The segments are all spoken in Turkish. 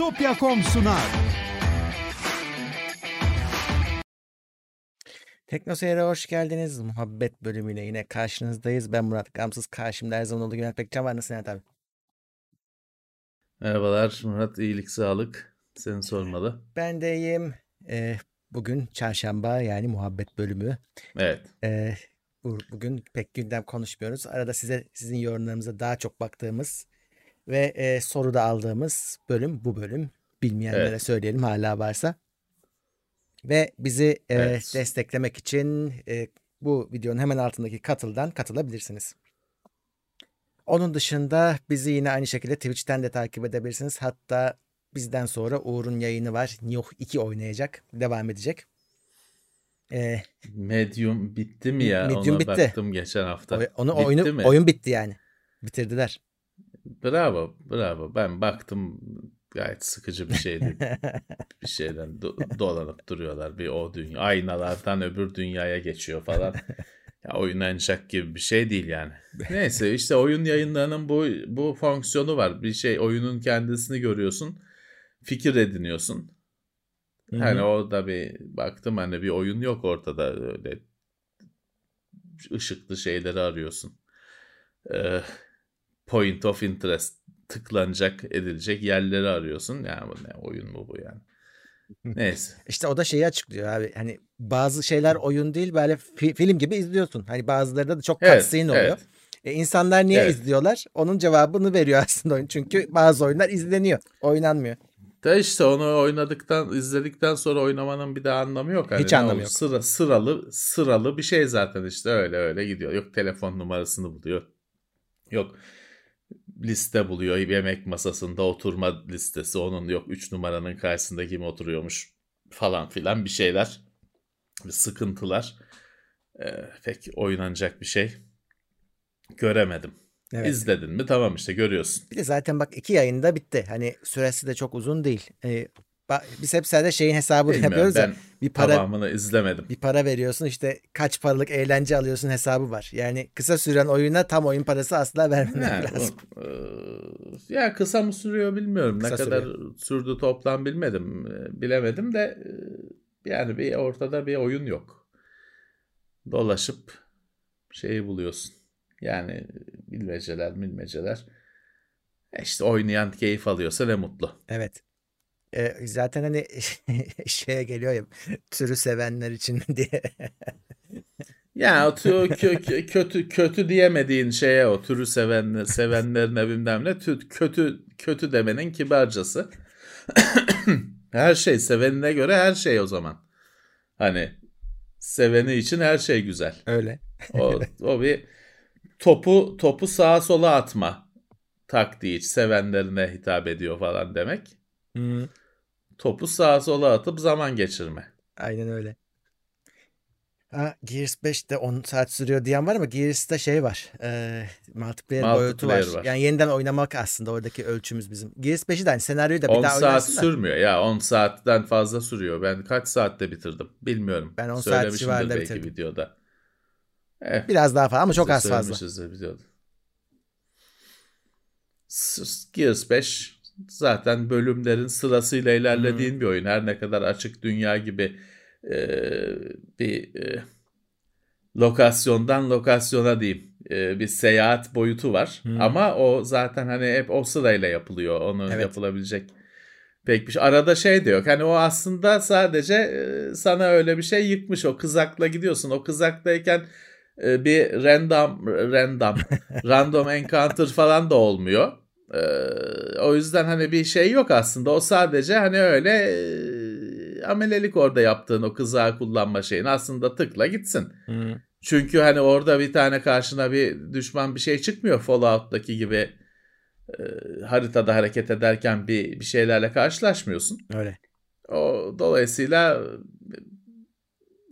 Bitopya.com sunar. Teknoseyir'e hoş geldiniz. Muhabbet bölümüyle yine karşınızdayız. Ben Murat Gamsız. Karşımda her zaman olduğu gibi Alpek Can var. Nasılsın abi? Merhabalar Murat, iyilik sağlık. Seni sormalı. Ben de iyiyim. Ee, bugün çarşamba yani muhabbet bölümü. Evet. Ee, bu, bugün pek gündem konuşmuyoruz. Arada size sizin yorumlarınıza daha çok baktığımız ve e, soru da aldığımız bölüm bu bölüm. Bilmeyenlere Evet. söyleyelim hala varsa. Ve bizi e, Evet. desteklemek için e, bu videonun hemen altındaki katıldan katılabilirsiniz. Onun dışında bizi yine aynı şekilde Twitch'ten de takip edebilirsiniz. Hatta bizden sonra Uğur'un yayını var. Nioh 2 oynayacak. Devam edecek. E, Medium bitti mi ya? Medium Ona bitti. baktım geçen hafta. oy- onu bitti oyunu mi? oyun bitti yani. Bitirdiler. Bravo, bravo. Ben baktım gayet sıkıcı bir şeydi. bir şeyden do- dolanıp duruyorlar. Bir o dünya aynalardan öbür dünyaya geçiyor falan. Ya oynanacak gibi bir şey değil yani. Neyse işte oyun yayınlarının bu bu fonksiyonu var. Bir şey oyunun kendisini görüyorsun. Fikir ediniyorsun. Hani orada bir baktım hani bir oyun yok ortada öyle ışıklı şeyleri arıyorsun. Ee, point of interest tıklanacak edilecek yerleri arıyorsun. Yani bu ne oyun mu bu yani? Neyse. İşte o da şeyi açıklıyor abi. Hani bazı şeyler oyun değil böyle fi- film gibi izliyorsun. Hani bazılarında da çok Evet, cutscene oluyor. evet. E, insanlar niye Evet. izliyorlar? Onun cevabını veriyor aslında oyun. Çünkü bazı oyunlar izleniyor. Oynanmıyor. Da işte onu oynadıktan, izledikten sonra oynamanın bir daha anlamı yok. Hani Hiç anlamı olur, yok. Sıra, sıralı sıralı bir şey zaten işte öyle öyle gidiyor. Yok telefon numarasını buluyor. Yok liste buluyor. Yemek masasında oturma listesi onun yok 3 numaranın karşısında kim oturuyormuş falan filan bir şeyler. Sıkıntılar. Ee, pek oynanacak bir şey göremedim. Evet. İzledin mi? Tamam işte görüyorsun. Bir de zaten bak iki yayında bitti. Hani süresi de çok uzun değil. E, ba- biz hep sadece şeyin hesabını Bilmiyorum, yapıyoruz ya. ben Bir para tamamını izlemedim. bir para veriyorsun işte kaç paralık eğlence alıyorsun hesabı var. Yani kısa süren oyuna tam oyun parası asla vermemek Ha, lazım. o- eee, ya kısa mı sürüyor bilmiyorum. Kısa ne kadar sürdü toplam bilmedim. Eee, Bilemedim de eee, yani bir ortada bir oyun yok. Dolaşıp şeyi buluyorsun. Yani bilmeceler bilmeceler. E işte oynayan keyif alıyorsa ne mutlu. Evet. E, zaten hani şeye geliyor ya türü sevenler için diye. Ya o tü- kö- kö- kötü kötü diyemediğin şeye o türü seven sevenlerine bilmem ne tü- kötü kötü demenin kibarcası. her şey sevenine göre her şey o zaman. Hani seveni için her şey güzel. Öyle. O, o bir topu topu sağa sola atma taktiği sevenlerine hitap ediyor falan demek. Hı, Topu sağa sola atıp zaman geçirme. aynen öyle. Ha, Gears 5 de 10 saat sürüyor diyen var ama Gears'ta şey var. E, multiplayer, boyutu var. Multiplayer var. Yani yeniden oynamak aslında oradaki ölçümüz bizim. Gears 5'i de hani senaryoyu da bir 10 daha saat da. sürmüyor ya 10 saatten fazla sürüyor. Ben kaç saatte bitirdim bilmiyorum. Ben 10 saat civarında belki bitirdim. videoda. Eh, Biraz daha fazla ama çok az fazla. videoda. Gears 5 zaten bölümlerin sırasıyla ilerlediğin bir oyun. Her ne kadar açık dünya gibi e, bir e, lokasyondan lokasyona diyeyim e, bir seyahat boyutu var. Hı. Ama o zaten hani hep o sırayla yapılıyor. Onun Evet. yapılabilecek pek bir şey. Arada şey de yok. Hani o aslında sadece e, sana öyle bir şey yıkmış. O kızakla gidiyorsun. O kızaktayken e, bir random random random encounter falan da olmuyor. E, o yüzden hani bir şey yok aslında. O sadece hani öyle e, amelelik orada yaptığın o kızağı kullanma şeyin aslında tıkla gitsin. Hı. Çünkü hani orada bir tane karşına bir düşman bir şey çıkmıyor Fallout'taki gibi e, haritada hareket ederken bir bir şeylerle karşılaşmıyorsun. Öyle. O dolayısıyla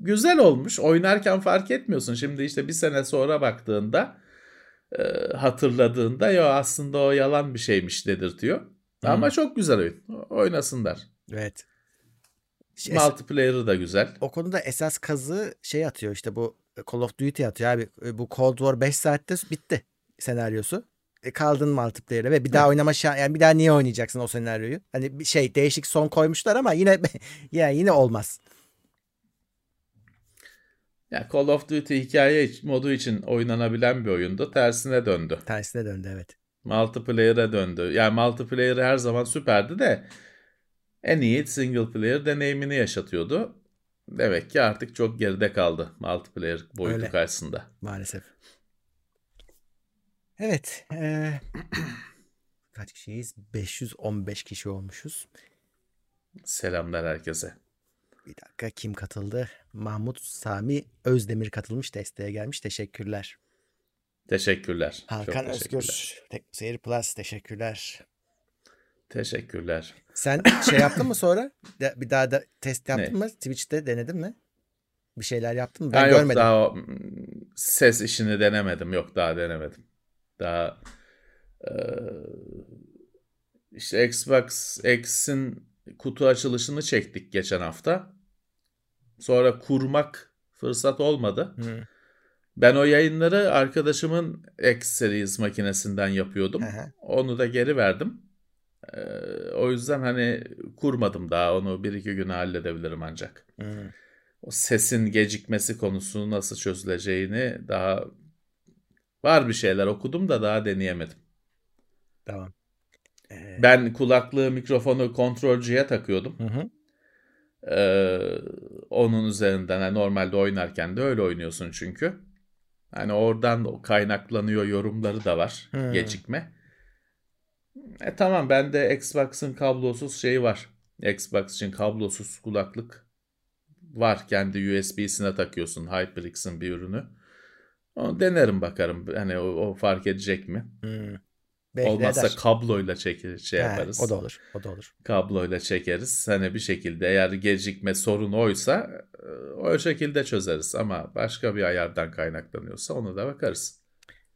güzel olmuş. Oynarken fark etmiyorsun. Şimdi işte bir sene sonra baktığında e, hatırladığında ya aslında o yalan bir şeymiş dedirtiyor. Hı. Ama çok güzel oyun. Oynasınlar. Evet. Şey, Multiplayer'ı da güzel. o konuda esas kazı şey atıyor işte bu Call of Duty atıyor abi. E, Bu Cold War 5 saatte bitti senaryosu. e, kaldın multiplayer'e ve bir daha oynama şan yani bir daha niye oynayacaksın o senaryoyu? Hani bir şey değişik son koymuşlar ama yine yani yine olmaz. Ya Call of Duty hikaye modu için oynanabilen bir oyundu. Tersine döndü. Tersine döndü evet. Multiplayer'e döndü. Yani multiplayer her zaman süperdi de en iyi single player deneyimini yaşatıyordu. Demek ki artık çok geride kaldı multiplayer boyutu Öyle. karşısında. Maalesef. Evet. E, kaç kişiyiz? 515 kişi olmuşuz. Selamlar herkese. Bir dakika kim katıldı? Mahmut Sami Özdemir katılmış desteğe gelmiş. Teşekkürler. Teşekkürler. Hakan Çok Özgür. Seyir Plus teşekkürler. Teşekkürler. Sen şey yaptın mı sonra? Bir daha da test yaptın ne? mı? Twitch'te denedin mi? Bir şeyler yaptın mı? Ben ha, görmedim. Yok daha o ses işini denemedim. Yok daha denemedim. Daha e, işte Xbox X'in kutu açılışını çektik geçen hafta. Sonra kurmak fırsat olmadı. Hmm. Ben o yayınları arkadaşımın X Series makinesinden yapıyordum. Hı Onu da geri verdim. Ee, o yüzden hani kurmadım daha onu bir iki güne halledebilirim ancak. Hmm. O sesin gecikmesi konusu nasıl çözüleceğini daha var bir şeyler okudum da daha deneyemedim. Tamam. Ee... Ben kulaklığı mikrofonu kontrolcüye takıyordum. Hı hı. Ee, onun üzerinden yani normalde oynarken de öyle oynuyorsun çünkü. Hani oradan kaynaklanıyor yorumları da var hmm. gecikme. E tamam bende Xbox'ın kablosuz şeyi var. Xbox için kablosuz kulaklık var. Kendi USB'sine takıyorsun HyperX'in bir ürünü. Onu denerim bakarım. Hani o, o fark edecek mi? Hmm. Belki Olmazsa eder. kabloyla çekir, şey He, yaparız. O da olur. O da olur. Kabloyla çekeriz. Hani bir şekilde eğer gecikme sorun oysa e, o şekilde çözeriz ama başka bir ayardan kaynaklanıyorsa ona da bakarız.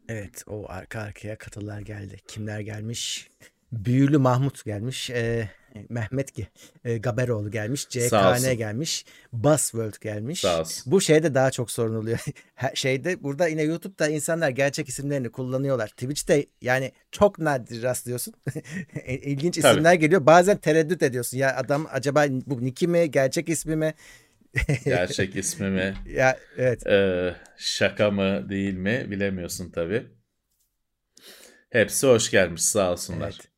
Evet o arka arkaya katılar geldi. Kimler gelmiş? Büyülü Mahmut gelmiş. Ee, Mehmet e, Gaberoğlu gelmiş. CKN gelmiş. Buzzworld gelmiş. Bu şeyde daha çok sorun oluyor. şeyde burada yine YouTube'da insanlar gerçek isimlerini kullanıyorlar. Twitch'te yani çok nadir rastlıyorsun. İlginç isimler Tabii. geliyor. Bazen tereddüt ediyorsun. Ya adam acaba bu Niki mi? Gerçek ismi mi? gerçek ismi mi? Ya evet. Ee, şaka mı değil mi bilemiyorsun tabii. Hepsi hoş gelmiş sağ olsunlar. Evet.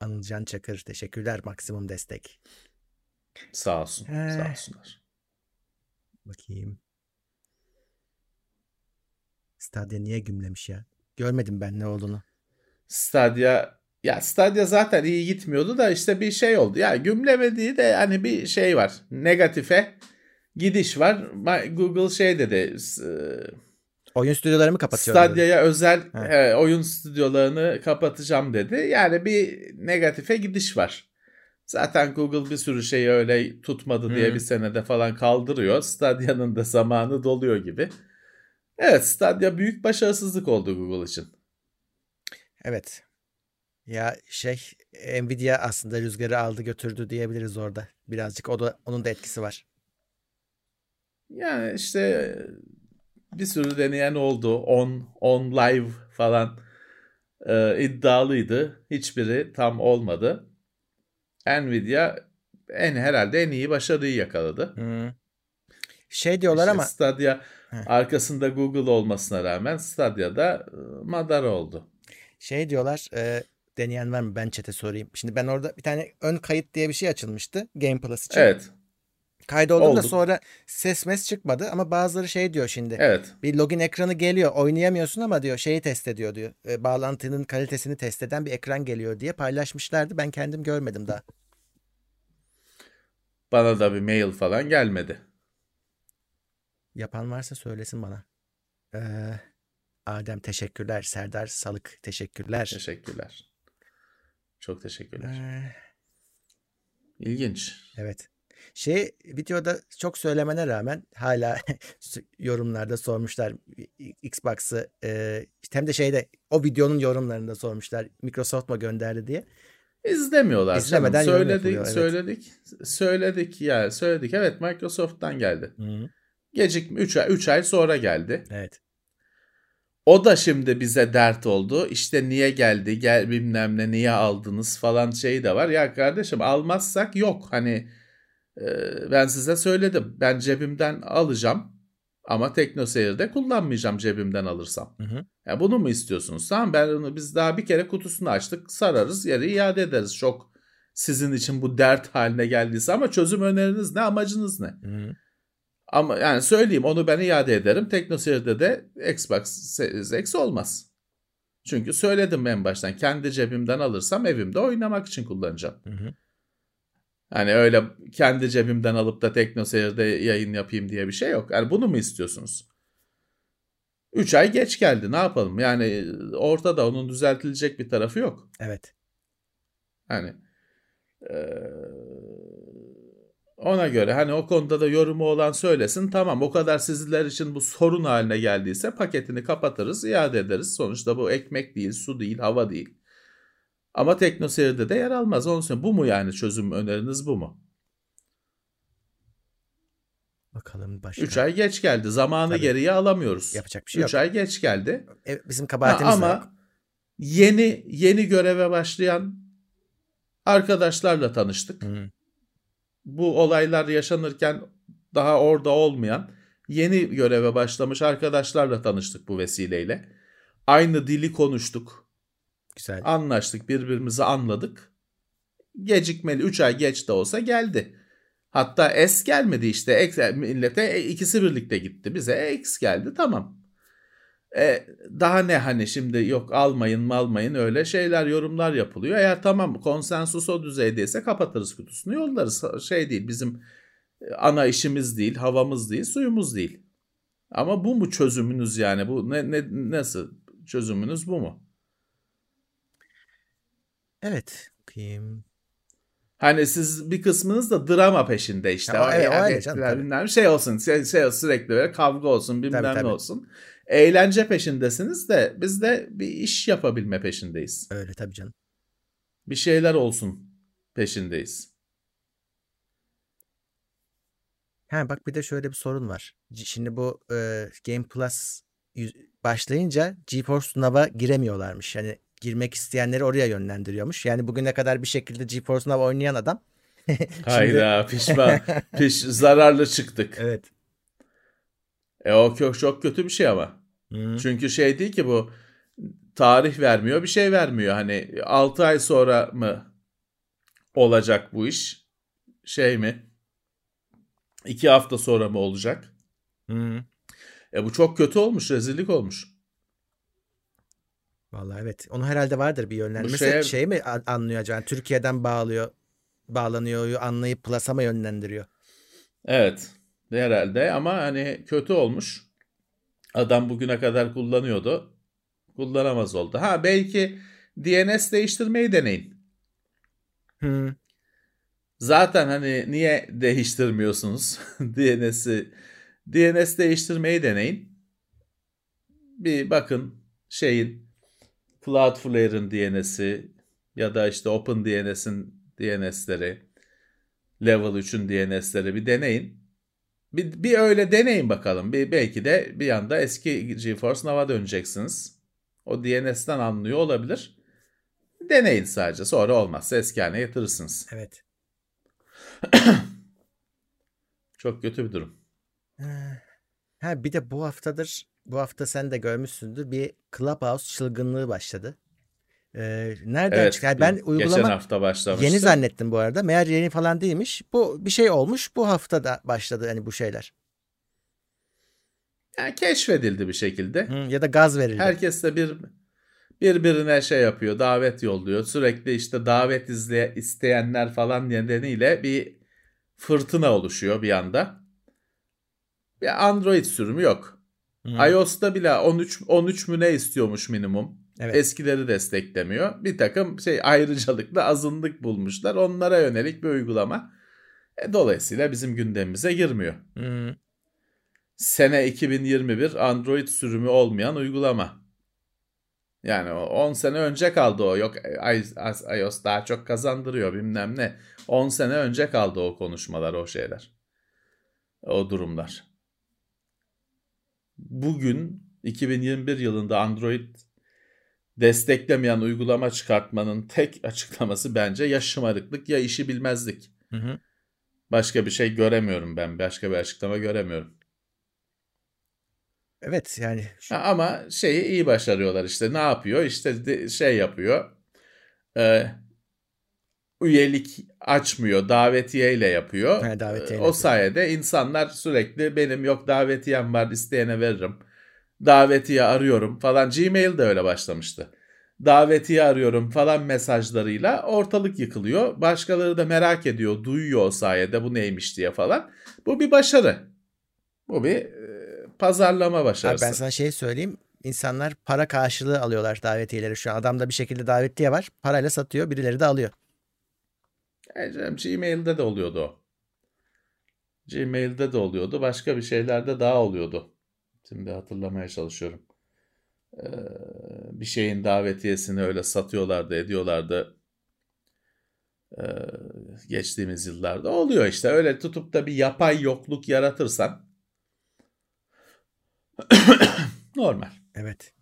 Anılcan Çakır teşekkürler maksimum destek. Sağ olsun. Ee, sağ olsunlar. Bakayım. Stadia niye gümlemiş ya? Görmedim ben ne olduğunu. Stadia ya Stadia zaten iyi gitmiyordu da işte bir şey oldu. Ya gümlemediği de hani bir şey var. Negatife gidiş var. Google şey dedi. Oyun stüdyolarımı kapatıyor. Stadia'ya özel e, oyun stüdyolarını kapatacağım dedi. Yani bir negatife gidiş var. Zaten Google bir sürü şeyi öyle tutmadı hmm. diye bir senede falan kaldırıyor. Stadia'nın da zamanı doluyor gibi. Evet Stadia büyük başarısızlık oldu Google için. Evet. Ya şey Nvidia aslında rüzgarı aldı götürdü diyebiliriz orada. Birazcık o da onun da etkisi var. Yani işte bir sürü deneyen oldu. On, on live falan e, iddialıydı. Hiçbiri tam olmadı. Nvidia en herhalde en iyi başarıyı yakaladı. Hmm. Şey diyorlar işte ama Stadia arkasında Google olmasına rağmen Stadia'da e, madar oldu. Şey diyorlar e, deneyen var mı ben çete sorayım. Şimdi ben orada bir tane ön kayıt diye bir şey açılmıştı Game Plus için. Evet. Kaydoldum da sonra ses mes çıkmadı ama bazıları şey diyor şimdi. Evet. Bir login ekranı geliyor oynayamıyorsun ama diyor şeyi test ediyor diyor. E, bağlantının kalitesini test eden bir ekran geliyor diye paylaşmışlardı. Ben kendim görmedim daha. Bana da bir mail falan gelmedi. Yapan varsa söylesin bana. Ee, Adem teşekkürler. Serdar Salık teşekkürler. Teşekkürler. Çok teşekkürler. Ee, İlginç. Evet. Şey videoda çok söylemene rağmen hala yorumlarda sormuşlar Xbox'ı e, hem de şeyde o videonun yorumlarında sormuşlar Microsoft mu gönderdi diye. İzlemiyorlar. İzlemeden canım. söyledik, evet. söyledik, söyledik ya, söyledik. Evet, Microsoft'tan geldi. Hı-hı. Gecikme 3 ay 3 ay sonra geldi. Evet. O da şimdi bize dert oldu. İşte niye geldi, gel bilmem ne, niye aldınız falan şey de var. Ya kardeşim almazsak yok. Hani ben size söyledim. Ben cebimden alacağım. Ama teknoseyirde kullanmayacağım cebimden alırsam. Hı hı. Ya bunu mu istiyorsunuz? Tamam ben onu biz daha bir kere kutusunu açtık. Sararız, yeri iade ederiz. Çok sizin için bu dert haline geldiyse ama çözüm öneriniz ne, amacınız ne? Hı hı. Ama yani söyleyeyim onu ben iade ederim. TeknoSeyir'de de Xbox Series X olmaz. Çünkü söyledim en baştan kendi cebimden alırsam evimde oynamak için kullanacağım. Hı hı. Hani öyle kendi cebimden alıp da TeknoSeyir'de yayın yapayım diye bir şey yok. Yani bunu mu istiyorsunuz? 3 ay geç geldi ne yapalım? Yani ortada onun düzeltilecek bir tarafı yok. Evet. Hani eee, ona göre hani o konuda da yorumu olan söylesin. Tamam o kadar sizler için bu sorun haline geldiyse paketini kapatırız, iade ederiz. Sonuçta bu ekmek değil, su değil, hava değil. Ama teknoseyirde de yer almaz. Onun için bu mu yani çözüm öneriniz bu mu? Bakalım başka. 3 ay geç geldi. Zamanı Tabii. geriye alamıyoruz. Yapacak bir şey 3 yok. ay geç geldi. E, bizim Ha, kabahatimiz yok. ama yeni yeni göreve başlayan arkadaşlarla tanıştık. Hı. Bu olaylar yaşanırken daha orada olmayan yeni göreve başlamış arkadaşlarla tanıştık bu vesileyle. Aynı dili konuştuk, Güzel. anlaştık, birbirimizi anladık. Gecikmeli 3 ay geç de olsa geldi. Hatta S gelmedi işte. Millete e, ikisi birlikte gitti. Bize X geldi tamam. E, daha ne hani şimdi yok almayın mı almayın öyle şeyler yorumlar yapılıyor. Eğer tamam konsensus o düzeydeyse kapatırız kutusunu yollarız. Şey değil bizim e, ana işimiz değil havamız değil suyumuz değil. Ama bu mu çözümünüz yani bu ne, ne nasıl çözümünüz bu mu? Evet. Bakayım. Hani siz bir kısmınız da drama peşinde işte. Ya o- evet, o Yani canım, bilmem şey olsun, şey, şey olsun, sürekli böyle kavga olsun, bilmem Tabii, ne tabii. olsun. Eğlence peşindesiniz de biz de bir iş yapabilme peşindeyiz. Öyle tabii canım. Bir şeyler olsun peşindeyiz. Ha bak bir de şöyle bir sorun var. Şimdi bu e, Game Plus başlayınca GeForce Now'a giremiyorlarmış. Yani girmek isteyenleri oraya yönlendiriyormuş. Yani bugüne kadar bir şekilde GeForce Now oynayan adam şimdi Hayda pişman, piş, zararlı çıktık. evet. E o çok, çok kötü bir şey ama. Hı. Çünkü şey değil ki bu tarih vermiyor, bir şey vermiyor. Hani 6 ay sonra mı olacak bu iş? Şey mi? 2 hafta sonra mı olacak? Hı. E bu çok kötü olmuş, rezillik olmuş. Vallahi evet. Onun herhalde vardır bir yönlendirmesi. şeye- Şey mi anlıyor acaba? Yani Türkiye'den bağlıyor. Bağlanıyor, anlayıp Plus'a mı yönlendiriyor? Evet, herhalde ama hani kötü olmuş. Adam bugüne kadar kullanıyordu. Kullanamaz oldu. Ha belki DNS değiştirmeyi deneyin. Hı. Zaten hani niye değiştirmiyorsunuz DNS'i? DNS değiştirmeyi deneyin. Bir bakın şeyin Cloudflare'ın DNS'i ya da işte OpenDNS'in DNS'leri, Level 3'ün DNS'leri bir deneyin. Bir, bir öyle deneyin bakalım. Bir, belki de bir anda eski GeForce Now'a döneceksiniz. O DNS'ten anlıyor olabilir. Deneyin sadece. Sonra olmazsa eski haline getirirsiniz. Evet. Çok kötü bir durum. Ha bir de bu haftadır, bu hafta sen de görmüşsündür bir Clubhouse çılgınlığı başladı. Ee, nereden Evet, çıktı? Yani ben geçen uygulama hafta başlamıştı. yeni zannettim bu arada. Meğer yeni falan değilmiş. Bu bir şey olmuş. Bu hafta da başladı hani bu şeyler. Yani keşfedildi bir şekilde. Hı, ya da gaz verildi. Herkes de bir birbirine şey yapıyor, davet yolluyor. Sürekli işte davet izle, isteyenler falan nedeniyle bir fırtına oluşuyor bir anda. Bir Android sürümü yok. Hı, iOS'ta bile 13 13 mü ne istiyormuş minimum. Evet. Eskileri desteklemiyor. Bir takım şey ayrıcalıklı azınlık bulmuşlar. Onlara yönelik bir uygulama. E, dolayısıyla bizim gündemimize girmiyor. Hı, Sene 2021 Android sürümü olmayan uygulama. Yani o 10 sene önce kaldı o. Yok iOS daha çok kazandırıyor bilmem ne. 10 sene önce kaldı o konuşmalar, o şeyler. O durumlar. Bugün 2021 yılında Android desteklemeyen uygulama çıkartmanın tek açıklaması bence ya şımarıklık ya işi bilmezlik. Hı hı. Başka bir şey göremiyorum ben. Başka bir açıklama göremiyorum. Evet yani. Şu... Ama şeyi iyi başarıyorlar işte. Ne yapıyor? İşte şey yapıyor. Ee, üyelik açmıyor. Davetiyeyle yapıyor. He, davetiyeyle o yapıyor. sayede insanlar sürekli benim yok davetiyem var isteyene veririm. Davetiye arıyorum falan. Gmail de öyle başlamıştı. Davetiye arıyorum falan mesajlarıyla ortalık yıkılıyor. Başkaları da merak ediyor, duyuyor o sayede bu neymiş diye falan. Bu bir başarı. Bu bir pazarlama başarısı. Abi ben sana şey söyleyeyim. İnsanlar para karşılığı alıyorlar davetiyeleri şu an. Adamda bir şekilde davetiye var. Parayla satıyor. Birileri de alıyor. Gmail'de de oluyordu o. Gmail'de de oluyordu. Başka bir şeylerde daha oluyordu. Şimdi hatırlamaya çalışıyorum. Ee, bir şeyin davetiyesini öyle satıyorlardı, ediyorlardı. Ee, geçtiğimiz yıllarda oluyor işte. Öyle tutup da bir yapay yokluk yaratırsan normal. Evet.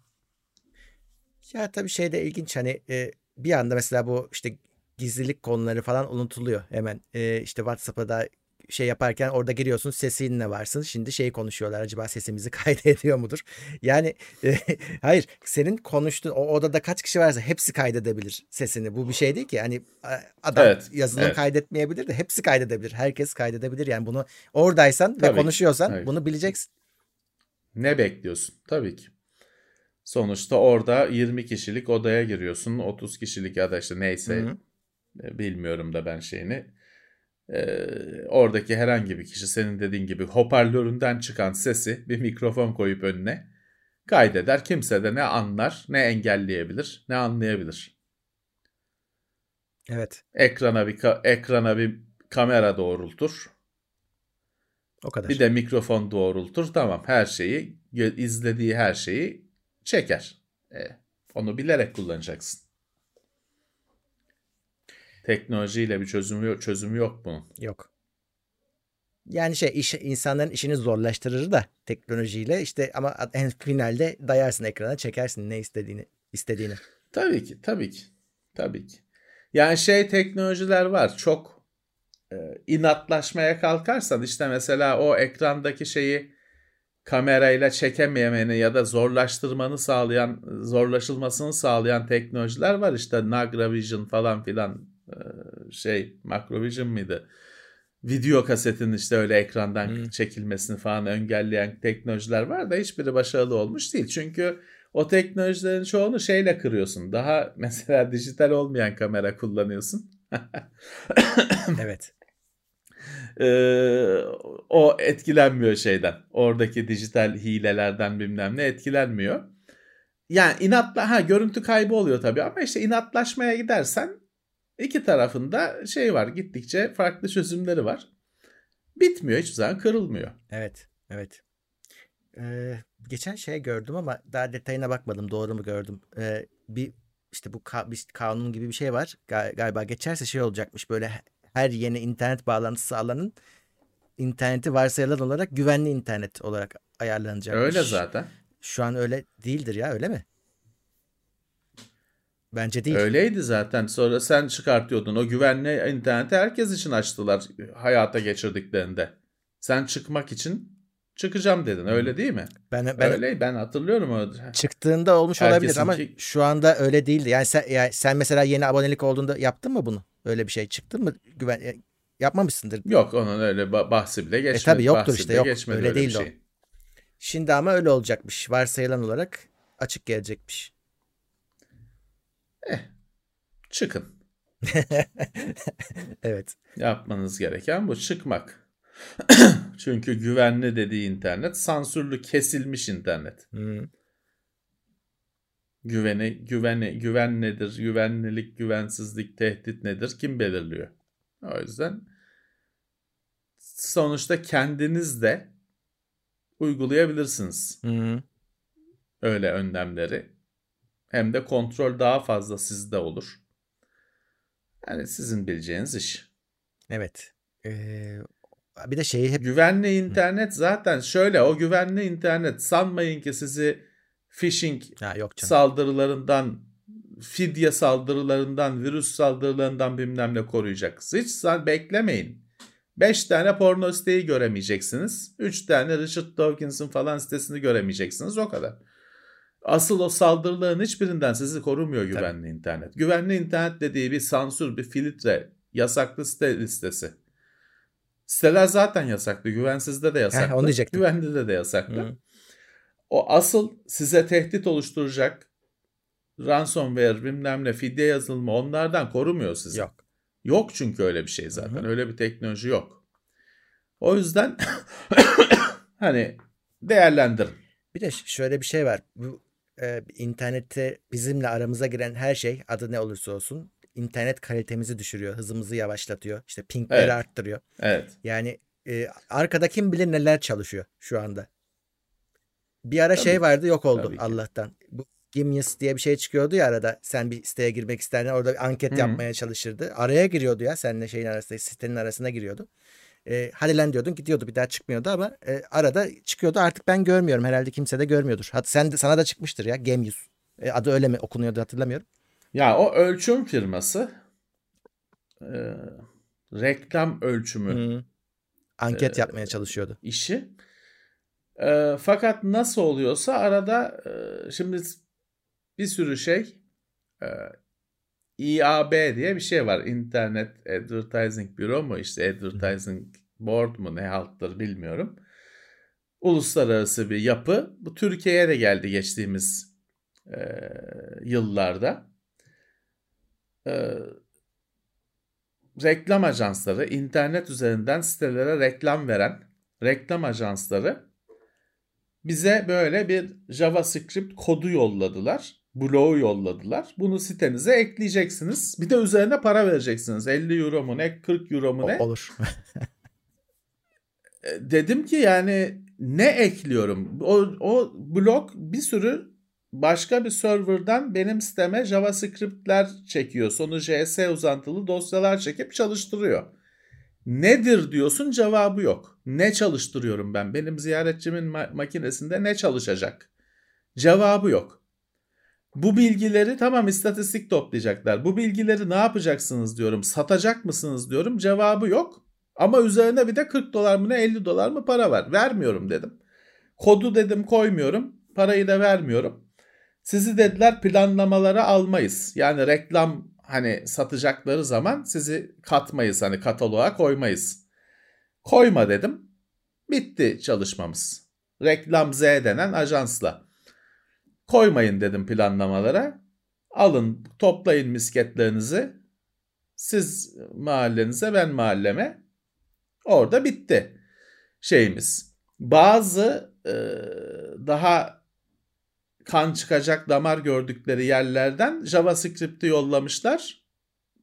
Ya tabii şey de ilginç hani e, bir anda mesela bu işte gizlilik konuları falan unutuluyor hemen. E, işte WhatsApp'a da şey yaparken orada giriyorsun sesinle varsın. Şimdi şey konuşuyorlar acaba sesimizi kaydediyor mudur? Yani e, hayır senin konuştuğun o odada kaç kişi varsa hepsi kaydedebilir sesini. Bu bir şey değil ki. Hani adam evet, yazılım evet. kaydetmeyebilir de hepsi kaydedebilir. Herkes kaydedebilir. Yani bunu oradaysan Tabii ve konuşuyorsan ki. bunu bileceksin. Ne bekliyorsun? Tabii ki. Sonuçta orada 20 kişilik odaya giriyorsun. 30 kişilik ya da işte neyse Hı-hı. Bilmiyorum da ben şeyini. Ee, oradaki herhangi bir kişi senin dediğin gibi hoparlöründen çıkan sesi bir mikrofon koyup önüne kaydeder. Kimse de ne anlar, ne engelleyebilir, ne anlayabilir. Evet. Ekrana bir ekrana bir kamera doğrultur. O kadar. Bir de mikrofon doğrultur. Tamam her şeyi izlediği her şeyi çeker. E, onu bilerek kullanacaksın. Teknolojiyle bir çözümü yok, çözümü yok bunun. Yok. Yani şey iş, insanların işini zorlaştırır da teknolojiyle işte ama en finalde dayarsın ekrana çekersin ne istediğini istediğini. Tabii ki tabii ki tabii ki. Yani şey teknolojiler var çok e, inatlaşmaya kalkarsan işte mesela o ekrandaki şeyi kamerayla çekememeni ya da zorlaştırmanı sağlayan zorlaşılmasını sağlayan teknolojiler var işte Nagra Vision falan filan şey Macrovision mıydı? Video kasetin işte öyle ekrandan hmm. çekilmesini falan engelleyen teknolojiler var da hiçbiri başarılı olmuş değil. Çünkü o teknolojilerin çoğunu şeyle kırıyorsun. Daha mesela dijital olmayan kamera kullanıyorsun. evet. Ee, o etkilenmiyor şeyden. Oradaki dijital hilelerden bilmem ne etkilenmiyor. Yani inatla ha görüntü kaybı oluyor tabii ama işte inatlaşmaya gidersen İki tarafında şey var gittikçe farklı çözümleri var. Bitmiyor hiçbir zaman kırılmıyor. Evet evet. Ee, geçen şey gördüm ama daha detayına bakmadım doğru mu gördüm. Ee, bir işte bu ka- bir kanun gibi bir şey var Gal- galiba geçerse şey olacakmış böyle her yeni internet bağlantısı alanın interneti varsayılan olarak güvenli internet olarak ayarlanacakmış. Öyle zaten. Şu an öyle değildir ya öyle mi? Bence değil. Öyleydi zaten. Sonra sen çıkartıyordun. O güvenli interneti herkes için açtılar hayata geçirdiklerinde. Sen çıkmak için çıkacağım dedin. Öyle değil mi? Ben, ben öyle ben hatırlıyorum öyle. Çıktığında olmuş Herkesin olabilir ama ki... şu anda öyle değildi. Yani sen yani sen mesela yeni abonelik olduğunda yaptın mı bunu? Öyle bir şey çıktı mı? Güven yapmamışsındır. Yok onun öyle bahsi bile geçmedi. E tabii yoktur işte yok. Öyle, öyle değil şey. o. Şimdi ama öyle olacakmış. Varsayılan olarak açık gelecekmiş. Eh, çıkın. evet. Yapmanız gereken bu çıkmak. Çünkü güvenli dediği internet sansürlü kesilmiş internet. Hmm. Güveni, güveni, güven nedir? Güvenlilik, güvensizlik, tehdit nedir? Kim belirliyor? O yüzden sonuçta kendiniz de uygulayabilirsiniz. Hmm. Öyle önlemleri hem de kontrol daha fazla sizde olur. Yani sizin bileceğiniz iş. Evet. Ee, bir de şeyi hep... Güvenli internet zaten şöyle o güvenli internet sanmayın ki sizi phishing Ha, yok canım. saldırılarından, fidye saldırılarından, virüs saldırılarından bilmem ne koruyacak. Hiç beklemeyin. 5 tane porno siteyi göremeyeceksiniz. 3 tane Richard Dawkins'in falan sitesini göremeyeceksiniz. O kadar. Asıl o saldırıların hiçbirinden sizi korumuyor güvenli internet. Güvenli internet dediği bir sansür, bir filtre, yasaklı site listesi. Siteler zaten yasaklı. Güvensizde de yasaklı. onu diyecektim. Güvenlide de yasaklı. Hı. O asıl size tehdit oluşturacak ransomware bilmem ne fidye yazılımı onlardan korumuyor sizi. Yok. Yok çünkü öyle bir şey zaten. Hı hı. Öyle bir teknoloji yok. O yüzden hani değerlendirin. Bir de şöyle bir şey var. Bu e, internette bizimle aramıza giren her şey adı ne olursa olsun internet kalitemizi düşürüyor, hızımızı yavaşlatıyor, işte pingleri Evet. arttırıyor. Evet. Yani e, arkada kim bilir neler çalışıyor şu anda. Bir ara Tabii şey vardı yok oldu. Allah'tan. Bu Genius diye bir şey çıkıyordu ya arada. Sen bir siteye girmek isterdin orada bir anket Hı hı. yapmaya çalışırdı. Araya giriyordu ya seninle şeyin arasında sitenin arasına giriyordu. E, hadi lan diyordun gidiyordu bir daha çıkmıyordu ama e, arada çıkıyordu artık ben görmüyorum herhalde kimse de görmüyordur. Hatta sen de, sana da çıkmıştır ya Genius. E, adı öyle mi okunuyordu hatırlamıyorum. Ya o ölçüm firması e, reklam ölçümü Hı. Anket Ee, yapmaya çalışıyordu. işi. E, fakat nasıl oluyorsa arada e, şimdi bir sürü şey e, IAB diye bir şey var. Internet Advertising Bureau mu işte Advertising Board mu ne halttır bilmiyorum. Uluslararası bir yapı. Bu Türkiye'ye de geldi geçtiğimiz e, yıllarda. E, reklam ajansları, internet üzerinden sitelere reklam veren reklam ajansları bize böyle bir JavaScript kodu yolladılar. Bloğu yolladılar. Bunu sitenize ekleyeceksiniz. Bir de üzerine para vereceksiniz. 50 euro mu ne 40 euro mu ne? olur. E, Dedim ki yani ne ekliyorum? O, o blok bir sürü başka bir serverdan benim siteme JavaScript'ler çekiyor. Sonu JS uzantılı dosyalar çekip çalıştırıyor. Nedir diyorsun cevabı yok. Ne çalıştırıyorum ben? Benim ziyaretçimin ma- makinesinde ne çalışacak? Cevabı yok. Bu bilgileri tamam istatistik toplayacaklar. Bu bilgileri ne yapacaksınız diyorum. Satacak mısınız diyorum. Cevabı yok. Ama üzerine bir de 40 dolar mı ne 50 dolar mı para var. Vermiyorum dedim. Kodu dedim koymuyorum. Parayı da vermiyorum. Sizi dediler planlamalara almayız. Yani reklam hani satacakları zaman sizi katmayız hani kataloğa koymayız. Koyma dedim. Bitti çalışmamız. Reklam Z denen ajansla. Koymayın dedim planlamalara. Alın toplayın misketlerinizi. Siz mahallenize ben mahalleme. Orada bitti şeyimiz. Bazı e, daha kan çıkacak damar gördükleri yerlerden JavaScript'i yollamışlar.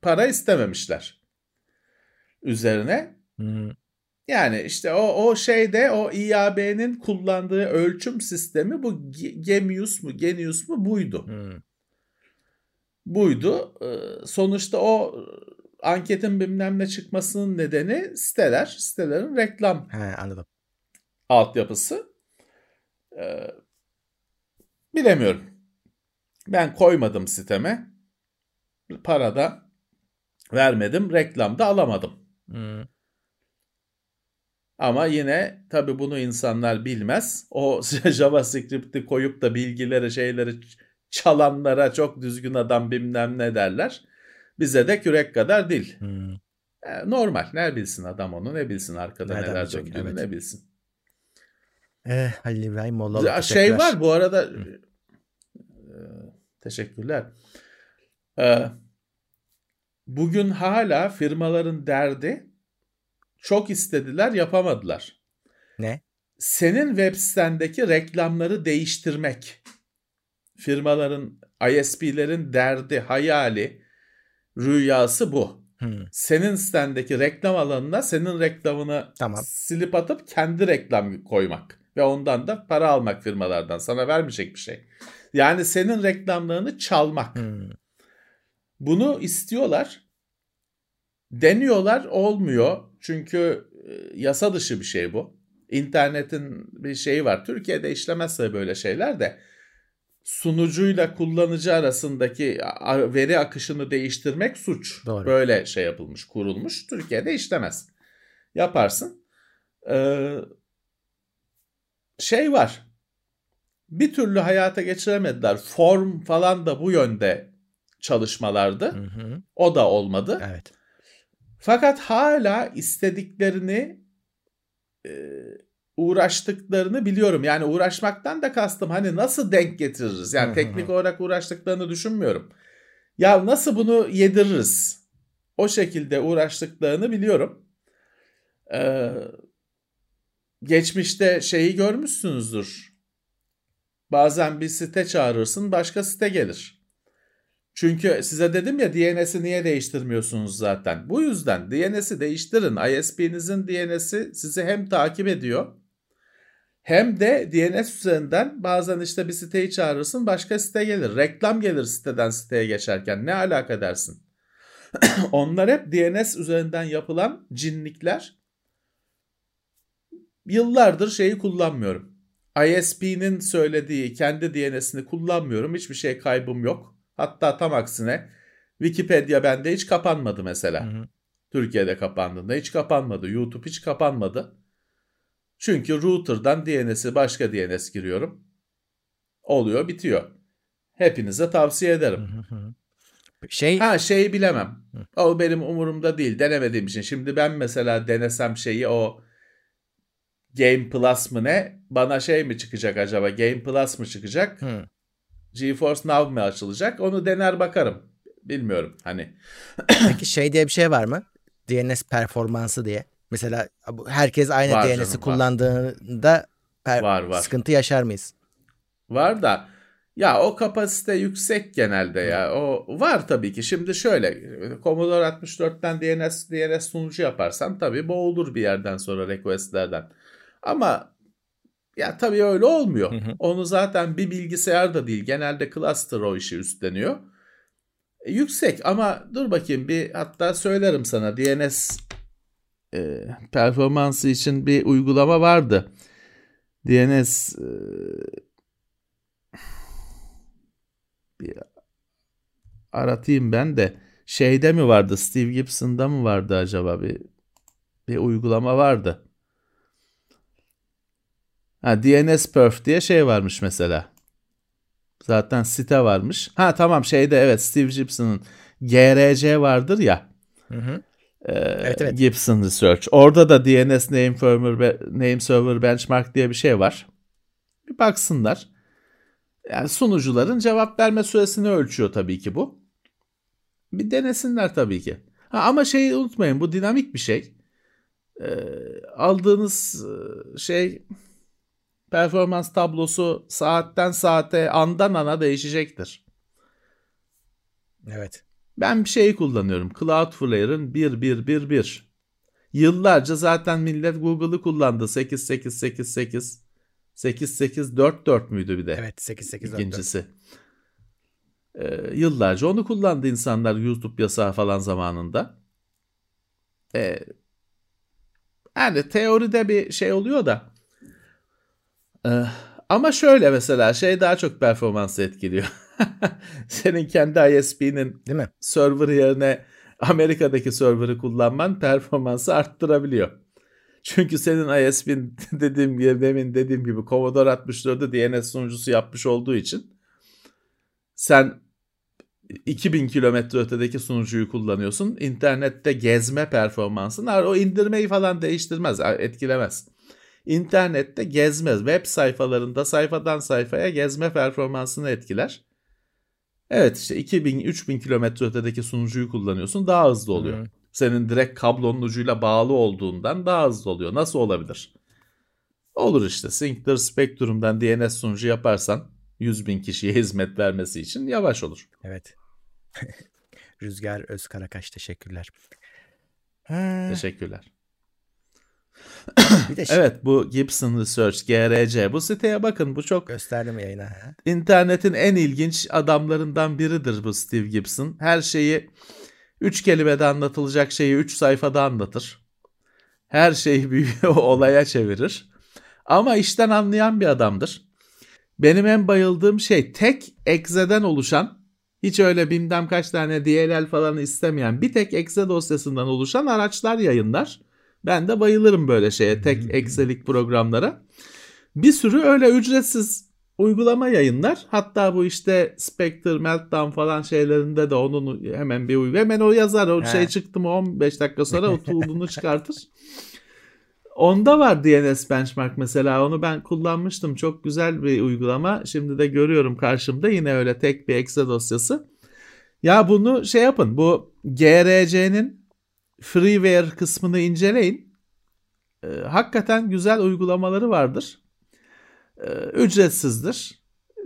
Para istememişler. Üzerine Hı. Yani işte o o şeyde o IAB'nin kullandığı ölçüm sistemi bu Ge- Gemius mu Genius mu buydu. Hı. Buydu. Ee, Sonuçta o anketin bilmem ne çıkmasının nedeni siteler, sitelerin reklam He, anladım. altyapısı. Ee, bilemiyorum. Ben koymadım siteme. Para da vermedim. Reklam da alamadım. Hı. Ama yine tabii bunu insanlar bilmez. O JavaScript'i koyup da bilgileri şeyleri çalanlara çok düzgün adam bilmem ne derler. Bize de kürek kadar dil. Hı. E, normal. Ne bilsin adam onu ne bilsin arkada Nereden neler döndüğünü evet. ne bilsin. Eh, Halil İbrahim Mollaoğlu. Ya şey var bu arada e, teşekkürler. E, bugün hala firmaların derdi çok istediler yapamadılar. Ne? Senin web sitendeki reklamları değiştirmek. Firmaların ISP'lerin derdi, hayali, rüyası bu. Hı. Senin sitendeki reklam alanına senin reklamını Tamam. silip atıp kendi reklam koymak ve ondan da para almak firmalardan. Sana vermeyecek bir şey. Yani senin reklamlarını çalmak. Hı. Bunu istiyorlar. Deniyorlar olmuyor. Çünkü e, yasa dışı bir şey bu. İnternetin bir şeyi var. Türkiye'de işlemezse böyle şeyler de sunucuyla kullanıcı arasındaki veri akışını değiştirmek suç. Doğru. Böyle şey yapılmış, kurulmuş. Türkiye'de işlemez. Yaparsın. Ee, şey var. Bir türlü hayata geçiremediler. Form falan da bu yönde çalışmalardı. Hı hı. O da olmadı. Evet. Fakat hala istediklerini e, uğraştıklarını biliyorum. Yani uğraşmaktan da kastım hani nasıl denk getiririz? Yani teknik olarak uğraştıklarını düşünmüyorum. Ya nasıl bunu yediririz? O şekilde uğraştıklarını biliyorum. Ee, geçmişte şeyi görmüşsünüzdür. Bazen bir site çağırırsın başka site gelir. Çünkü size dedim ya DNS'i niye değiştirmiyorsunuz zaten. Bu yüzden DNS'i değiştirin. ISP'nizin DNS'i sizi hem takip ediyor hem de DNS üzerinden bazen işte bir siteyi çağırırsın başka site gelir. Reklam gelir siteden siteye geçerken ne alaka dersin? Onlar hep DNS üzerinden yapılan cinlikler. Yıllardır şeyi kullanmıyorum. ISP'nin söylediği kendi DNS'ini kullanmıyorum. Hiçbir şey kaybım yok. Hatta tam aksine Wikipedia bende hiç kapanmadı mesela. Hı hı. Türkiye'de kapandığında hiç kapanmadı. YouTube hiç kapanmadı. Çünkü router'dan DNS'i başka DNS giriyorum. Oluyor bitiyor. Hepinize tavsiye ederim. Hı hı. Şey Ha şeyi bilemem. O benim umurumda değil. Denemediğim için. Şimdi ben mesela denesem şeyi o Game Plus mı ne? Bana şey mi çıkacak acaba? Game Plus mı çıkacak? Hı. GeForce Now mı açılacak? Onu dener bakarım. Bilmiyorum. Hani Peki şey diye bir şey var mı? DNS performansı diye. Mesela herkes aynı Var DNS'i kullandığında per- Var, var. sıkıntı yaşar mıyız? var da ya o kapasite yüksek genelde ya. O var tabii ki. Şimdi şöyle Commodore 64'ten DNS DNS sunucu yaparsan tabii boğulur bir yerden sonra requestlerden. Ama ya tabii öyle olmuyor. Hı hı. Onu zaten bir bilgisayar da değil. Genelde cluster o işi üstleniyor. E, yüksek ama dur bakayım bir hatta söylerim sana DNS e, performansı için bir uygulama vardı. DNS e, bir aratayım ben de şeyde mi vardı Steve Gibson'da mı vardı acaba bir bir uygulama vardı. Ha, DNS Perf diye şey varmış mesela. Zaten site varmış. Ha tamam şeyde evet Steve Gibson'ın GRC vardır ya. Hı hı. e, Evet, evet. Gibson Research. Orada da DNS Name Server, Name Server Benchmark diye bir şey var. Bir baksınlar. Yani sunucuların cevap verme süresini ölçüyor tabii ki bu. Bir denesinler tabii ki. Ha, ama şeyi unutmayın bu dinamik bir şey. Ee, aldığınız e, şey performans tablosu saatten saate andan ana değişecektir. Evet. Ben bir şeyi kullanıyorum. Cloudflare'ın 1111. Yıllarca zaten millet Google'ı kullandı. 8888 8844 müydü bir de? Evet 8 İkincisi. Ee, yıllarca onu kullandı insanlar YouTube yasağı falan zamanında. Ee, yani teoride bir şey oluyor da. Ee, ama şöyle mesela şey daha çok performansı etkiliyor. Senin kendi ISP'nin Değil mi? server yerine Amerika'daki server'ı kullanman performansı arttırabiliyor. Çünkü senin ISP'nin dediğim gibi demin dediğim gibi Commodore 64'ü DNS sunucusu yapmış olduğu için sen 2000 kilometre ötedeki sunucuyu kullanıyorsun. İnternette gezme performansın o indirmeyi falan değiştirmez, etkilemez. İnternette gezmez. Web sayfalarında sayfadan sayfaya gezme performansını etkiler. Evet işte 2000-3000 kilometre ötedeki sunucuyu kullanıyorsun daha hızlı oluyor. Hı. Senin direkt kablonun ucuyla bağlı olduğundan daha hızlı oluyor. Nasıl olabilir? Olur işte. Sync'tir Spectrum'dan DNS sunucu yaparsan 100 bin kişiye hizmet vermesi için yavaş olur. Evet. Rüzgar Özkarakaş teşekkürler. Ha, Teşekkürler. bir de şey Evet bu Gibson Research GRC bu siteye bakın bu çok gösterdim yayına. Ha? İnternetin en ilginç adamlarından biridir bu Steve Gibson. Her şeyi üç kelimede anlatılacak şeyi üç sayfada anlatır. Her şeyi bir olaya çevirir. Ama işten anlayan bir adamdır. benim en bayıldığım şey tek egzeden oluşan hiç öyle bilmem kaç tane DLL falan istemeyen bir tek exe dosyasından oluşan araçlar yayınlar. Ben de bayılırım böyle şeye tek ekselik programlara. Bir sürü öyle ücretsiz uygulama yayınlar. Hatta bu işte Spectre, Meltdown falan şeylerinde de onun hemen bir uygulama. Hemen o yazar. O He. şey çıktı mı 15 dakika sonra o tool'unu çıkartır. Onda var DNS benchmark mesela. Onu ben kullanmıştım. Çok güzel bir uygulama. Şimdi de görüyorum karşımda yine öyle tek bir exe dosyası. Ya bunu şey yapın. Bu GRC'nin freeware kısmını inceleyin. Ee, hakikaten güzel uygulamaları vardır. Ee, ücretsizdir.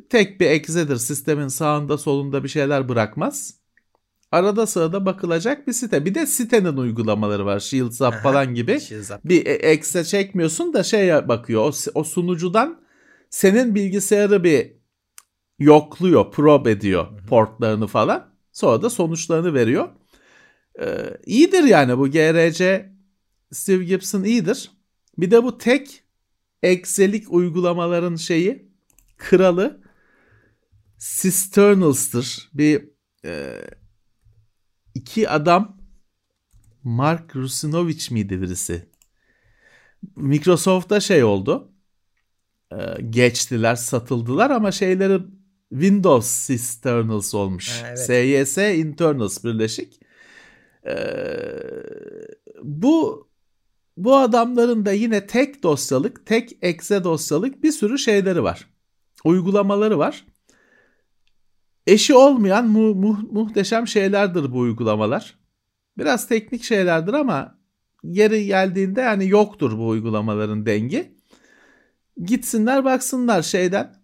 Tek bir exe'dir. Sistemin sağında solunda bir şeyler bırakmaz. Arada sırada bakılacak bir site. Bir de sitenin uygulamaları var. Shields Up falan gibi. Bir e, exe çekmiyorsun da şey bakıyor. O, o sunucudan senin bilgisayarı bir yokluyor, probe ediyor portlarını falan. Sonra da sonuçlarını veriyor. Ee, iyidir yani bu GRC Steve Gibson iyidir. Bir de bu tek Excelik uygulamaların şeyi kralı Cisternals'tır. Bir e, iki adam Mark Rusinovich miydi birisi? Microsoft'ta şey oldu. E, geçtiler, satıldılar ama şeyleri Windows Cisternals olmuş. Ha, evet. SYS Internals birleşik. E, bu bu adamların da yine tek dosyalık, tek exe dosyalık bir sürü şeyleri var. Uygulamaları var. Eşi olmayan mu- mu- muhteşem şeylerdir bu uygulamalar. Biraz teknik şeylerdir ama yeri geldiğinde yani yoktur bu uygulamaların dengi. Gitsinler baksınlar şeyden.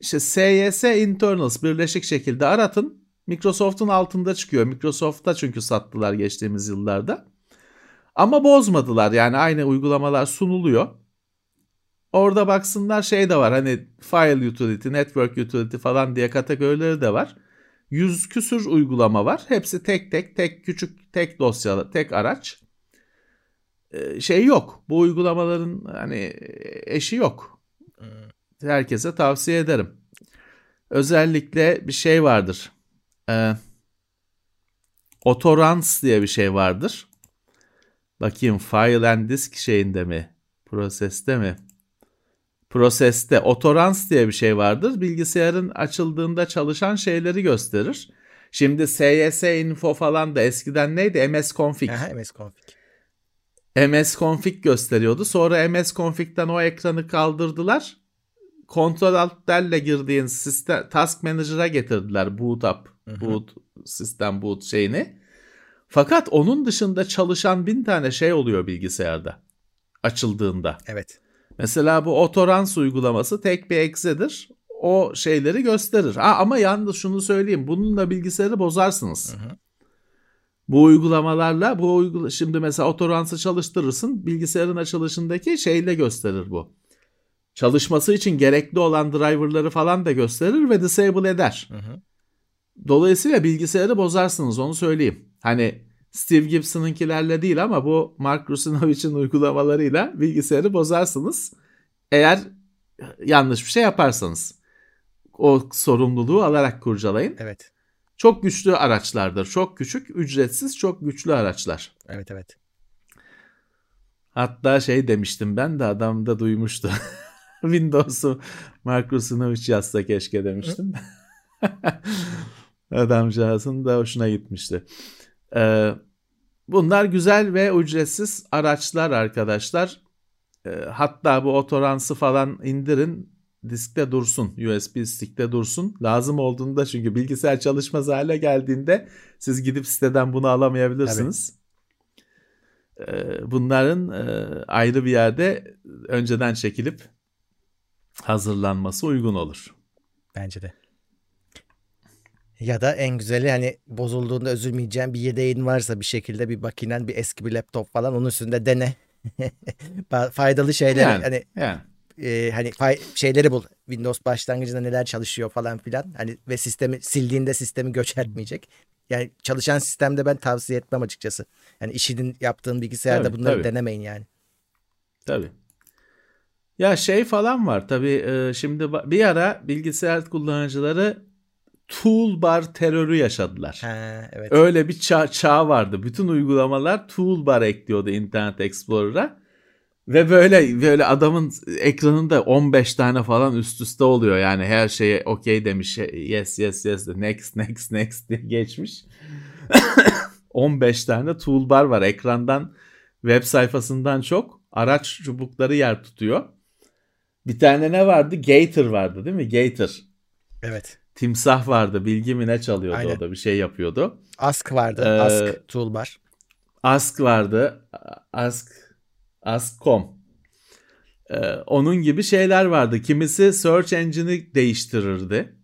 İşte SYS Internals birleşik şekilde aratın. Microsoft'un altında çıkıyor. Microsoft'ta çünkü sattılar geçtiğimiz yıllarda. Ama bozmadılar yani aynı uygulamalar sunuluyor. Orada baksınlar şey de var hani file utility, network utility falan diye kategorileri de var. Yüz küsür uygulama var. Hepsi tek tek tek küçük tek dosyalı tek araç. Ee, şey yok. Bu uygulamaların hani eşi yok. Herkese tavsiye ederim. Özellikle bir şey vardır. Ee, Otorans diye bir şey vardır. Bakayım file and disk şeyinde mi? Proseste mi? Proseste otorans diye bir şey vardır. Bilgisayarın açıldığında çalışan şeyleri gösterir. Şimdi SYS info falan da eskiden neydi? MS config. Aha, MS config. MS config gösteriyordu. Sonra MS config'den o ekranı kaldırdılar. Kontrol altlerle girdiğin sistem task manager'a getirdiler boot up, boot sistem boot şeyini. Fakat onun dışında çalışan bin tane şey oluyor bilgisayarda açıldığında. Evet. Mesela bu otorans uygulaması tek bir eksedir. O şeyleri gösterir. Ha, ama yalnız şunu söyleyeyim. Bununla bilgisayarı bozarsınız. Hı hı. Bu uygulamalarla bu uygula şimdi mesela otoransı çalıştırırsın. Bilgisayarın açılışındaki şeyle gösterir bu. Çalışması için gerekli olan driverları falan da gösterir ve disable eder. Hı hı. Dolayısıyla bilgisayarı bozarsınız onu söyleyeyim. Hani Steve Gibson'ınkilerle değil ama bu Mark Rusinovich'in uygulamalarıyla bilgisayarı bozarsınız. Eğer yanlış bir şey yaparsanız. O sorumluluğu alarak kurcalayın. Evet. Çok güçlü araçlardır. Çok küçük, ücretsiz, çok güçlü araçlar. Evet evet. Hatta şey demiştim ben de adam da duymuştu. Windows'u Mark Rusinovich yazsa keşke demiştim. Adamcağızın da hoşuna gitmişti. Ee, bunlar güzel ve ücretsiz araçlar arkadaşlar. Ee, hatta bu otoransı falan indirin diskte dursun. USB stickte dursun. Lazım olduğunda çünkü bilgisayar çalışmaz hale geldiğinde siz gidip siteden bunu alamayabilirsiniz. Ee, bunların e, ayrı bir yerde önceden çekilip hazırlanması uygun olur. Bence de. Ya da en güzeli hani bozulduğunda üzülmeyeceğin bir yedeğin varsa bir şekilde bir makinen bir eski bir laptop falan onun üstünde dene. Faydalı şeyler yani, hani yani. E, hani fay, şeyleri bul. Windows başlangıcında neler çalışıyor falan filan. Hani ve sistemi sildiğinde sistemi göç etmeyecek. Yani çalışan sistemde ben tavsiye etmem açıkçası. Yani işinin yaptığın bilgisayarda tabii, bunları tabii. denemeyin yani. Tabii. Ya şey falan var tabii e, şimdi bir ara bilgisayar kullanıcıları toolbar terörü yaşadılar. Ha, evet. Öyle bir çağ, çağ vardı. Bütün uygulamalar toolbar ekliyordu Internet Explorer'a. Ve böyle böyle adamın ekranında 15 tane falan üst üste oluyor. Yani her şeye okey demiş. Yes yes yes next next next diye geçmiş. 15 tane toolbar var. Ekrandan web sayfasından çok araç çubukları yer tutuyor. Bir tane ne vardı? Gator vardı değil mi? Gator. Evet. Timsah vardı. Bilgi mi ne çalıyordu Aynen. o da bir şey yapıyordu. Ask vardı. Ee, Ask toolbar. Ask vardı. Ask Ask.com. Ee, onun gibi şeyler vardı. Kimisi search engine'i değiştirirdi.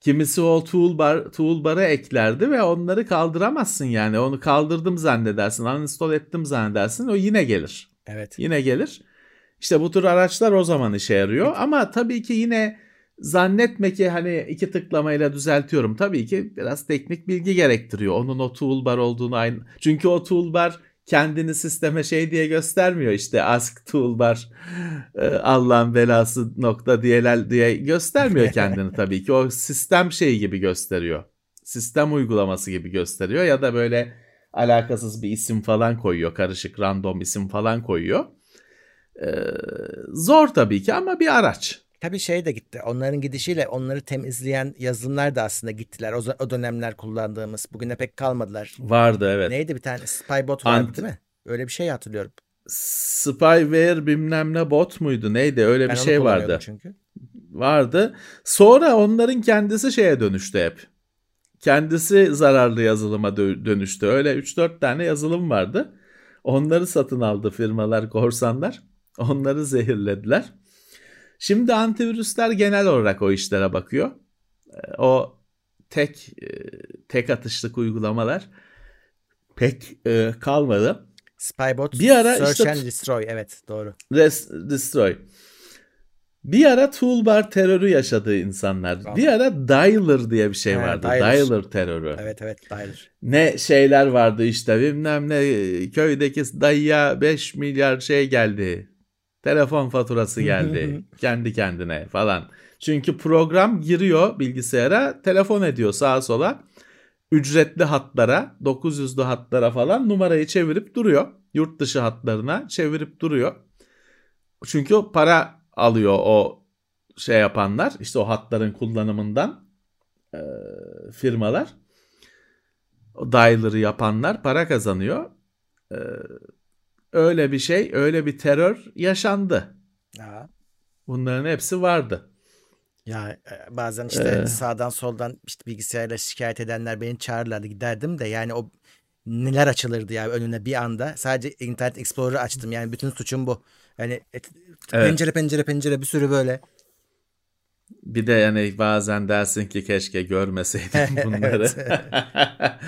Kimisi o toolbar toolbar'a eklerdi ve onları kaldıramazsın yani. Onu kaldırdım zannedersin, uninstall ettim zannedersin. O yine gelir. Evet. Yine gelir. İşte bu tür araçlar o zaman işe yarıyor. Ama tabii ki yine zannetme ki hani iki tıklamayla düzeltiyorum. Tabii ki biraz teknik bilgi gerektiriyor. Onun o toolbar olduğunu aynı. Çünkü o toolbar kendini sisteme şey diye göstermiyor işte ask toolbar e, Allah'ın belası nokta diyeler diye göstermiyor kendini tabii ki. O sistem şeyi gibi gösteriyor. Sistem uygulaması gibi gösteriyor ya da böyle alakasız bir isim falan koyuyor. Karışık random isim falan koyuyor. Ee, zor tabii ki ama bir araç. Tabii şey de gitti. Onların gidişiyle onları temizleyen yazılımlar da aslında gittiler. O, o dönemler kullandığımız. Bugüne pek kalmadılar. Vardı evet. Neydi bir tane? Spybot vardı Ant- değil mi? Öyle bir şey hatırlıyorum. Spyware bilmem ne bot muydu neydi öyle ben bir şey vardı. çünkü. Vardı. Sonra onların kendisi şeye dönüştü hep. Kendisi zararlı yazılıma dönüştü. Öyle 3-4 tane yazılım vardı. Onları satın aldı firmalar, korsanlar. Onları zehirlediler. Şimdi antivirüsler genel olarak o işlere bakıyor. Ee, o tek e, tek atışlık uygulamalar pek e, kalmadı. Spybot, bir ara Search işte, and Destroy evet doğru. Res, destroy. Bir ara toolbar terörü yaşadığı insanlar. Tamam. Bir ara dialer diye bir şey He, vardı. Dialer. dialer terörü. Evet evet dialer. Ne şeyler vardı işte bilmem ne köydeki dayıya 5 milyar şey geldi. Telefon faturası geldi kendi kendine falan. Çünkü program giriyor bilgisayara telefon ediyor sağa sola. Ücretli hatlara 900'lü hatlara falan numarayı çevirip duruyor. Yurt dışı hatlarına çevirip duruyor. Çünkü para alıyor o şey yapanlar işte o hatların kullanımından e, firmalar. O dialer'ı yapanlar para kazanıyor. E, öyle bir şey, öyle bir terör yaşandı. Ya. Bunların hepsi vardı. Ya e, bazen işte ee, sağdan soldan işte bilgisayarla şikayet edenler beni çağırırlardı giderdim de yani o neler açılırdı ya önüne bir anda. Sadece Internet Explorer'ı açtım yani bütün suçum bu. Yani et, evet. pencere pencere pencere bir sürü böyle. Bir de yani bazen dersin ki keşke görmeseydim bunları.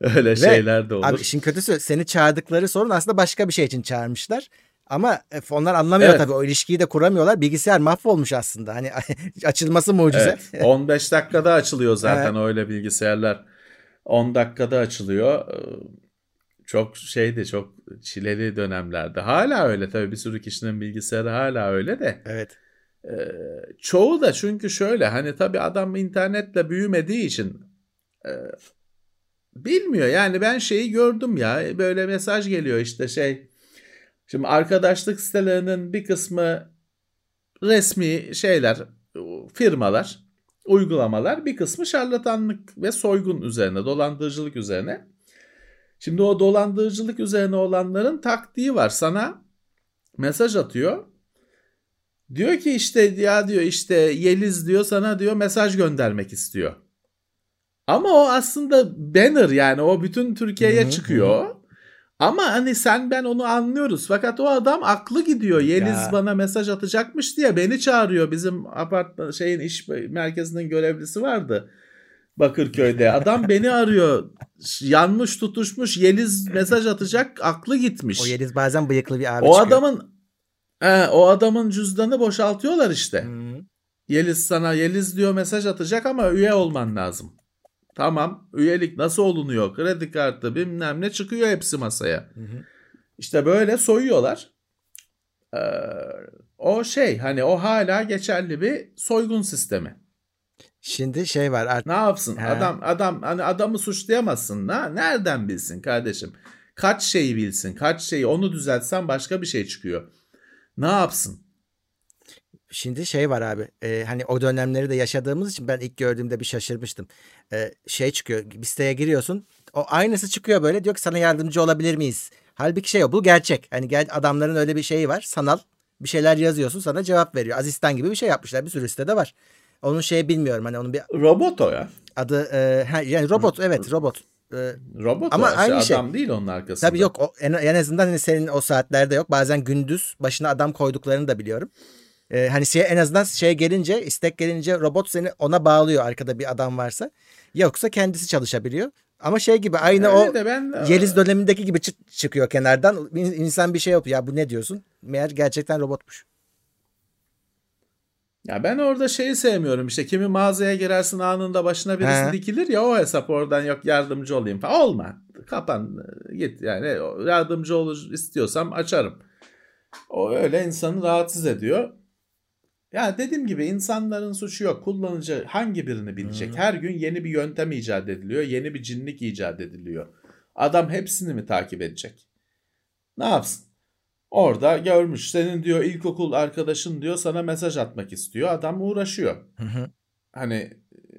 Öyle Ve, şeyler de olur. Abi işin kötüsü seni çağırdıkları sorun aslında başka bir şey için çağırmışlar. Ama e, onlar anlamıyor evet. tabii o ilişkiyi de kuramıyorlar. Bilgisayar mahvolmuş aslında. Hani açılması mucize. Evet. 15 dakikada açılıyor zaten evet. öyle bilgisayarlar. 10 dakikada açılıyor. Çok şeydi çok çileli dönemlerde. Hala öyle tabii bir sürü kişinin bilgisayarı hala öyle de. Evet. Çoğu da çünkü şöyle hani tabii adam internetle büyümediği için e, bilmiyor. Yani ben şeyi gördüm ya böyle mesaj geliyor işte şey. Şimdi arkadaşlık sitelerinin bir kısmı resmi şeyler, firmalar, uygulamalar, bir kısmı şarlatanlık ve soygun üzerine, dolandırıcılık üzerine. Şimdi o dolandırıcılık üzerine olanların taktiği var. Sana mesaj atıyor. Diyor ki işte ya diyor işte Yeliz diyor sana diyor mesaj göndermek istiyor. Ama o aslında banner yani o bütün Türkiye'ye çıkıyor. Ama hani sen ben onu anlıyoruz. Fakat o adam aklı gidiyor. Yeliz ya. bana mesaj atacakmış diye beni çağırıyor. Bizim apartman şeyin iş merkezinin görevlisi vardı. Bakırköy'de. Adam beni arıyor. Yanmış tutuşmuş Yeliz mesaj atacak aklı gitmiş. O Yeliz bazen bıyıklı bir abi O çıkıyor. adamın he, o adamın cüzdanı boşaltıyorlar işte. Hmm. Yeliz sana Yeliz diyor mesaj atacak ama üye olman lazım. Tamam üyelik nasıl olunuyor? Kredi kartı bilmem ne çıkıyor hepsi masaya. Hı hı. İşte böyle soyuyorlar. Ee, o şey hani o hala geçerli bir soygun sistemi. Şimdi şey var artık Ne yapsın? He. Adam adam hani adamı suçlayamazsın. Ha? Nereden bilsin kardeşim? Kaç şeyi bilsin? Kaç şeyi onu düzeltsen başka bir şey çıkıyor. Ne yapsın? Şimdi şey var abi e, hani o dönemleri de yaşadığımız için ben ilk gördüğümde bir şaşırmıştım. E, şey çıkıyor bir siteye giriyorsun o aynısı çıkıyor böyle diyor ki sana yardımcı olabilir miyiz? Halbuki şey o bu gerçek. Hani gel adamların öyle bir şeyi var sanal bir şeyler yazıyorsun sana cevap veriyor. Asistan gibi bir şey yapmışlar bir sürü sitede var. Onun şeyi bilmiyorum hani onun bir Robot o ya. adı e, yani robot evet robot. E, Robot Ama o. İşte aynı şey. adam değil onun arkasında. Tabii yok o, en, en azından hani senin o saatlerde yok. Bazen gündüz başına adam koyduklarını da biliyorum. Ee, hani şey en azından şey gelince istek gelince robot seni ona bağlıyor arkada bir adam varsa. Yoksa kendisi çalışabiliyor. Ama şey gibi aynı Öyle o de ben Yeliz dönemindeki gibi çı- çıkıyor kenardan. İn- İnsan bir şey yapıyor. Ya bu ne diyorsun? Meğer gerçekten robotmuş. Ya ben orada şeyi sevmiyorum işte kimi mağazaya girersin anında başına birisi He. dikilir ya o hesap oradan yok yardımcı olayım falan. Olma. Kapan git yani yardımcı olur istiyorsam açarım. O öyle insanı rahatsız ediyor. Ya dediğim gibi insanların suçu yok. Kullanıcı hangi birini bilecek? Hı. Her gün yeni bir yöntem icat ediliyor. Yeni bir cinlik icat ediliyor. Adam hepsini mi takip edecek? Ne yapsın? Orada görmüş. Senin diyor ilkokul arkadaşın diyor sana mesaj atmak istiyor. Adam uğraşıyor. Hı hı. Hani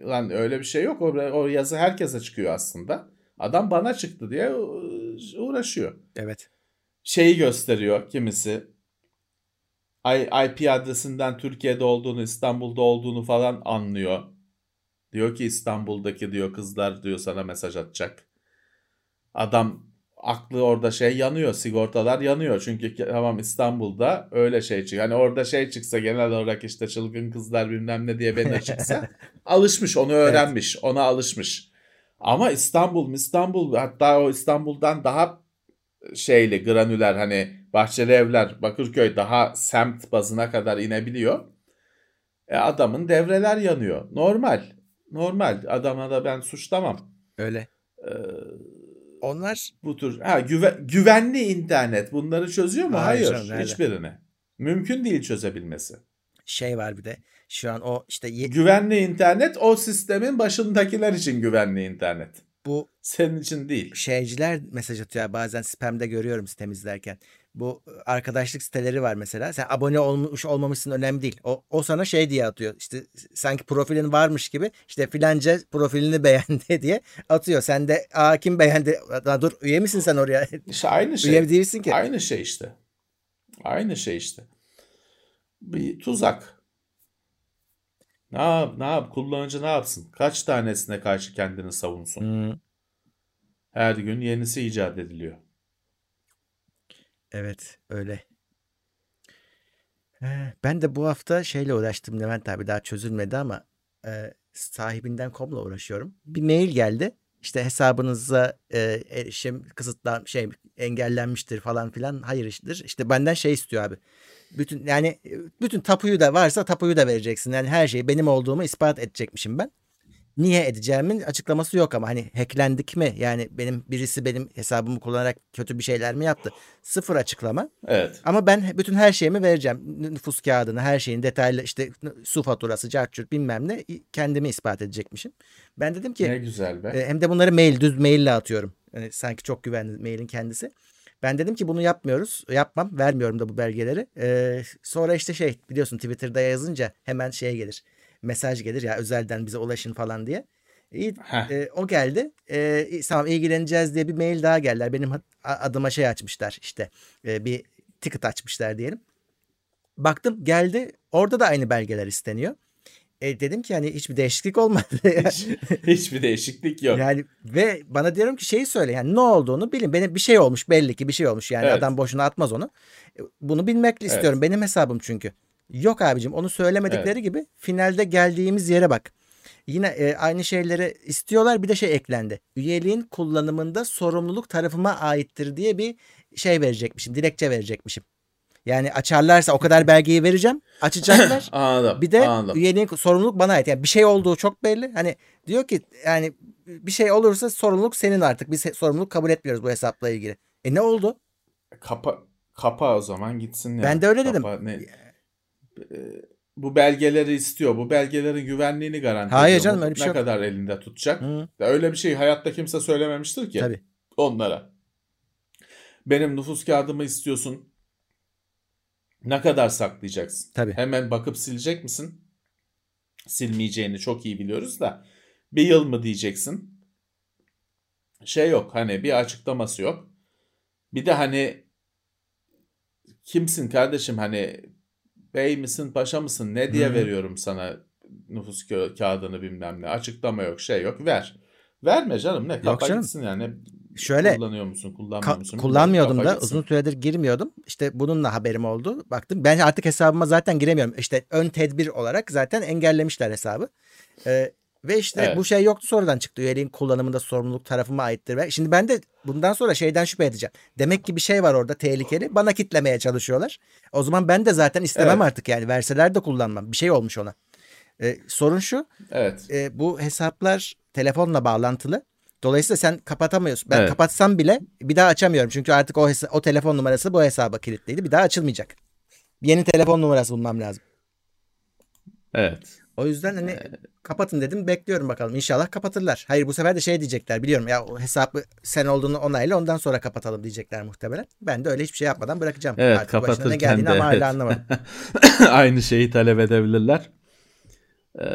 lan öyle bir şey yok. O, o yazı herkese çıkıyor aslında. Adam bana çıktı diye uğraşıyor. Evet. Şeyi gösteriyor kimisi. IP adresinden Türkiye'de olduğunu, İstanbul'da olduğunu falan anlıyor. Diyor ki İstanbul'daki diyor kızlar diyor sana mesaj atacak. Adam aklı orada şey yanıyor, sigortalar yanıyor. Çünkü tamam İstanbul'da öyle şey çıkıyor. Hani orada şey çıksa genel olarak işte çılgın kızlar bilmem ne diye banner çıksa alışmış, onu öğrenmiş, ona alışmış. Ama İstanbul, İstanbul hatta o İstanbul'dan daha şeyli granüler hani Bahçeli Evler, Bakırköy daha semt bazına kadar inebiliyor. E adamın devreler yanıyor. Normal. Normal. Adama da ben suçlamam. Öyle. Ee, Onlar bu tür ha güve- güvenli internet bunları çözüyor mu? Hayır Hayır, canım, hiçbirini. Mümkün değil çözebilmesi. şey var bir de. Şu an o işte ye- Güvenli internet o sistemin başındakiler için güvenli internet. bu Senin için değil. şeyciler mesaj atıyor bazen spamda görüyorum temizlerken. Bu arkadaşlık siteleri var mesela. Sen abone olmuş olmamışsın önemli değil. O, o sana şey diye atıyor. İşte sanki profilin varmış gibi işte filanca profilini beğendi diye atıyor. Sen de aa kim beğendi? Aa, dur üye misin sen oraya? İşte aynı şey. üye değilsin ki. Aynı şey işte. Aynı şey işte. Bir tuzak. Ne yap, ne yap, kullanıcı ne yapsın? Kaç tanesine karşı kendini savunsun? Hmm, Her gün yenisi icat ediliyor. Evet öyle. Ben de bu hafta şeyle uğraştım Levent abi daha çözülmedi ama e, sahibinden komla uğraşıyorum. Bir mail geldi. İşte hesabınıza e, erişim kısıtlan şey engellenmiştir falan filan. Hayır iştir. İşte benden şey istiyor abi. Bütün yani e, bütün tapuyu da varsa tapuyu da vereceksin. Yani her şeyi benim olduğumu ispat edecekmişim ben. Niye edeceğimin açıklaması yok ama hani hacklendik mi? Yani benim birisi benim hesabımı kullanarak kötü bir şeyler mi yaptı? Sıfır açıklama. Evet. Ama ben bütün her şeyimi vereceğim. Nüfus kağıdını, her şeyin detaylı işte su faturası, cartçurt bilmem ne kendimi ispat edecekmişim. Ben dedim ki Ne güzel be. e, hem de bunları mail, düz maille atıyorum. Yani sanki çok güvenli mailin kendisi. Ben dedim ki bunu yapmıyoruz. Yapmam. Vermiyorum da bu belgeleri. E, sonra işte şey biliyorsun Twitter'da yazınca hemen şeye gelir. Mesaj gelir ya özelden bize ulaşın falan diye. İyi, e, o geldi. E, tamam ilgileneceğiz diye bir mail daha geldiler. Benim adıma şey açmışlar işte e, bir ticket açmışlar diyelim. Baktım geldi. Orada da aynı belgeler isteniyor. E, dedim ki hani hiçbir değişiklik olmadı. Hiç, hiçbir değişiklik yok. yani ve bana diyorum ki şeyi söyle yani ne olduğunu bilin. Benim bir şey olmuş belli ki bir şey olmuş. Yani Evet. adam boşuna atmaz onu. E, Bunu bilmek istiyorum. Benim hesabım çünkü. Yok abicim onu söylemedikleri gibi finalde geldiğimiz yere bak. Yine e, aynı şeyleri istiyorlar bir de şey eklendi. Üyeliğin kullanımında sorumluluk tarafıma aittir diye bir şey verecekmişim. Dilekçe verecekmişim. Yani açarlarsa o kadar belgeyi vereceğim. Açacaklar. Anladım. Bir de anladım. üyeliğin sorumluluk bana ait. Yani bir şey olduğu çok belli. Hani diyor ki yani bir şey olursa sorumluluk senin artık. Biz sorumluluk kabul etmiyoruz bu hesapla ilgili. E ne oldu? Kapa, kapa o zaman gitsin ya. Ben de öyle dedim. Kapa, ne- e, bu belgeleri istiyor. Bu belgelerin güvenliğini garanti Hayır ediyor. canım, öyle bir şey ne yok. kadar elinde tutacak? Hı, Öyle bir şey hayatta kimse söylememiştir ki tabii. onlara. Benim nüfus kağıdımı istiyorsun. Ne kadar saklayacaksın? Tabii. Hemen bakıp silecek misin? Silmeyeceğini çok iyi biliyoruz da bir yıl mı diyeceksin? Şey yok hani bir açıklaması yok. Bir de hani kimsin kardeşim hani bey misin paşa mısın ne diye Hı. veriyorum sana nüfus kağ- kağıdını bilmem ne açıklama yok şey yok ver. Verme canım ne kapa canım. gitsin yani. Şöyle Kullanıyor musun kullanmıyor musun? kullanmıyordum da gitsin. uzun süredir girmiyordum. İşte bununla haberim oldu. Baktım ben artık hesabıma zaten giremiyorum. İşte ön tedbir olarak zaten engellemişler hesabı. Ee, ve işte Evet. bu şey yoktu sonradan çıktı. Üyeliğin kullanımında sorumluluk tarafıma aittir. Ve şimdi ben de bundan sonra şeyden şüphe edeceğim. Demek ki bir şey var orada tehlikeli. Bana kitlemeye çalışıyorlar. O zaman ben de zaten istemem Evet. artık yani. Verseler de kullanmam. Bir şey olmuş ona. Ee, sorun şu. Evet. e, bu hesaplar telefonla bağlantılı. Dolayısıyla sen kapatamıyorsun. Ben Evet. kapatsam bile bir daha açamıyorum. Çünkü artık o hesa- o telefon numarası bu hesaba kilitliydi. Bir daha açılmayacak. Yeni telefon numarası bulmam lazım. Evet. O yüzden hani kapatın dedim. Bekliyorum bakalım. İnşallah kapatırlar. Hayır bu sefer de şey diyecekler. Biliyorum ya o hesabı sen olduğunu onayla ondan sonra kapatalım diyecekler muhtemelen. Ben de öyle hiçbir şey yapmadan bırakacağım. Evet Artık başına ne kapatırken geldiğini de ama evet. hala anlamadım. aynı şeyi talep edebilirler. Ee,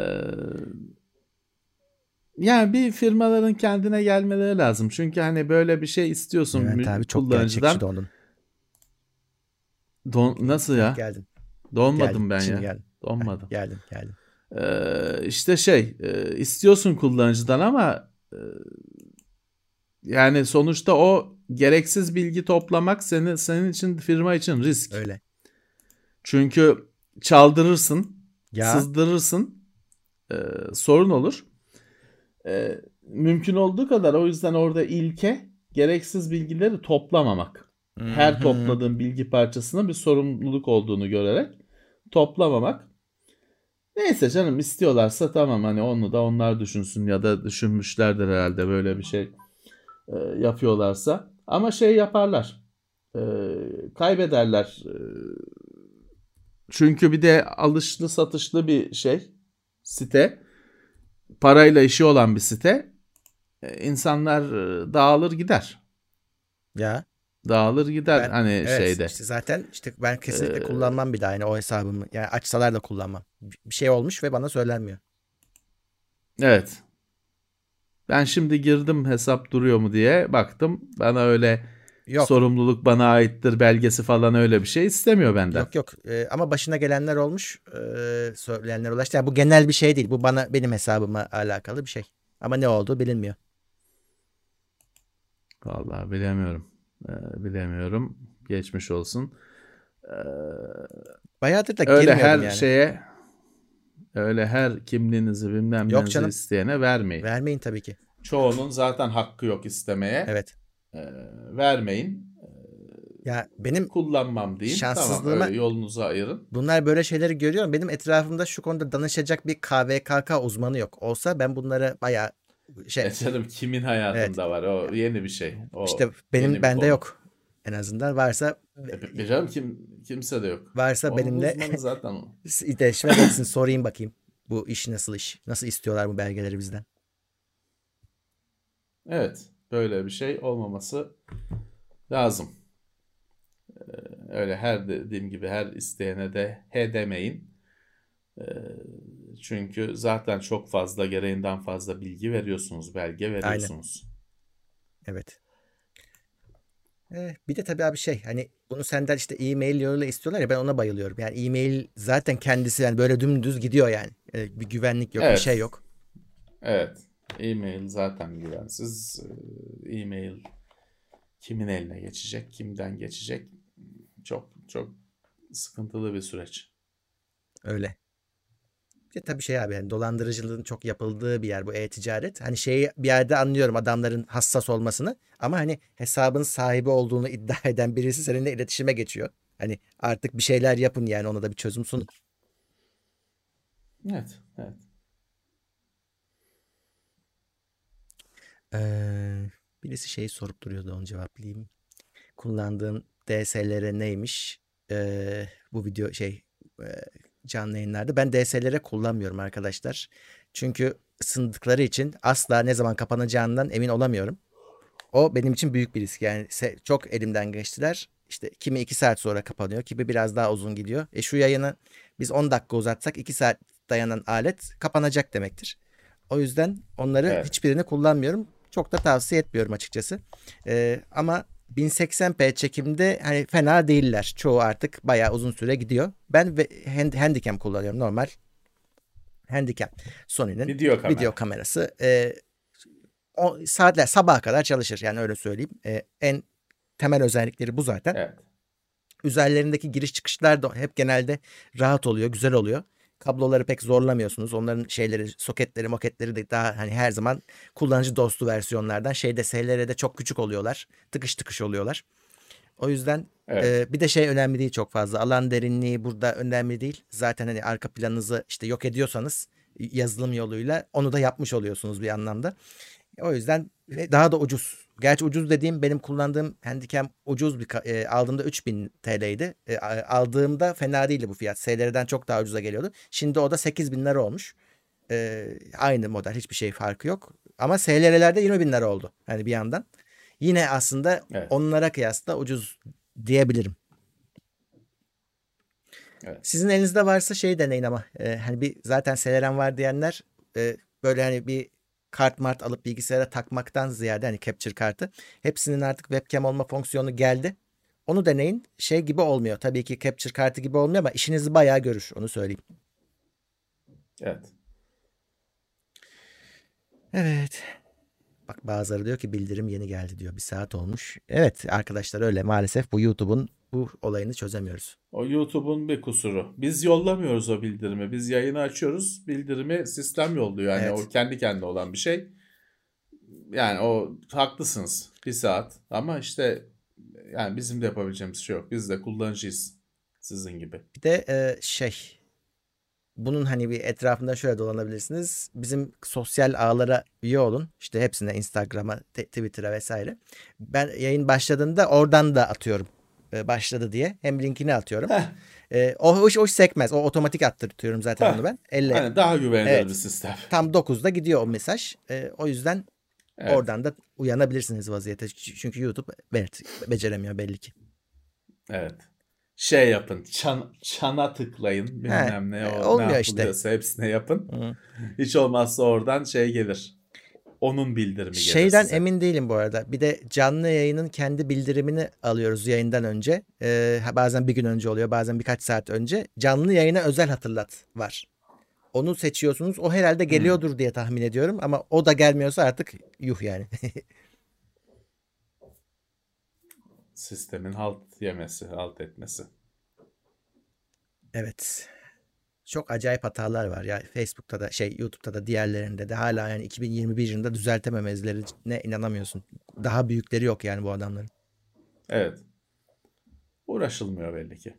yani bir firmaların kendine gelmeleri lazım. Çünkü hani böyle bir şey istiyorsun Levent mü- abi çok kullanıcıdan. dondun. Don- nasıl ya? Geldin. Donmadım geldin. ben ya. geldin. Donmadım. Geldin. Geldin. Ee, işte şey e, istiyorsun kullanıcıdan ama e, yani sonuçta o gereksiz bilgi toplamak senin senin için firma için risk. Öyle. Çünkü çaldırırsın, Ya sızdırırsın, e, sorun olur. E, mümkün olduğu kadar o yüzden orada ilke gereksiz bilgileri toplamamak. Her topladığın bilgi parçasının bir sorumluluk olduğunu görerek toplamamak. Neyse canım istiyorlarsa tamam hani onu da onlar düşünsün ya da düşünmüşlerdir herhalde böyle bir şey e, yapıyorlarsa. Ama şey yaparlar. E, kaybederler. E, çünkü bir de alışlı satışlı bir şey site. Parayla işi olan bir site. E, insanlar e, dağılır gider. ya Dağılır gider Ben- hani Evet, şeyde. işte zaten işte ben kesinlikle Ee, kullanmam bir daha yani o hesabımı. Yani açsalar da kullanmam. Bir şey olmuş ve bana söylenmiyor. Evet. Ben şimdi girdim hesap duruyor mu diye baktım. Bana öyle Yok. sorumluluk bana aittir belgesi falan öyle bir şey istemiyor benden. Yok yok Ee, ama başına gelenler olmuş. Ee, söyleyenler ulaştı. Yani bu genel bir şey değil. Bu bana benim hesabıma alakalı bir şey. Ama ne olduğu bilinmiyor. Vallahi bilemiyorum. Ee, bilemiyorum. Geçmiş olsun. Ee, Bayağıdır da öyle her yani. şeye öyle her kimliğinizi bilmem Yok canım. isteyene vermeyin. Vermeyin tabii ki. Çoğunun zaten hakkı yok istemeye. Evet. Ee, vermeyin. Ya benim Kullanmam. Tamam Şanssızlığıma- öyle yolunuzu ayırın. bunlar böyle şeyleri görüyorum. Benim etrafımda şu konuda danışacak bir KVKK uzmanı yok. Olsa ben bunları bayağı şey E canım kimin hayatında var? O yeni bir şey. O işte benim bende konu. yok. En azından varsa E, canım kim kimse de yok. varsa Onun benimle zaten o. iletişime geçsin sorayım bakayım. Bu iş nasıl iş? Nasıl istiyorlar bu belgeleri bizden? Evet. Böyle bir şey olmaması lazım. Ee, öyle her dediğim gibi her isteyene de he demeyin. Ee, çünkü zaten çok fazla gereğinden fazla bilgi veriyorsunuz, belge veriyorsunuz. Evet. Eh, bir de tabii abi şey hani bunu senden işte e-mail yoluyla istiyorlar ya ben ona bayılıyorum. Yani e-mail zaten kendisi yani böyle dümdüz gidiyor yani. Eh, bir güvenlik yok bir Evet. şey yok. Evet. E-mail zaten güvensiz. Ee, E-mail kimin eline geçecek, kimden geçecek? Çok çok sıkıntılı bir süreç. Öyle. Bir de tabii şey abi yani dolandırıcılığın çok yapıldığı bir yer bu e-ticaret. Hani şeyi bir yerde anlıyorum adamların hassas olmasını ama hani hesabın sahibi olduğunu iddia eden birisi seninle iletişime geçiyor. Hani artık bir şeyler yapın yani ona da bir çözüm sunun. Evet, evet. Ee, birisi şeyi sorup duruyordu onu cevaplayayım. Kullandığın DSLR neymiş? Ee, bu video şey e, canlı yayınlarda. Ben DSLR kullanmıyorum arkadaşlar. Çünkü ısındıkları için asla ne zaman kapanacağından emin olamıyorum. O benim için büyük bir risk. Yani çok elimden geçtiler. İşte kimi 2 saat sonra kapanıyor, kimi biraz daha uzun gidiyor. E şu yayını biz 10 dakika uzatsak 2 saat dayanan alet kapanacak demektir. O yüzden onları evet. hiçbirini kullanmıyorum. Çok da tavsiye etmiyorum açıkçası. Ee, ama 1080p çekimde hani fena değiller. Çoğu artık bayağı uzun süre gidiyor. Ben ve hand, Handycam kullanıyorum normal. Handycam. Sony'nin video, kamera. video kamerası. Ee, o saatler sabaha kadar çalışır yani öyle söyleyeyim. Ee, en temel özellikleri bu zaten. Evet. Üzerlerindeki giriş çıkışlar da hep genelde rahat oluyor, güzel oluyor. Kabloları pek zorlamıyorsunuz. Onların şeyleri, soketleri, moketleri de daha hani her zaman kullanıcı dostu versiyonlardan. Şeyde SLR'de çok küçük oluyorlar. Tıkış tıkış oluyorlar. O yüzden evet. e, bir de şey önemli değil çok fazla. Alan derinliği burada önemli değil. Zaten hani arka planınızı işte yok ediyorsanız yazılım yoluyla onu da yapmış oluyorsunuz bir anlamda. O yüzden daha da ucuz. Gerçi ucuz dediğim benim kullandığım Handycam ucuz bir e, aldığımda 3000 TL'ydi. E, aldığımda fena değildi bu fiyat. SLR'den çok daha ucuza geliyordu. Şimdi o da 8000 lira olmuş. E, aynı model hiçbir şey farkı yok. Ama SLR'lerde 20 bin lira oldu. hani bir yandan. Yine aslında evet. onlara kıyasla ucuz diyebilirim. Evet. Sizin elinizde varsa şey deneyin ama e, hani bir zaten SLR'm var diyenler e, böyle hani bir kart mart alıp bilgisayara takmaktan ziyade hani capture kartı hepsinin artık webcam olma fonksiyonu geldi. Onu deneyin. Şey gibi olmuyor. Tabii ki capture kartı gibi olmuyor ama işinizi bayağı görür. Onu söyleyeyim. Evet. Evet. Bak bazıları diyor ki bildirim yeni geldi diyor. Bir saat olmuş. Evet arkadaşlar öyle maalesef bu YouTube'un bu olayını çözemiyoruz. O YouTube'un bir kusuru. Biz yollamıyoruz o bildirimi. Biz yayını açıyoruz. Bildirimi sistem yolluyor. Yani evet. o kendi kendine olan bir şey. Yani o haklısınız. Bir saat. Ama işte yani bizim de yapabileceğimiz şey yok. Biz de kullanıcıyız. Sizin gibi. Bir de e, şey bunun hani bir etrafında şöyle dolanabilirsiniz. Bizim sosyal ağlara üye olun. İşte hepsine Instagram'a, Twitter'a vesaire. Ben yayın başladığında oradan da atıyorum e, başladı diye. Hem linkini atıyorum. E, o, o, o sekmez. O otomatik attırtıyorum zaten Heh. onu ben. Elle. Yani daha güvenilir evet. bir sistem. Tam 9'da gidiyor o mesaj. E, o yüzden evet. oradan da uyanabilirsiniz vaziyete. Çünkü YouTube evet, beceremiyor belli ki. Evet şey yapın. Çan, çana tıklayın. Bilmem He, ne o olmuyor ne işte. hepsine yapın. Hı. Hiç olmazsa oradan şey gelir. Onun bildirimi gelir Şeyden size. emin değilim bu arada. Bir de canlı yayının kendi bildirimini alıyoruz yayından önce. Ee, bazen bir gün önce oluyor, bazen birkaç saat önce. Canlı yayına özel hatırlat var. Onu seçiyorsunuz. O herhalde geliyordur hmm. diye tahmin ediyorum ama o da gelmiyorsa artık yuh yani. sistemin halt yemesi, halt etmesi. Evet. Çok acayip hatalar var ya Facebook'ta da şey YouTube'da da diğerlerinde de hala yani 2021 yılında düzeltememezlerine inanamıyorsun. Daha büyükleri yok yani bu adamların. Evet. Uğraşılmıyor belli ki.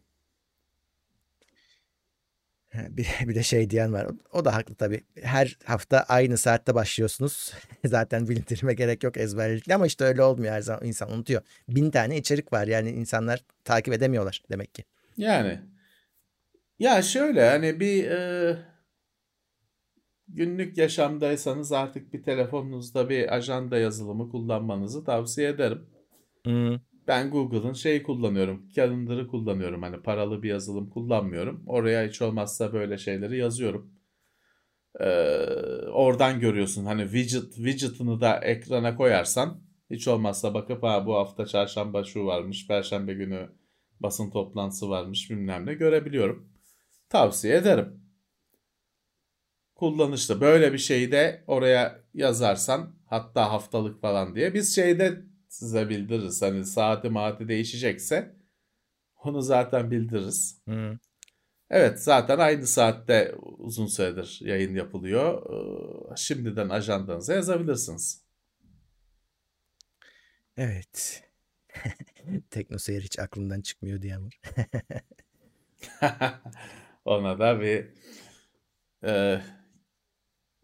Bir, bir de şey diyen var. O da haklı tabii. Her hafta aynı saatte başlıyorsunuz. Zaten bildirime gerek yok ezberlikle ama işte öyle olmuyor her zaman. insan unutuyor. Bin tane içerik var yani insanlar takip edemiyorlar demek ki. Yani ya şöyle hani bir e, günlük yaşamdaysanız artık bir telefonunuzda bir ajanda yazılımı kullanmanızı tavsiye ederim. Hmm. Ben Google'ın şeyi kullanıyorum. Calendar'ı kullanıyorum. Hani paralı bir yazılım kullanmıyorum. Oraya hiç olmazsa böyle şeyleri yazıyorum. Ee, oradan görüyorsun. Hani widget widget'ını da ekrana koyarsan hiç olmazsa bakıp ha bu hafta çarşamba şu varmış, perşembe günü basın toplantısı varmış bilmem ne görebiliyorum. Tavsiye ederim. Kullanışlı. Böyle bir şeyi de oraya yazarsan hatta haftalık falan diye biz şeyde size bildiririz. Hani saati maati değişecekse onu zaten bildiririz. Hı. Evet zaten aynı saatte uzun süredir yayın yapılıyor. Ee, şimdiden ajandanıza yazabilirsiniz. Evet. Teknoseyir hiç aklımdan çıkmıyor diye var. Ona da bir e,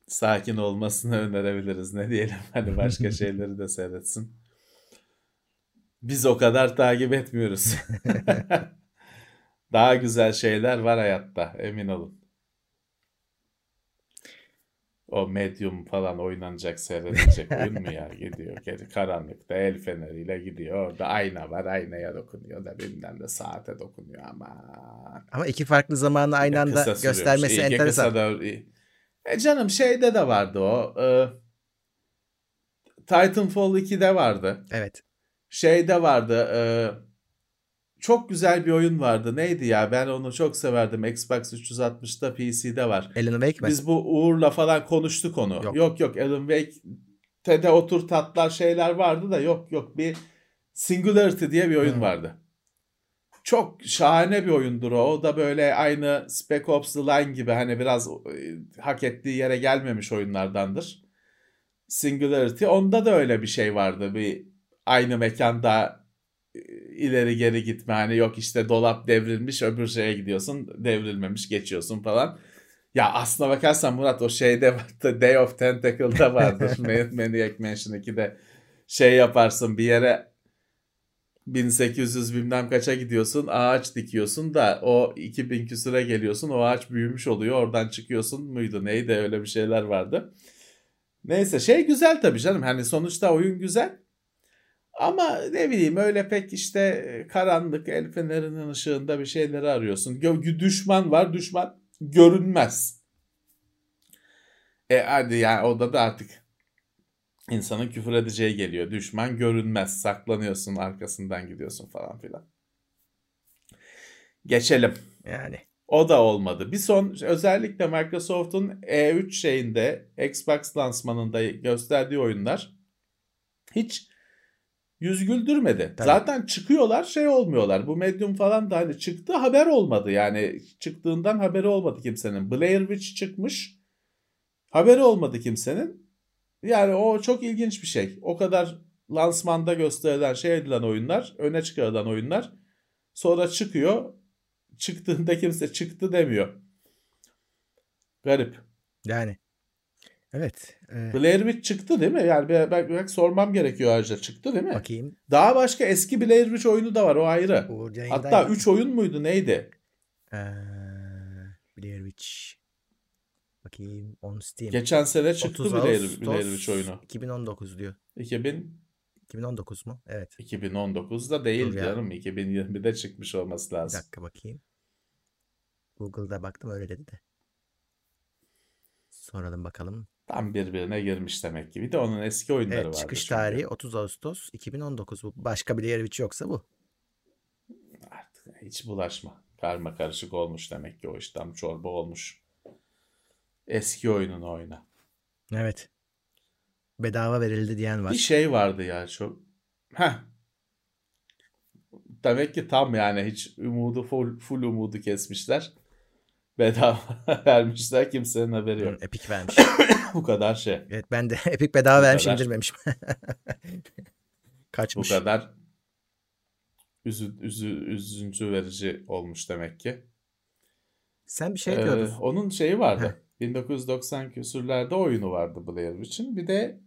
sakin olmasını önerebiliriz. Ne diyelim hani başka şeyleri de seyretsin. Biz o kadar takip etmiyoruz. Daha güzel şeyler var hayatta emin olun. O medium falan oynanacak seyredilecek oyun mu ya gidiyor geri karanlıkta el feneriyle gidiyor orada ayna var aynaya dokunuyor da bilmem de saate dokunuyor ama Ama iki farklı zamanı aynı anda kısa göstermesi ki enteresan. kısa da- E canım şeyde de vardı o e, Titanfall 2'de vardı Evet. Şeyde vardı e, çok güzel bir oyun vardı neydi ya ben onu çok severdim Xbox 360'da PC'de var Alan Wake mi? biz bu Uğur'la falan konuştuk onu. Yok. Yok yok, Alan Wake TED'e otur tatlar şeyler vardı da yok yok bir Singularity diye bir oyun Hı. vardı. Çok şahane bir oyundur o. O da böyle aynı Spec Ops The Line gibi hani biraz hak ettiği yere gelmemiş oyunlardandır. Singularity. Onda da öyle bir şey vardı. Bir aynı mekanda e, ileri geri gitme. Hani yok işte dolap devrilmiş öbür şeye gidiyorsun devrilmemiş geçiyorsun falan. Ya aslına bakarsan Murat o şeyde vardı. Day of Tentacle'da vardır. Man- Maniac Mansion 2'de şey yaparsın bir yere 1800 bilmem kaça gidiyorsun ağaç dikiyorsun da o 2000 küsüre geliyorsun o ağaç büyümüş oluyor oradan çıkıyorsun muydu neydi öyle bir şeyler vardı. Neyse şey güzel tabii canım hani sonuçta oyun güzel ama ne bileyim öyle pek işte karanlık el fenerinin ışığında bir şeyleri arıyorsun. Düşman var düşman görünmez. E hadi yani o da da artık insanın küfür edeceği geliyor. Düşman görünmez. Saklanıyorsun arkasından gidiyorsun falan filan. Geçelim. Yani. O da olmadı. Bir son özellikle Microsoft'un E3 şeyinde Xbox lansmanında gösterdiği oyunlar hiç yüz güldürmedi. Tabii. Zaten çıkıyorlar şey olmuyorlar. Bu Medium falan da hani çıktı haber olmadı. Yani çıktığından haberi olmadı kimsenin. Blair Witch çıkmış. Haberi olmadı kimsenin. Yani o çok ilginç bir şey. O kadar lansmanda gösterilen şey edilen oyunlar, öne çıkarılan oyunlar sonra çıkıyor. Çıktığında kimse çıktı demiyor. Garip. Yani. Evet. e, Blair Witch çıktı değil mi? Yani ben, ben, ben sormam gerekiyor ayrıca. Çıktı değil mi? bakayım. Daha başka eski Blair Witch oyunu da var o ayrı. Uğur Hatta yayındaydı. 3 oyun muydu neydi? Ee, Blair Witch. Bakayım. On Steam. Geçen sene çıktı 30 Blair, Blair Witch oyunu. 2019 diyor. 2000, 2019 mu? Evet. 2019'da değil Dur ya. canım. 2020'de çıkmış olması Bir lazım. dakika bakayım. Google'da baktım öyle dedi de. Soralım bakalım. Tam birbirine girmiş demek ki. Bir de onun eski oyunları Evet vardı. çıkış çünkü. tarihi 30 Ağustos 2019. Bu başka bir Witch yoksa bu. Artık hiç bulaşma. Karma karışık olmuş demek ki o işten çorba olmuş. Eski oyununu oyna. Evet. Bedava verildi diyen var. Bir şey vardı ya çok. Heh. Demek ki tam yani hiç umudu full, full umudu kesmişler. Bedava vermişler kimsenin haberi yok. Epic vermiş. Bu kadar şey. evet ben de Epic bedava Bu vermiş kadar. indirmemişim. Bu Kaçmış. kadar üzü, üzü, üzüntü verici olmuş demek ki. Sen bir şey Ee, diyordun. onun şeyi vardı. 1990 küsürlerde oyunu vardı Blair Witch'in. Bir de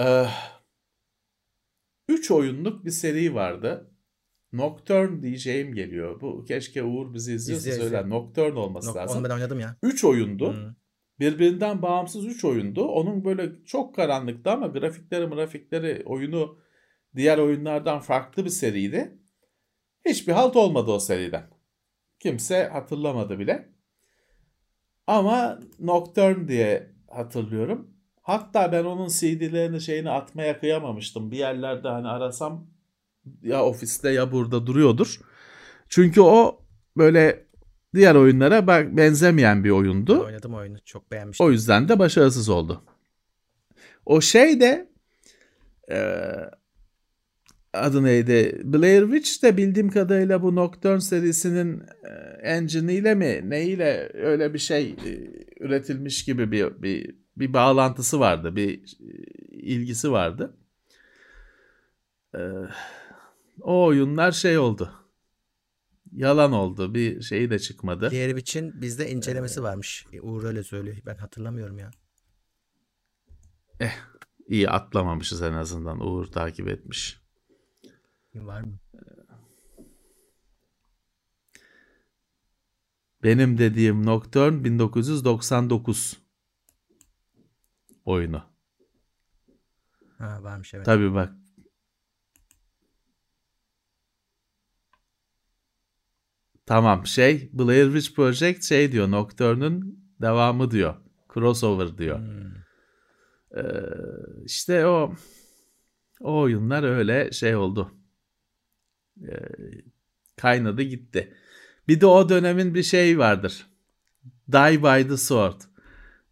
e, üç oyunluk bir seri vardı. Nocturne diyeceğim geliyor. Bu keşke Uğur bizi izliyorsa İzliyor, söyler. Nocturne olması Nok- lazım. Onu ben oynadım ya. Üç oyundu. Hı. Birbirinden bağımsız 3 oyundu. Onun böyle çok karanlıktı ama grafikleri grafikleri oyunu diğer oyunlardan farklı bir seriydi. Hiçbir halt olmadı o seriden. Kimse hatırlamadı bile. Ama Nocturne diye hatırlıyorum. Hatta ben onun CD'lerini şeyini atmaya kıyamamıştım. Bir yerlerde hani arasam ya ofiste ya burada duruyordur. Çünkü o böyle diğer oyunlara benzemeyen bir oyundu. oynadım oyunu. Çok beğenmiştim. O yüzden de başarısız oldu. O şey de eee, adı neydi? Blair Witch de bildiğim kadarıyla bu Nocturne serisinin eee, engine'iyle mi neyle öyle bir şey eee, üretilmiş gibi bir bir bir bağlantısı vardı, bir eee, ilgisi vardı. Eee, o oyunlar şey oldu. Yalan oldu. Bir şeyi de çıkmadı. Blair Witch'in bizde incelemesi varmış. E, Uğur öyle söylüyor. Ben hatırlamıyorum ya. İyi atlamamışız en azından. Uğur takip etmiş. Var mı? Benim dediğim Nocturne 1999 oyunu. Ha varmış evet. Tabii bak. Tamam şey Blair Witch Project şey diyor Nocturne'un devamı diyor. Crossover diyor. Hmm. Ee, işte o o oyunlar öyle şey oldu. Ee, kaynadı gitti. Bir de o dönemin bir şey vardır. Die by the Sword.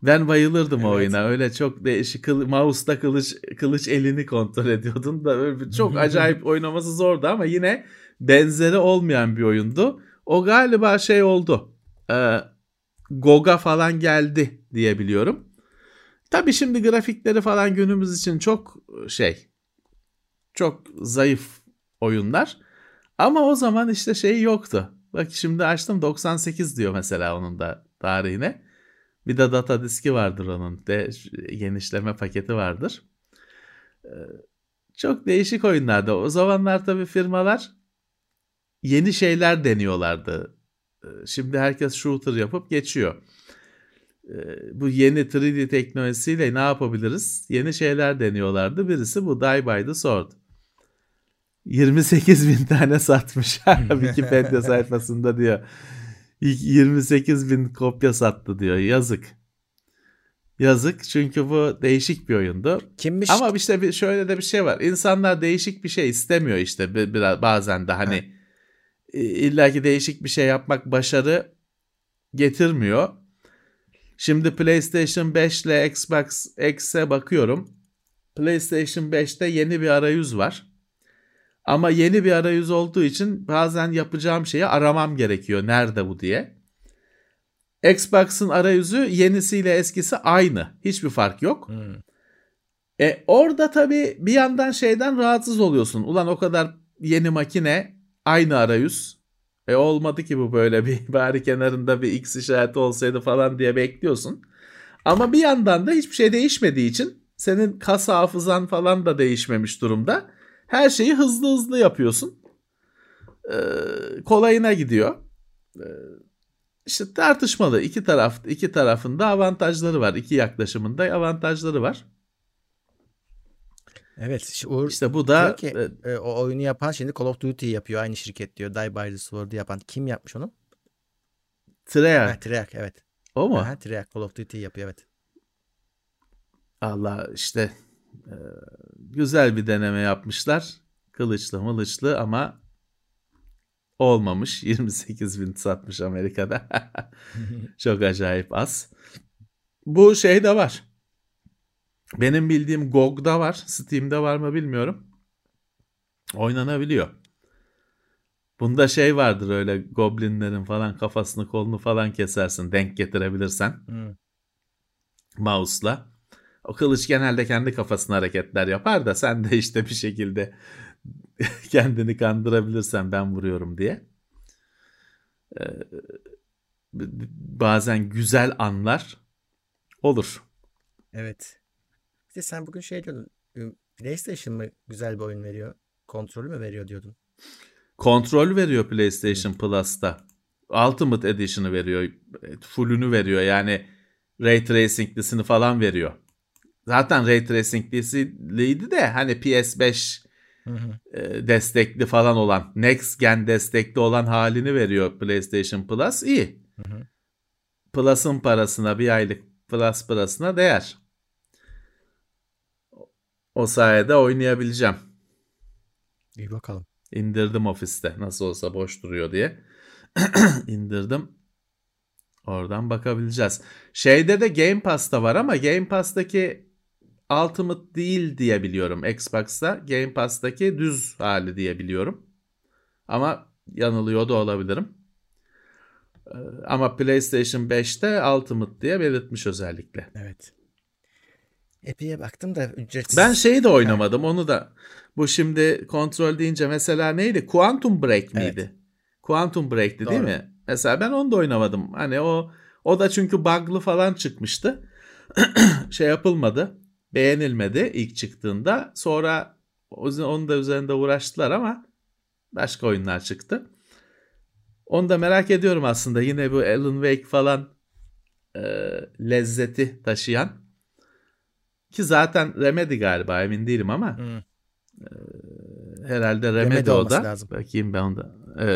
Ben bayılırdım o Evet. oyuna. Öyle çok değişik kılı, mouse'da kılıç kılıç elini kontrol ediyordun da öyle bir- çok acayip oynaması zordu ama yine benzeri olmayan bir oyundu. O galiba şey oldu. Ee, GOG'a falan geldi diye biliyorum. Tabii şimdi grafikleri falan günümüz için çok şey çok zayıf oyunlar. Ama o zaman işte şey yoktu. Bak şimdi açtım 98 diyor mesela onun da tarihine. Bir de data diski vardır onun. De genişleme paketi vardır. Ee, Çok değişik oyunlardı. O zamanlar tabii firmalar yeni şeyler deniyorlardı. Ee, Şimdi herkes shooter yapıp geçiyor. Ee, Bu yeni 3D teknolojisiyle ne yapabiliriz? Yeni şeyler deniyorlardı. Birisi bu Die by the Sword. 28 bin tane satmış. Wikipedia sayfasında diyor. İlk 28 bin kopya sattı diyor. Yazık. Yazık çünkü bu değişik bir oyundu. Kimmiş? Ama işte bir, şöyle de bir şey var. İnsanlar değişik bir şey istemiyor işte bi- biraz bazen de hani e, illaki değişik bir şey yapmak başarı getirmiyor. Şimdi PlayStation 5 ile Xbox X'e bakıyorum. PlayStation 5'te yeni bir arayüz var. Ama yeni bir arayüz olduğu için bazen yapacağım şeyi aramam gerekiyor. Nerede bu diye. Xbox'ın arayüzü yenisiyle eskisi aynı. Hiçbir fark yok. Hmm. E orada tabii bir yandan şeyden rahatsız oluyorsun. Ulan o kadar yeni makine aynı arayüz. E olmadı ki bu böyle bir bari kenarında bir X işareti olsaydı falan diye bekliyorsun. Ama bir yandan da hiçbir şey değişmediği için senin kas hafızan falan da değişmemiş durumda. Her şeyi hızlı hızlı yapıyorsun. E, kolayına gidiyor. E, işte tartışmalı iki taraf iki tarafında avantajları var. İki yaklaşımında avantajları var. Evet. Uğur İşte bu da ki e, e, o oyunu yapan şimdi Call of Duty yapıyor. Aynı şirket diyor. Die by the Sword'u yapan. Kim yapmış onu? Treyarch. Ha, Treyarch evet. O mu? Aha, Treyarch Call of Duty yapıyor evet. Allah işte e, güzel bir deneme yapmışlar. Kılıçlı mılıçlı ama olmamış. 28 bin satmış Amerika'da. Çok acayip az. Bu şey de var. Benim bildiğim GOG'da var. Steam'de var mı bilmiyorum. Oynanabiliyor. Bunda şey vardır öyle goblinlerin falan kafasını kolunu falan kesersin denk getirebilirsen Hmm. mouse'la. O kılıç genelde kendi kafasına hareketler yapar da sen de işte bir şekilde kendini kandırabilirsen ben vuruyorum diye. Ee, bazen güzel anlar olur. Evet. İşte sen bugün şey diyordun. PlayStation mı güzel bir oyun veriyor? Kontrolü mü veriyor diyordun. Kontrol veriyor PlayStation Plus'ta. Ultimate Edition'ı veriyor. Full'ünü veriyor. Yani Ray Tracing'lisini falan veriyor. Zaten Ray Tracing'lisiydi de hani PS5 Hı hı. e, destekli falan olan Next Gen destekli olan halini veriyor PlayStation Plus iyi. Hı. Plus'ın parasına bir aylık Plus parasına değer. O sayede oynayabileceğim. İyi bakalım. İndirdim ofiste nasıl olsa boş duruyor diye. İndirdim. Oradan bakabileceğiz. Şeyde de Game Pass'ta var ama Game Pass'taki Ultimate değil diye biliyorum. Xbox'ta Game Pass'taki düz hali diye biliyorum. Ama yanılıyor da olabilirim. Ee, Ama PlayStation 5'te Ultimate diye belirtmiş özellikle. Evet. Epey'e baktım da ücretsiz. Ben şeyi de oynamadım onu da. Bu şimdi kontrol deyince mesela neydi? Quantum Break miydi? Evet. Quantum Break'ti değil Doğru. mi? Mesela ben onu da oynamadım. Hani o o da çünkü bug'lı falan çıkmıştı. şey yapılmadı. Beğenilmedi ilk çıktığında. Sonra onun da üzerinde uğraştılar ama başka oyunlar çıktı. Onu da merak ediyorum aslında. Yine bu Alan Wake falan e, lezzeti taşıyan. Ki zaten Remedy galiba emin değilim ama. Hmm. E, herhalde Remedy, Remedy o da. lazım. Bakayım ben onu da, e,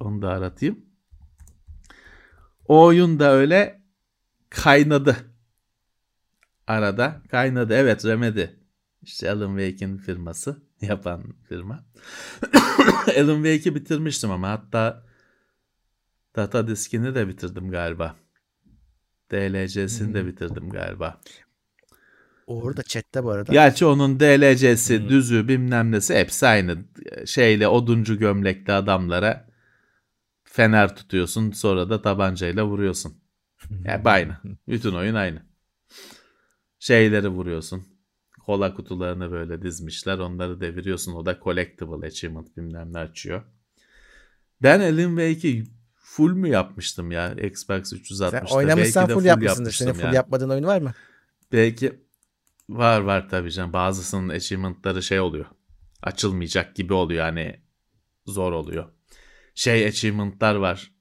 onu da aratayım. O oyun da öyle kaynadı. Arada kaynadı. Evet Remedy. İşte Alan Wake'in firması. Yapan firma. Alan Wake'i bitirmiştim ama hatta data diskini de bitirdim galiba. DLC'sini de bitirdim galiba. Uğur da chatte bu arada. Gerçi onun DLC'si, Hmm. düzü bilmem nesi hepsi aynı. Şeyle oduncu gömlekli adamlara fener tutuyorsun sonra da tabancayla vuruyorsun. Hep aynı. Bütün oyun aynı. Şeyleri vuruyorsun. Kola kutularını böyle dizmişler. Onları deviriyorsun. O da collectible achievement bilmem ne açıyor. Ben Alan Wake'i full mü yapmıştım ya Xbox 360'da? Sen oynamışsan Belki de full yapmışsındır. Senin full ya. yapmadığın oyun var mı? Belki var var tabii canım. Bazısının achievement'ları şey oluyor. Açılmayacak gibi oluyor yani zor oluyor. Şey achievement'lar var.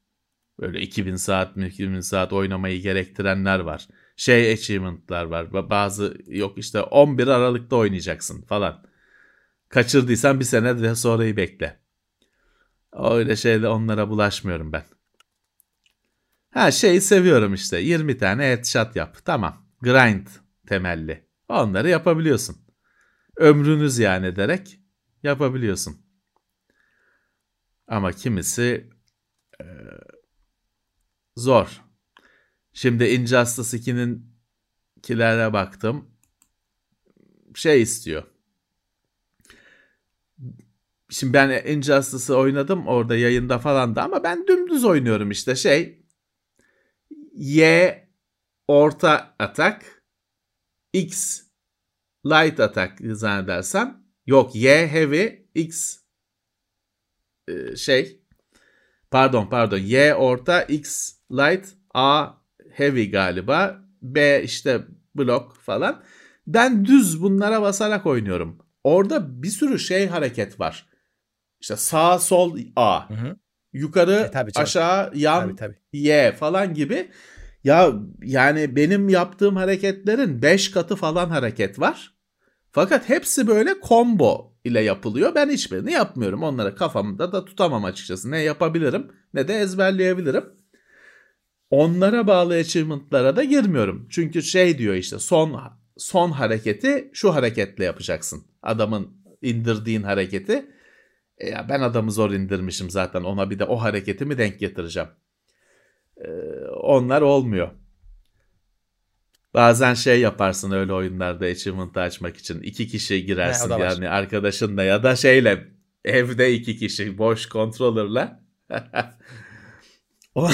Böyle 2000 saat mi 2000 saat oynamayı gerektirenler var. Şey achievement'lar var. Ba- Bazı yok işte 11 Aralık'ta oynayacaksın falan. Kaçırdıysan bir sene de sonrayı bekle. Öyle şeyle onlara bulaşmıyorum ben. Ha şeyi seviyorum işte. 20 tane headshot yap. Tamam. Grind temelli. Onları yapabiliyorsun. Ömrünüz yani derek yapabiliyorsun. Ama kimisi e, zor. Şimdi Injustice 2'nin kilere baktım. Şey istiyor. Şimdi ben Injustice'ı oynadım orada yayında falan da ama ben dümdüz oynuyorum işte şey. Y orta atak, X light atak zannedersem. Yok Y heavy, X e, şey pardon pardon Y orta, X light, A heavy galiba. B işte blok falan. Ben düz bunlara basarak oynuyorum. Orada bir sürü şey hareket var. İşte sağ sol A. Hı hı. Yukarı E, tabii canım. aşağı yan Tabii tabii. Y falan gibi. Ya yani benim yaptığım hareketlerin 5 katı falan hareket var. Fakat hepsi böyle combo ile yapılıyor. Ben hiçbirini yapmıyorum. Onları kafamda da tutamam açıkçası. Ne yapabilirim ne de ezberleyebilirim. Onlara bağlı achievement'lara da girmiyorum. Çünkü şey diyor işte son son hareketi şu hareketle yapacaksın. Adamın indirdiğin hareketi. E ya ben adamı zor indirmişim zaten ona bir de o hareketimi denk getireceğim. E, onlar olmuyor. Bazen şey yaparsın öyle oyunlarda achievement'ı açmak için. iki kişi girersin var. yani arkadaşınla ya da şeyle evde iki kişi boş controller'la. O-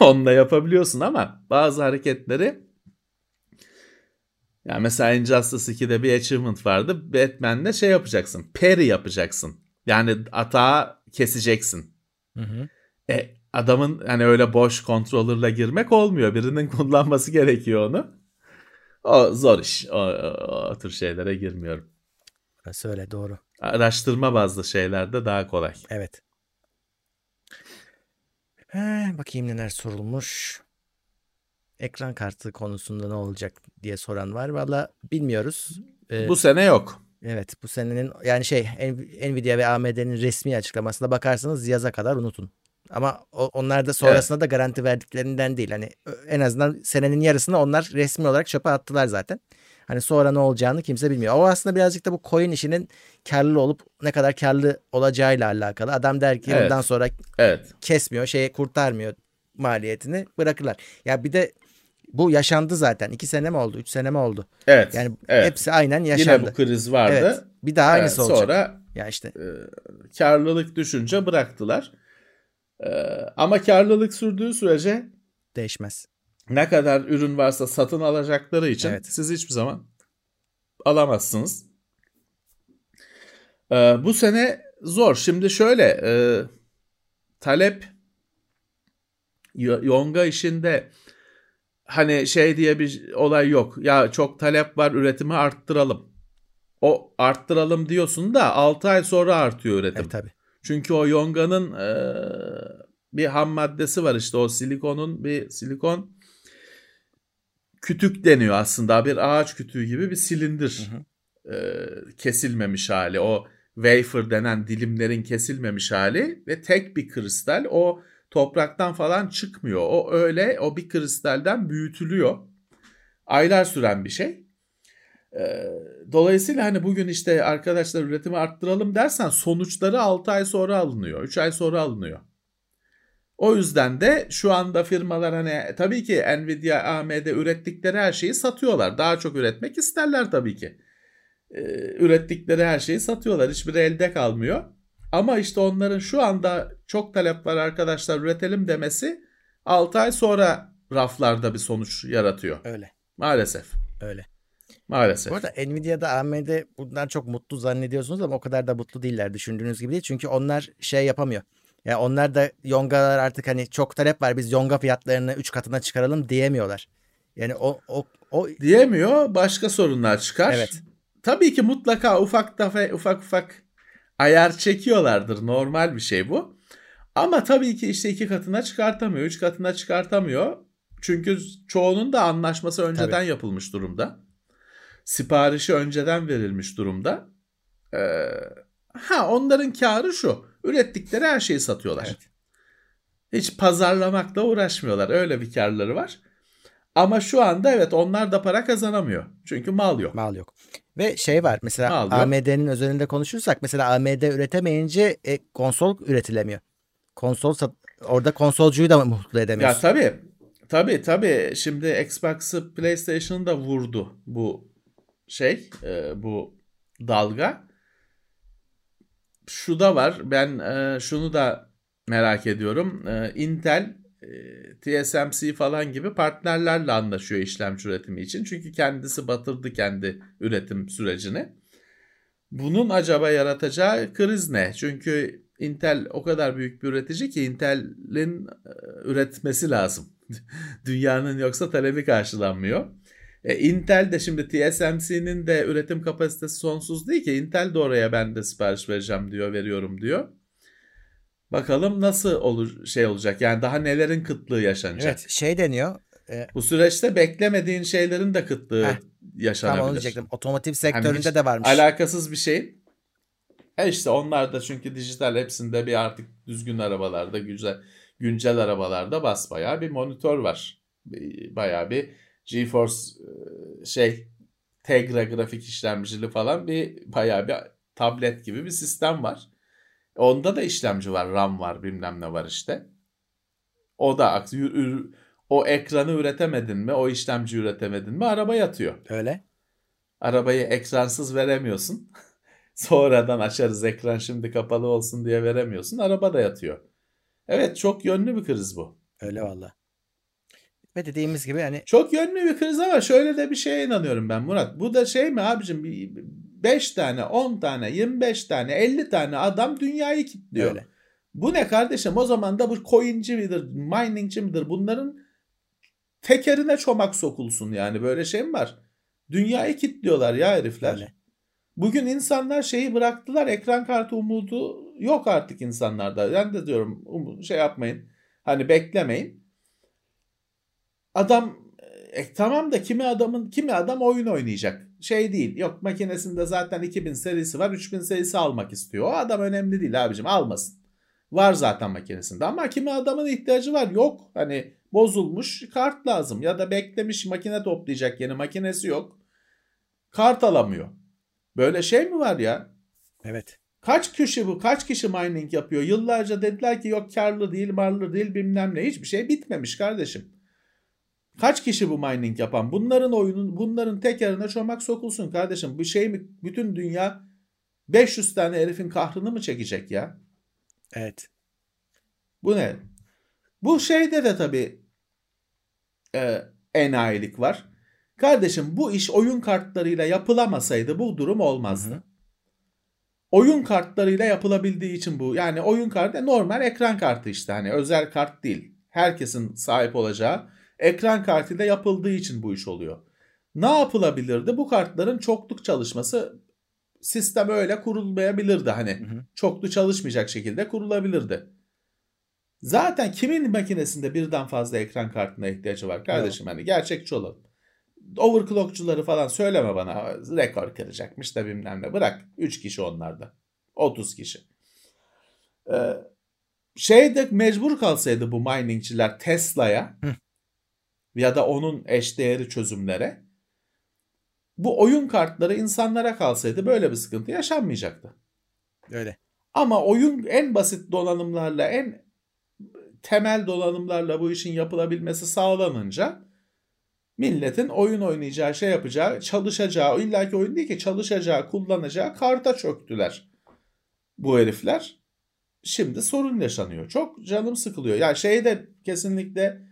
Onunla yapabiliyorsun ama bazı hareketleri ya mesela Injustice 2'de bir achievement vardı. Batman'de şey yapacaksın. Parry yapacaksın. Yani atağı keseceksin. Hı hı. E, adamın hani öyle boş controller'la girmek olmuyor. Birinin kullanması gerekiyor onu. O zor iş. O, o, o tür şeylere girmiyorum. Orası öyle doğru. Araştırma bazlı şeylerde daha kolay. Evet. He, bakayım neler sorulmuş. Ekran kartı konusunda ne olacak diye soran var. Valla bilmiyoruz. Ee, Bu sene yok. evet bu senenin yani şey Nv- Nvidia ve AMD'nin resmi açıklamasına bakarsanız yaza kadar unutun. Ama onlar da sonrasında da garanti verdiklerinden değil. Hani en azından senenin yarısını onlar resmi olarak çöpe attılar zaten. Hani sonra ne olacağını kimse bilmiyor. O aslında birazcık da bu coin işinin karlı olup ne kadar karlı olacağıyla alakalı. Adam der ki Evet. bundan sonra Evet. kesmiyor, şeye kurtarmıyor maliyetini bırakırlar. Ya bir de bu yaşandı zaten. İki sene mi oldu? Üç sene mi oldu? Evet. Yani evet. hepsi aynen Yine yaşandı. bu kriz vardı. Evet. Bir daha aynısı Evet, olacak. Sonra Ya işte e, karlılık düşünce bıraktılar. E, ama karlılık sürdüğü sürece değişmez. ne kadar ürün varsa satın alacakları için Evet. siz hiçbir zaman alamazsınız. E, bu sene zor. Şimdi şöyle e, talep Yo- Yonga işinde hani şey diye bir olay yok. Ya çok talep var üretimi arttıralım. O arttıralım diyorsun da 6 ay sonra artıyor üretim. Evet tabii. Çünkü o yonganın e, bir ham maddesi var işte o silikonun bir silikon kütük deniyor aslında. Bir ağaç kütüğü gibi bir silindir hı hı. E, kesilmemiş hali. O wafer denen dilimlerin kesilmemiş hali ve tek bir kristal. O topraktan falan çıkmıyor. O öyle o bir kristalden büyütülüyor. Aylar süren bir şey Dolayısıyla hani bugün işte arkadaşlar üretimi arttıralım dersen sonuçları 6 ay sonra alınıyor, 3 ay sonra alınıyor. O yüzden de şu anda firmalar hani tabii ki Nvidia, AMD ürettikleri her şeyi satıyorlar. Daha çok üretmek isterler tabii ki. ürettikleri her şeyi satıyorlar. Hiçbiri elde kalmıyor. Ama işte onların şu anda çok talep var arkadaşlar üretelim demesi 6 ay sonra raflarda bir sonuç yaratıyor. Öyle. Maalesef. Öyle. Maalesef. Bu arada Nvidia'da AMD bundan çok mutlu zannediyorsunuz ama o kadar da mutlu değiller düşündüğünüz gibi değil. Çünkü onlar şey yapamıyor. Ya yani onlar da yongalar artık hani çok talep var biz yonga fiyatlarını 3 katına çıkaralım diyemiyorlar. Yani o o o diyemiyor başka sorunlar çıkar. Evet. Tabii ki mutlaka ufak tafe ufak ufak ayar çekiyorlardır. Normal bir şey bu. Ama tabii ki işte iki katına çıkartamıyor, üç katına çıkartamıyor. Çünkü çoğunun da anlaşması önceden tabii. yapılmış durumda siparişi önceden verilmiş durumda. Ee, ha onların karı şu. Ürettikleri her şeyi satıyorlar. Evet. Hiç pazarlamakla uğraşmıyorlar. Öyle bir karları var. Ama şu anda evet onlar da para kazanamıyor. Çünkü mal yok. Mal yok. Ve şey var mesela AMD'nin özelinde konuşursak mesela AMD üretemeyince e, konsol üretilemiyor. Konsol orada konsolcuyu da mutlu edemiyorsun. Ya tabii. Tabii tabii. Şimdi Xbox'ı PlayStation'ı da vurdu bu şey e, bu dalga. Şu da var. Ben e, şunu da merak ediyorum. E, Intel, e, TSMC falan gibi partnerlerle anlaşıyor işlemci üretimi için. Çünkü kendisi batırdı kendi üretim sürecini. Bunun acaba yaratacağı kriz ne? Çünkü Intel o kadar büyük bir üretici ki Intel'in e, üretmesi lazım. Dünyanın yoksa talebi karşılanmıyor. E, Intel de şimdi TSMC'nin de üretim kapasitesi sonsuz değil ki. Intel de oraya ben de sipariş vereceğim diyor, veriyorum diyor. Bakalım nasıl olur şey olacak. Yani daha nelerin kıtlığı yaşanacak. Evet, şey deniyor. E, Bu süreçte beklemediğin şeylerin de kıtlığı heh, yaşanabilir. Tamam diyecektim. Otomotiv sektöründe de varmış. Alakasız bir şey. E işte onlar da çünkü dijital hepsinde bir artık düzgün arabalarda, güzel güncel arabalarda basbayağı bir monitör var. Bayağı bir GeForce şey Tegra grafik işlemcili falan bir bayağı bir tablet gibi bir sistem var. Onda da işlemci var, RAM var, bilmem ne var işte. O da o ekranı üretemedin mi, o işlemci üretemedin mi araba yatıyor. Öyle. Arabayı ekransız veremiyorsun. Sonradan açarız ekran şimdi kapalı olsun diye veremiyorsun. Araba da yatıyor. Evet çok yönlü bir kriz bu. Öyle valla. Ve dediğimiz gibi hani çok yönlü bir kriz ama şöyle de bir şeye inanıyorum ben Murat. Bu da şey mi abicim 5 tane, 10 tane, 25 tane, 50 tane adam dünyayı kilitliyor. Öyle. Bu ne kardeşim? O zaman da bu coinci midir, miningci midir? Bunların tekerine çomak sokulsun yani. Böyle şey mi var? Dünyayı kilitliyorlar ya herifler. Öyle. Bugün insanlar şeyi bıraktılar. Ekran kartı umudu yok artık insanlarda. Ben de diyorum şey yapmayın. Hani beklemeyin. Adam e, tamam da kimi adamın kimi adam oyun oynayacak. Şey değil. Yok makinesinde zaten 2000 serisi var. 3000 serisi almak istiyor. O adam önemli değil abicim almasın. Var zaten makinesinde ama kimi adamın ihtiyacı var. Yok hani bozulmuş kart lazım ya da beklemiş makine toplayacak yeni makinesi yok. Kart alamıyor. Böyle şey mi var ya? Evet. Kaç kişi bu? Kaç kişi mining yapıyor? Yıllarca dediler ki yok karlı değil, marlı değil bilmem ne. Hiçbir şey bitmemiş kardeşim. Kaç kişi bu mining yapan? Bunların oyunun, bunların tekerine çomak sokulsun kardeşim. Bu şey mi? Bütün dünya 500 tane herifin kahrını mı çekecek ya? Evet. Bu ne? Bu şeyde de tabii e, enayilik var. Kardeşim bu iş oyun kartlarıyla yapılamasaydı bu durum olmazdı. Hı hı. Oyun kartlarıyla yapılabildiği için bu. Yani oyun kartı normal ekran kartı işte hani özel kart değil. Herkesin sahip olacağı ekran kartıyla yapıldığı için bu iş oluyor. Ne yapılabilirdi? Bu kartların çokluk çalışması sistem öyle kurulmayabilirdi hani. Hı hı. Çoklu çalışmayacak şekilde kurulabilirdi. Zaten kimin makinesinde birden fazla ekran kartına ihtiyacı var kardeşim hani gerçekçi olalım. Overclockçuları falan söyleme bana rekor kıracakmış da bilmem ne. Bırak 3 kişi onlarda. 30 kişi. Ee, şeyde mecbur kalsaydı bu miningçiler Tesla'ya. Ya da onun eşdeğeri çözümlere bu oyun kartları insanlara kalsaydı böyle bir sıkıntı yaşanmayacaktı. Öyle. Ama oyun en basit donanımlarla en temel donanımlarla bu işin yapılabilmesi sağlanınca milletin oyun oynayacağı, şey yapacağı, çalışacağı, illaki oyun değil ki çalışacağı, kullanacağı karta çöktüler bu herifler. Şimdi sorun yaşanıyor. Çok canım sıkılıyor. Yani şey de kesinlikle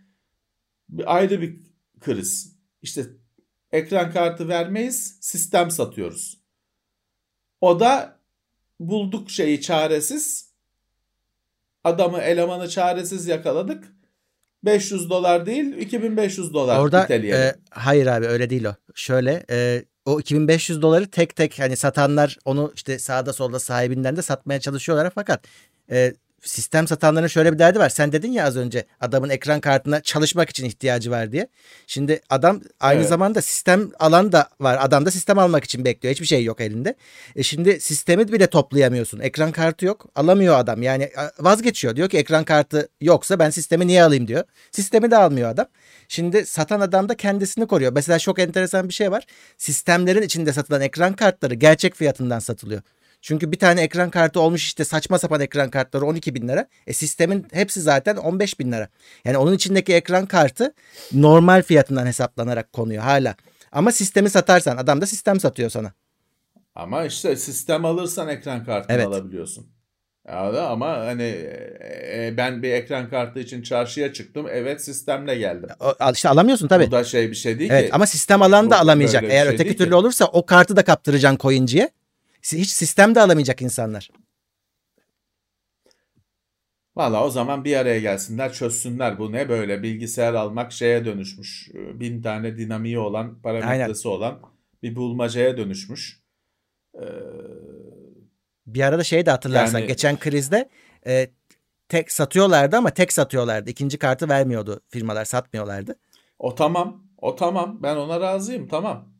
bir ayrı bir kriz. İşte ekran kartı vermeyiz, sistem satıyoruz. O da bulduk şeyi çaresiz. Adamı elemanı çaresiz yakaladık. 500 dolar değil 2500 dolar Orada e, hayır abi öyle değil o. Şöyle e, o 2500 doları tek tek hani satanlar onu işte sağda solda sahibinden de satmaya çalışıyorlar fakat e, sistem satanların şöyle bir derdi var. Sen dedin ya az önce adamın ekran kartına çalışmak için ihtiyacı var diye. Şimdi adam aynı Evet. zamanda sistem alan da var. Adam da sistem almak için bekliyor. Hiçbir şey yok elinde. E şimdi sistemi bile toplayamıyorsun. Ekran kartı yok. Alamıyor adam. Yani vazgeçiyor. Diyor ki ekran kartı yoksa ben sistemi niye alayım diyor. Sistemi de almıyor adam. Şimdi satan adam da kendisini koruyor. Mesela çok enteresan bir şey var. Sistemlerin içinde satılan ekran kartları gerçek fiyatından satılıyor. Çünkü bir tane ekran kartı olmuş işte saçma sapan ekran kartları 12 bin lira. E sistemin hepsi zaten 15 bin lira. Yani onun içindeki ekran kartı normal fiyatından hesaplanarak konuyor hala. Ama sistemi satarsan adam da sistem satıyor sana. Ama işte sistem alırsan ekran kartını Evet. alabiliyorsun. Ama hani e, ben bir ekran kartı için çarşıya çıktım. Evet sistemle geldim. İşte alamıyorsun tabii. Bu da şey bir şey değil Evet ki. ama sistem alan da alamayacak. Eğer şey öteki türlü ki. olursa o kartı da kaptıracaksın coin'ciye. Hiç sistem de alamayacak insanlar. Valla o zaman bir araya gelsinler çözsünler bu ne böyle bilgisayar almak şeye dönüşmüş. Ee, Bin tane dinamiği olan parametresi olan bir bulmacaya dönüşmüş. Ee, Bir arada şey de hatırlarsan Yani- geçen krizde e, tek satıyorlardı ama tek satıyorlardı. İkinci kartı vermiyordu firmalar satmıyorlardı. o tamam o tamam ben ona razıyım tamam.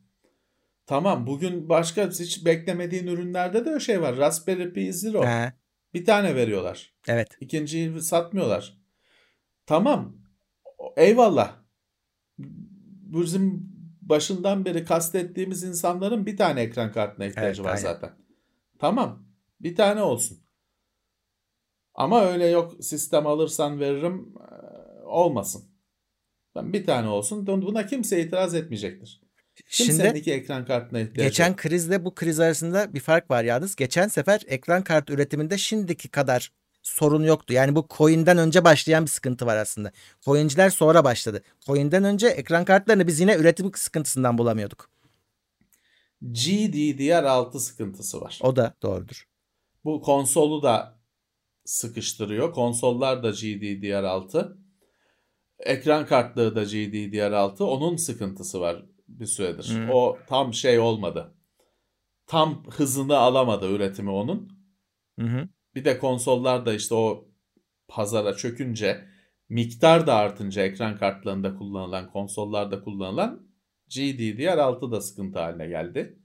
Tamam bugün başka hiç beklemediğin ürünlerde de öyle şey var. Raspberry Pi Zero He, bir tane veriyorlar. evet. İkinciyi satmıyorlar. Tamam. Eyvallah. Bizim başından beri kastettiğimiz insanların bir tane ekran kartına ihtiyacı Evet, var aynen. zaten. Tamam. Bir tane olsun. Ama öyle yok sistem alırsan veririm olmasın. Ben bir tane olsun. Buna kimse itiraz etmeyecektir. Şimdi ekran kartına ihtiyacı geçen krizle bu kriz arasında bir fark var yalnız. Geçen sefer ekran kartı üretiminde şimdiki kadar sorun yoktu. Yani bu coin'den önce başlayan bir sıkıntı var aslında. Coin'ciler sonra başladı. Coin'den önce ekran kartlarını biz yine üretim sıkıntısından bulamıyorduk. GDDR6 sıkıntısı var. O da doğrudur. Bu konsolu da sıkıştırıyor. Konsollar da GDDR6. Ekran kartları da GDDR6. Onun sıkıntısı var bir süredir. Hı. O tam şey olmadı. Tam hızını alamadı üretimi onun. Hı hı. Bir de konsollar da işte o pazara çökünce miktar da artınca ekran kartlarında kullanılan konsollarda kullanılan GDDR6 da sıkıntı haline geldi.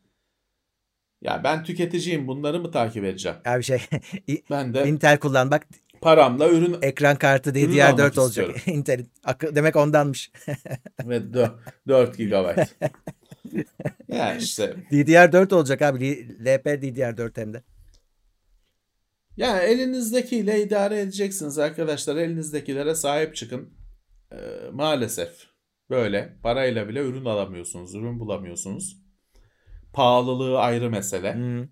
Ya ben tüketiciyim bunları mı takip edeceğim? Ya bir şey Ben de Intel kullan bak paramla ürün ekran kartı Ürün almak DDR4 olacak. Akı- Demek ondanmış. ve 4 GB. ya işte DDR4 olacak abi. LP DDR4 hem de. ya elinizdekiyle idare edeceksiniz arkadaşlar. Elinizdekilere sahip çıkın. Ee, maalesef böyle parayla bile ürün alamıyorsunuz, ürün bulamıyorsunuz. Pahalılığı ayrı mesele. Hı,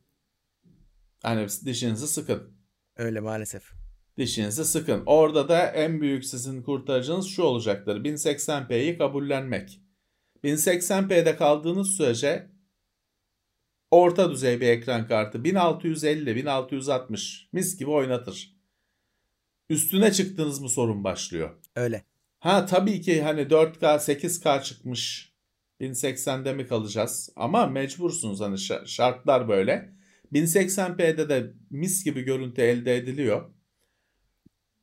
Hani dişinizi sıkın. öyle maalesef. Dişinizi sıkın. Orada da en büyük sizin kurtarıcınız şu olacaktır. 1080p'yi kabullenmek. 1080p'de kaldığınız sürece orta düzey bir ekran kartı 1650, 1660 mis gibi oynatır. Üstüne çıktınız mı sorun başlıyor. Öyle. Ha tabii ki hani 4K 8K çıkmış 1080'de mi kalacağız? Ama mecbursunuz hani şa- şartlar böyle. 1080p'de de mis gibi görüntü elde ediliyor.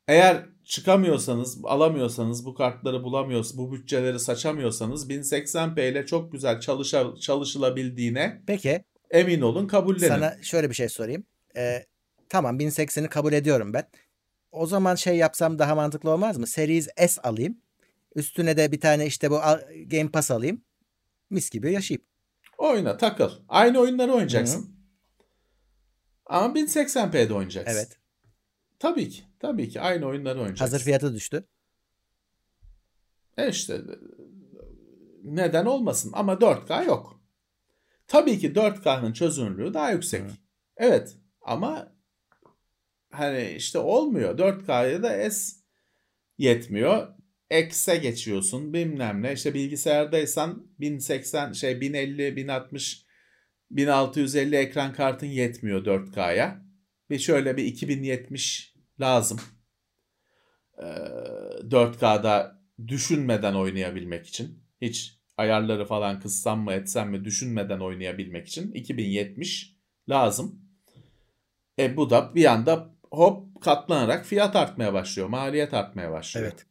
Eğer çıkamıyorsanız, alamıyorsanız, bu kartları bulamıyorsanız, bu bütçeleri saçamıyorsanız 1080p ile çok güzel çalışa, çalışılabildiğine Peki emin olun kabullenin. sana şöyle bir şey sorayım. Ee, tamam 1080'i kabul ediyorum ben. O zaman şey yapsam daha mantıklı olmaz mı? Series S alayım. Üstüne de bir tane işte bu Game Pass alayım. Mis gibi yaşayayım. Oyna takıl. Aynı oyunları oynayacaksın. Ama 1080p'de oynayacaksın. Evet. Tabii ki. Tabii ki aynı oyunları oynayacaksın. Hazır fiyatı düştü. E işte neden olmasın ama 4K yok. Tabii ki 4K'nın çözünürlüğü daha yüksek. Hı. Evet ama hani işte olmuyor. 4K'ya da S yetmiyor. X'e geçiyorsun bilmem ne. İşte bilgisayardaysan 1080 şey 1050 1060 1650 ekran kartın yetmiyor 4K'ya. Bir şöyle bir 2070 lazım. Ee, 4K'da düşünmeden oynayabilmek için. Hiç ayarları falan kıssam mı etsem mi düşünmeden oynayabilmek için 2070 lazım. E bu da bir anda hop katlanarak fiyat artmaya başlıyor. Maliyet artmaya başlıyor. Evet.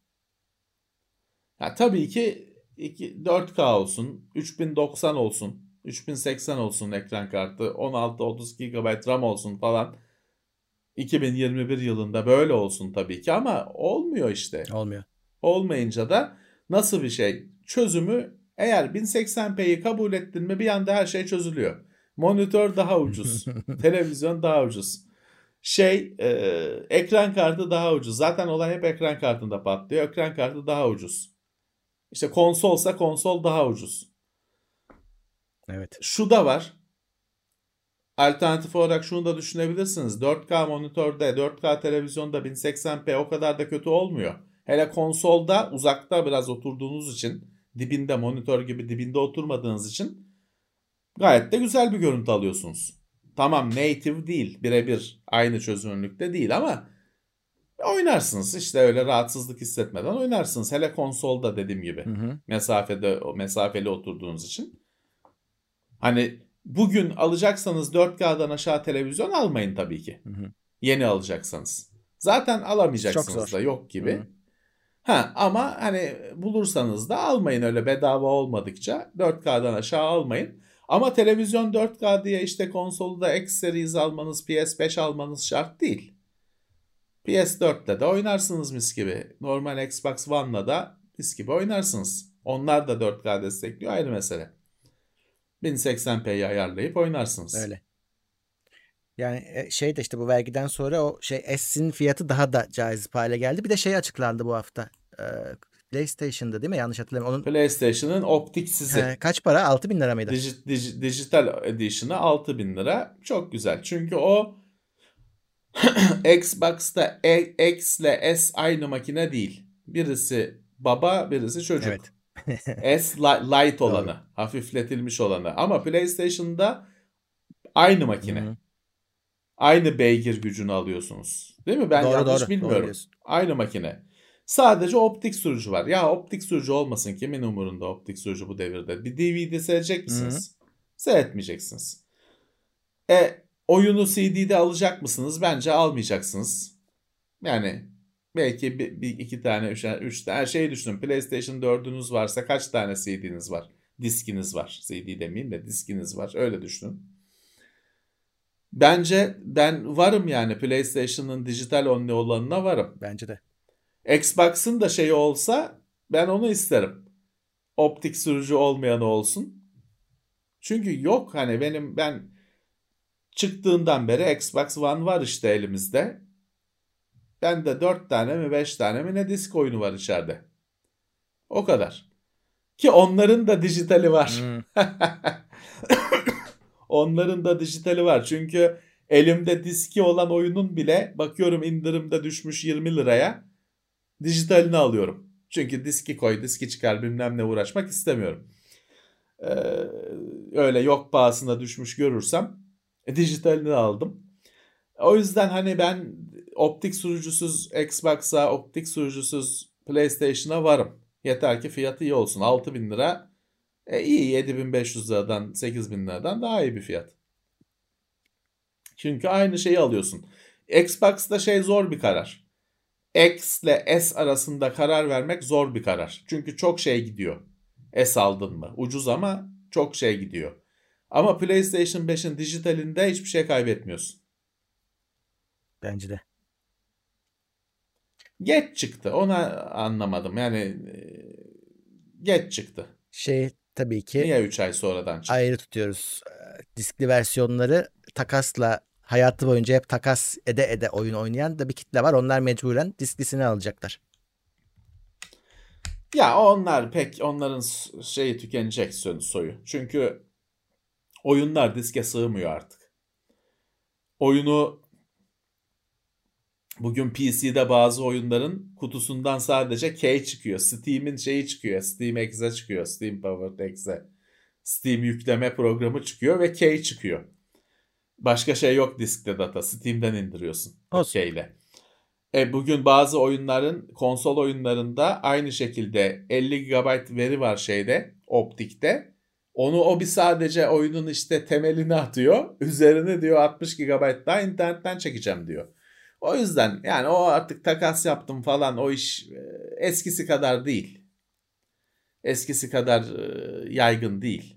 Ya tabii ki iki- 4K olsun, 3090 olsun, 3080 olsun ekran kartı, 16-30 GB RAM olsun falan. 2021 yılında böyle olsun tabii ki ama olmuyor işte. Olmuyor. Olmayınca da nasıl bir şey? Çözümü eğer 1080p'yi kabul ettin mi bir anda her şey çözülüyor. Monitör daha ucuz. televizyon daha ucuz. Şey e, ekran kartı daha ucuz. Zaten olay hep ekran kartında patlıyor. Ekran kartı daha ucuz. İşte konsolsa konsol daha ucuz. Evet. Şu da var. Alternatif olarak şunu da düşünebilirsiniz. 4K monitörde, 4K televizyonda 1080p o kadar da kötü olmuyor. Hele konsolda uzakta biraz oturduğunuz için, dibinde monitör gibi dibinde oturmadığınız için gayet de güzel bir görüntü alıyorsunuz. Tamam native değil, birebir aynı çözünürlükte değil ama oynarsınız. İşte öyle rahatsızlık hissetmeden oynarsınız. Hele konsolda dediğim gibi Hı hı. mesafede mesafeli oturduğunuz için. Hani bugün alacaksanız 4K'dan aşağı televizyon almayın tabii ki. Hı hı. Yeni alacaksanız. Zaten alamayacaksınız da yok gibi. Hı. Ha ama hani bulursanız da almayın öyle bedava olmadıkça 4K'dan aşağı almayın. Ama televizyon 4K diye işte konsolu da X Series almanız, PS5 almanız şart değil. PS4'te de oynarsınız mis gibi. Normal Xbox One'la da mis gibi oynarsınız. Onlar da 4K destekliyor ayrı mesele. 1080p'yi ayarlayıp oynarsınız. Öyle. Yani e, şey de işte bu vergiden sonra o şey S'in fiyatı daha da cazip hale geldi. Bir de şey açıklandı bu hafta. Ee, PlayStation'da değil mi? Yanlış hatırlamıyorum. Onun PlayStation'ın optiksizi. He, kaç para? 6000 lira mıydı? Digi- digi- dijital edition'ı 6000 lira. Çok güzel. Çünkü o Xbox'ta E- X ile S aynı makine değil. Birisi baba, birisi çocuk. Evet. S li- light olanı, hafifletilmiş olanı. Ama PlayStation'da aynı makine. Hı hı. Aynı beygir gücünü alıyorsunuz. Değil mi? Ben Doğru, yanlış doğru. Doğru bilmiyorum. diyorsun. Aynı makine. Sadece optik sürücü var. Ya optik sürücü olmasın kimin umurunda optik sürücü bu devirde? Bir DVD seyredecek misiniz? Seyretmeyeceksiniz. E oyunu CD'de alacak mısınız? Bence almayacaksınız. Yani belki bir, bir iki tane, üç, üç tane şeyi düşünün. PlayStation 4'ünüz varsa kaç tane CD'niz var? Diskiniz var. CD demeyeyim de diskiniz var. Öyle düşünün. Bence ben varım yani PlayStation'ın dijital only olanına varım. Bence de. Xbox'ın da şeyi olsa ben onu isterim. Optik sürücü olmayanı olsun. Çünkü yok hani benim ben çıktığından beri Xbox One var işte elimizde. Bende 4 tane mi 5 tane mi ne disk oyunu var içeride. O kadar. Ki onların da dijitali var. Hı. Onların da dijitali var. Çünkü elimde diski olan oyunun bile bakıyorum indirimde düşmüş 20 liraya. Dijitalini alıyorum. Çünkü diski koy, diski çıkar bilmem ne uğraşmak istemiyorum. Ee, öyle yok pahasına düşmüş görürsem e, dijitalini aldım. O yüzden hani ben optik sürücüsüz Xbox'a, optik sürücüsüz PlayStation'a varım. Yeter ki fiyatı iyi olsun. 6000 lira e, iyi 7500 liradan 8000 liradan daha iyi bir fiyat. Çünkü aynı şeyi alıyorsun. Xbox'ta şey zor bir karar. X ile S arasında karar vermek zor bir karar. Çünkü çok şey gidiyor. S aldın mı? Ucuz ama çok şey gidiyor. Ama PlayStation 5'in dijitalinde hiçbir şey kaybetmiyorsun. Bence de. Geç çıktı. Ona anlamadım. Yani e, geç çıktı. Şey tabii ki Niye 3 ay sonradan çıktı? ayrı tutuyoruz. Ee, Diskli versiyonları takasla hayatı boyunca hep takas ede ede oyun oynayan da bir kitle var. Onlar mecburen disklisini alacaklar. Ya onlar pek onların şeyi tükenecek so- soyu. Çünkü oyunlar diske sığmıyor artık. Oyunu bugün PC'de bazı oyunların kutusundan sadece key çıkıyor. Steam'in şeyi çıkıyor. Steam Exe çıkıyor. Steam Powered Exe. Steam yükleme programı çıkıyor ve key çıkıyor. Başka şey yok diskte data. Steam'den indiriyorsun. Olsun. keyle. E, bugün bazı oyunların konsol oyunlarında aynı şekilde 50 GB veri var şeyde optikte. Onu o bir sadece oyunun işte temelini atıyor. Üzerine diyor 60 GB daha internetten çekeceğim diyor. O yüzden yani o artık takas yaptım falan o iş e, eskisi kadar değil. Eskisi kadar e, yaygın değil.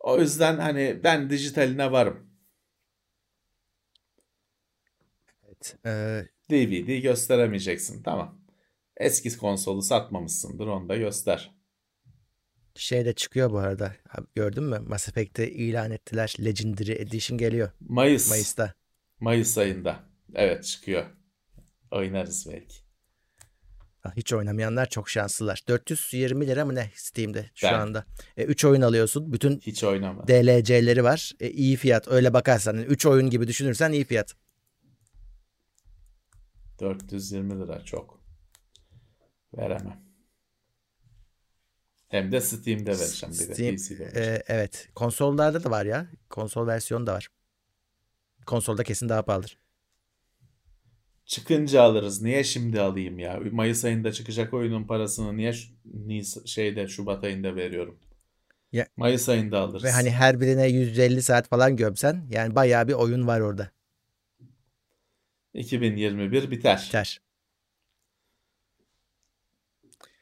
O yüzden hani ben dijitaline varım. Evet. Ee, DVD gösteremeyeceksin. Tamam. Eski konsolu satmamışsındır onu da göster. şey de çıkıyor bu arada. Gördün mü? Mass Effect'te ilan ettiler. Legendary Edition geliyor Mayıs. Mayıs'ta. Mayıs ayında. Evet çıkıyor. Oynarız belki. Hiç oynamayanlar çok şanslılar. 420 lira mı ne Steam'de şu Ben- anda. 3 oyun alıyorsun. Bütün Hiç oynama. DLC'leri var. E, iyi fiyat. Öyle bakarsan 3 oyun gibi düşünürsen iyi fiyat. 420 lira çok. Veremem. Hem de Steam'de vereceğim bir de. Steam, PC'de vereceğim. e, evet. Konsollarda da var ya. Konsol versiyonu da var. Konsolda kesin daha pahalıdır. Çıkınca alırız. Niye şimdi alayım ya? Mayıs ayında çıkacak oyunun parasını niye Nis şeyde Şubat ayında veriyorum? Ya- Mayıs ayında alırız. Ve hani her birine 150 saat falan gömsen yani bayağı bir oyun var orada. 2021 biter. Biter.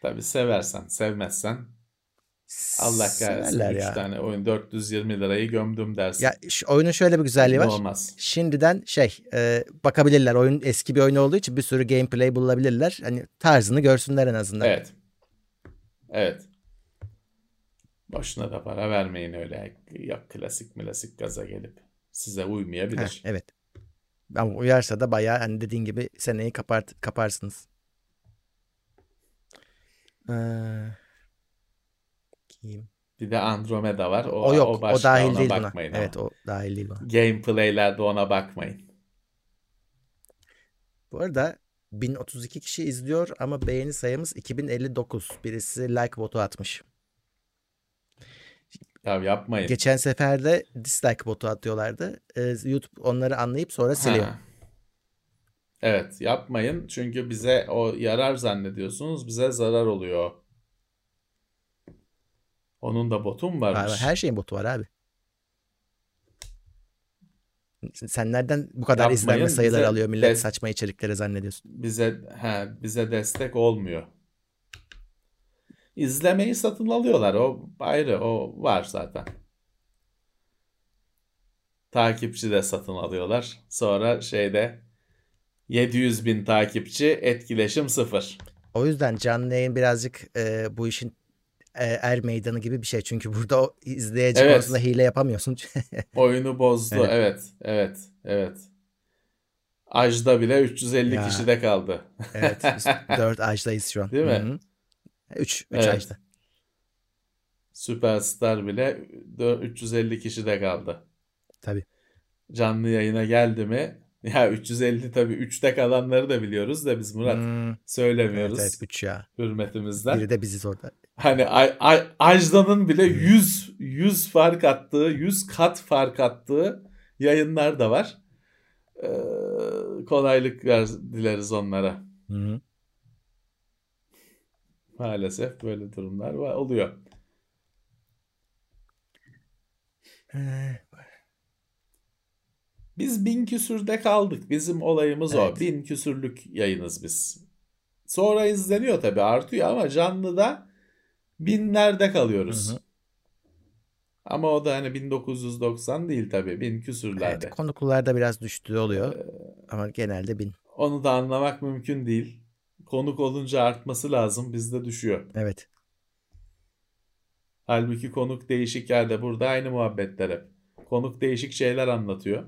Tabii seversen, sevmezsen Allah kahretsin. Severler 3 ya. tane oyun 420 lirayı gömdüm dersin. Ya şu oyunun şöyle bir güzelliği var. Olmaz. Şimdiden şey e, bakabilirler. Oyun eski bir oyun olduğu için bir sürü gameplay bulabilirler. Hani tarzını görsünler en azından. Evet. Evet. Boşuna da para vermeyin öyle. Ya klasik klasik gaza gelip size Heh, uymayabilir. evet. Ama uyarsa da bayağı hani dediğin gibi seneyi kapart kaparsınız. Ee, kim? Bir de Andromeda var. O, O yok. O, başka, dahil ona değil buna. bakmayın Evet ama. o dahil değil buna. Gameplaylerde ona bakmayın. Bu arada 1032 kişi izliyor ama beğeni sayımız 2059. Birisi like botu atmış. Ya yapmayın. Geçen sefer de dislike botu atıyorlardı. Ee, YouTube onları anlayıp sonra siliyor. Ha. Evet yapmayın. Çünkü bize o yarar zannediyorsunuz. Bize zarar oluyor. Onun da botu mu Var, varmış? var. Her şeyin botu var abi. Sen nereden bu kadar Yapmayın, izlenme sayıları alıyor millet des- saçma içerikleri zannediyorsun. bize he, bize destek olmuyor. İzlemeyi satın alıyorlar. O ayrı. O var zaten. Takipçi de satın alıyorlar. Sonra şeyde 700 bin takipçi etkileşim sıfır. O yüzden canlı yayın birazcık e, bu işin e, er meydanı gibi bir şey. Çünkü burada o izleyici Evet. konusunda hile yapamıyorsun. Oyunu bozdu. Evet. Evet. Evet. Evet. Ajda bile 350 Ya. kişide kaldı. evet. biz 4 ajdayız şu an. Değil mi? 3 3 Evet. ajda. Süperstar bile dö- 350 kişide kaldı. Tabii. Canlı yayına geldi mi? Ya 350 tabii 3'te kalanları da biliyoruz da biz Murat Hmm, evet söylemiyoruz evet 3 ya. hürmetimizden. Biri de biziz orada. Hani Ajda'nın bile 100 100 fark attığı, 100 kat fark attığı yayınlar da var. Ee, kolaylık ver, dileriz onlara. Hı hı. Maalesef böyle durumlar var, oluyor. Ee, Biz bin küsürde kaldık. Bizim olayımız Evet. o. Bin küsürlük yayınız biz. Sonra izleniyor tabii artıyor ama canlıda binlerde kalıyoruz. Hı hı. Ama o da hani 1990 değil tabii. Bin küsürlerde. Evet, konuklularda biraz düştüğü oluyor Ee, ama genelde bin. Onu da anlamak mümkün değil. Konuk olunca artması lazım. Bizde düşüyor. Evet. Halbuki konuk değişik yerde burada aynı muhabbetler hep. Konuk değişik şeyler anlatıyor.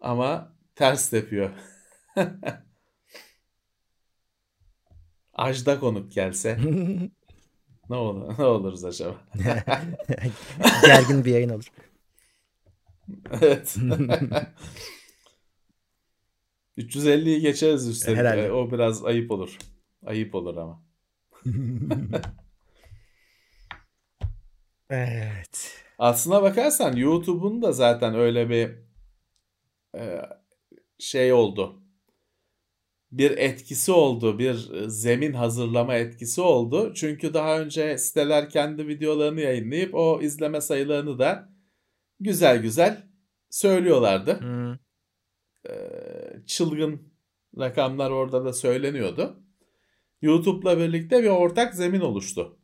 Ama ters tepiyor. Ajda konuk gelse ne olur ne oluruz acaba? Gergin bir yayın olur. Evet. 350'yi geçeriz üstelik. Herhalde. E, O biraz ayıp olur. Ayıp olur ama. Evet. Aslına bakarsan YouTube'un da zaten öyle bir e, şey oldu. Bir etkisi oldu, bir e, zemin hazırlama etkisi oldu. Çünkü daha önce siteler kendi videolarını yayınlayıp o izleme sayılarını da güzel güzel söylüyorlardı. Hmm. Çılgın rakamlar orada da söyleniyordu. YouTube'la birlikte bir ortak zemin oluştu.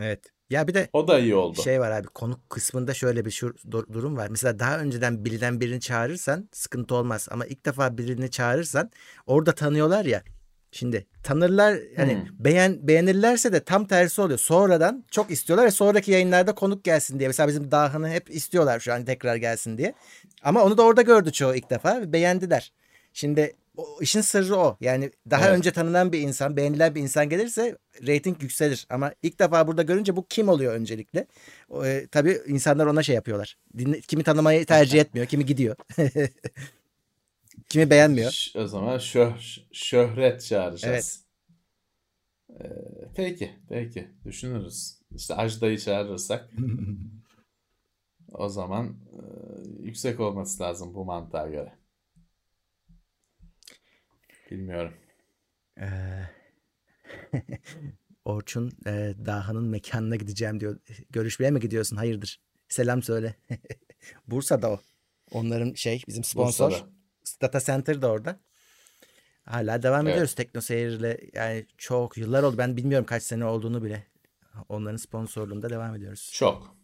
Evet. Ya bir de O da iyi oldu. şey var abi konuk kısmında şöyle bir şu dur- durum var. Mesela daha önceden bilinen birini çağırırsan sıkıntı olmaz ama ilk defa birini çağırırsan orada tanıyorlar ya. Şimdi tanırlar hani Hmm. beğen beğenirlerse de tam tersi oluyor. Sonradan çok istiyorlar ve sonraki yayınlarda konuk gelsin diye. Mesela bizim Dahan'ı hep istiyorlar şu an tekrar gelsin diye. Ama onu da orada gördü çoğu ilk defa ve beğendiler. Şimdi o, işin sırrı o. Yani daha Evet. önce tanınan bir insan, beğenilen bir insan gelirse reyting yükselir. Ama ilk defa burada görünce bu kim oluyor öncelikle? E, tabii insanlar ona şey yapıyorlar. Dinle, kimi tanımayı tercih etmiyor, kimi gidiyor. kimi beğenmiyor. O zaman şöh- şöhret çağıracağız. Ee, peki, peki. Düşünürüz. İşte Ajda'yı çağırırsak o zaman e, yüksek olması lazım bu mantığa göre. Bilmiyorum. Ee, Orçun e, Daha'nın mekanına gideceğim diyor. Görüşmeye mi gidiyorsun? Hayırdır? Selam söyle. Bursa'da o. Onların şey bizim sponsor. Bursa'da. Data Center da orada. Hala devam Evet. ediyoruz Tekno Seyir'le. Yani çok yıllar oldu. Ben bilmiyorum kaç sene olduğunu bile. Onların sponsorluğunda devam ediyoruz. Çok.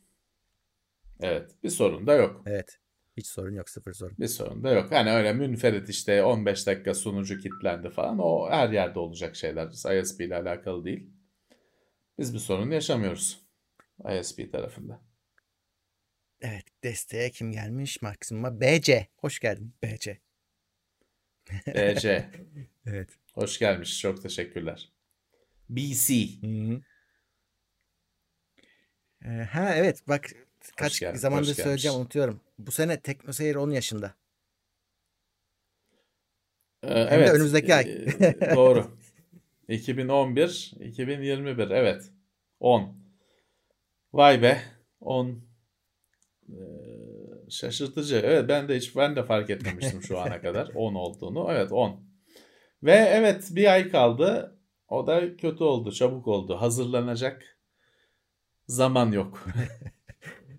Evet. Bir sorun da yok. Evet. Hiç sorun yok. Sıfır sorun. Bir sorun da yok. Hani öyle münferit işte 15 dakika sunucu kilitlendi falan. O her yerde olacak şeyler. ISP ile alakalı değil. Biz bir sorun yaşamıyoruz. ISP tarafında. Evet. Desteğe kim gelmiş? Maksimuma BC. Hoş geldin BC. BC. Evet. Hoş gelmiş. Çok teşekkürler. BC. Hı-hı. Ee, ha evet bak kaç geldin, zamandır söyleyeceğim gelmiş. unutuyorum. Bu sene Tekno Seyir 10 yaşında. Ee, de evet. önümüzdeki ay. Ee, doğru. 2011, 2021. Evet. 10. Vay be. 10. Ee, şaşırtıcı. Evet ben de hiç ben de fark etmemiştim şu ana kadar 10 olduğunu. Evet 10. Ve evet bir ay kaldı. O da kötü oldu, çabuk oldu. Hazırlanacak zaman yok.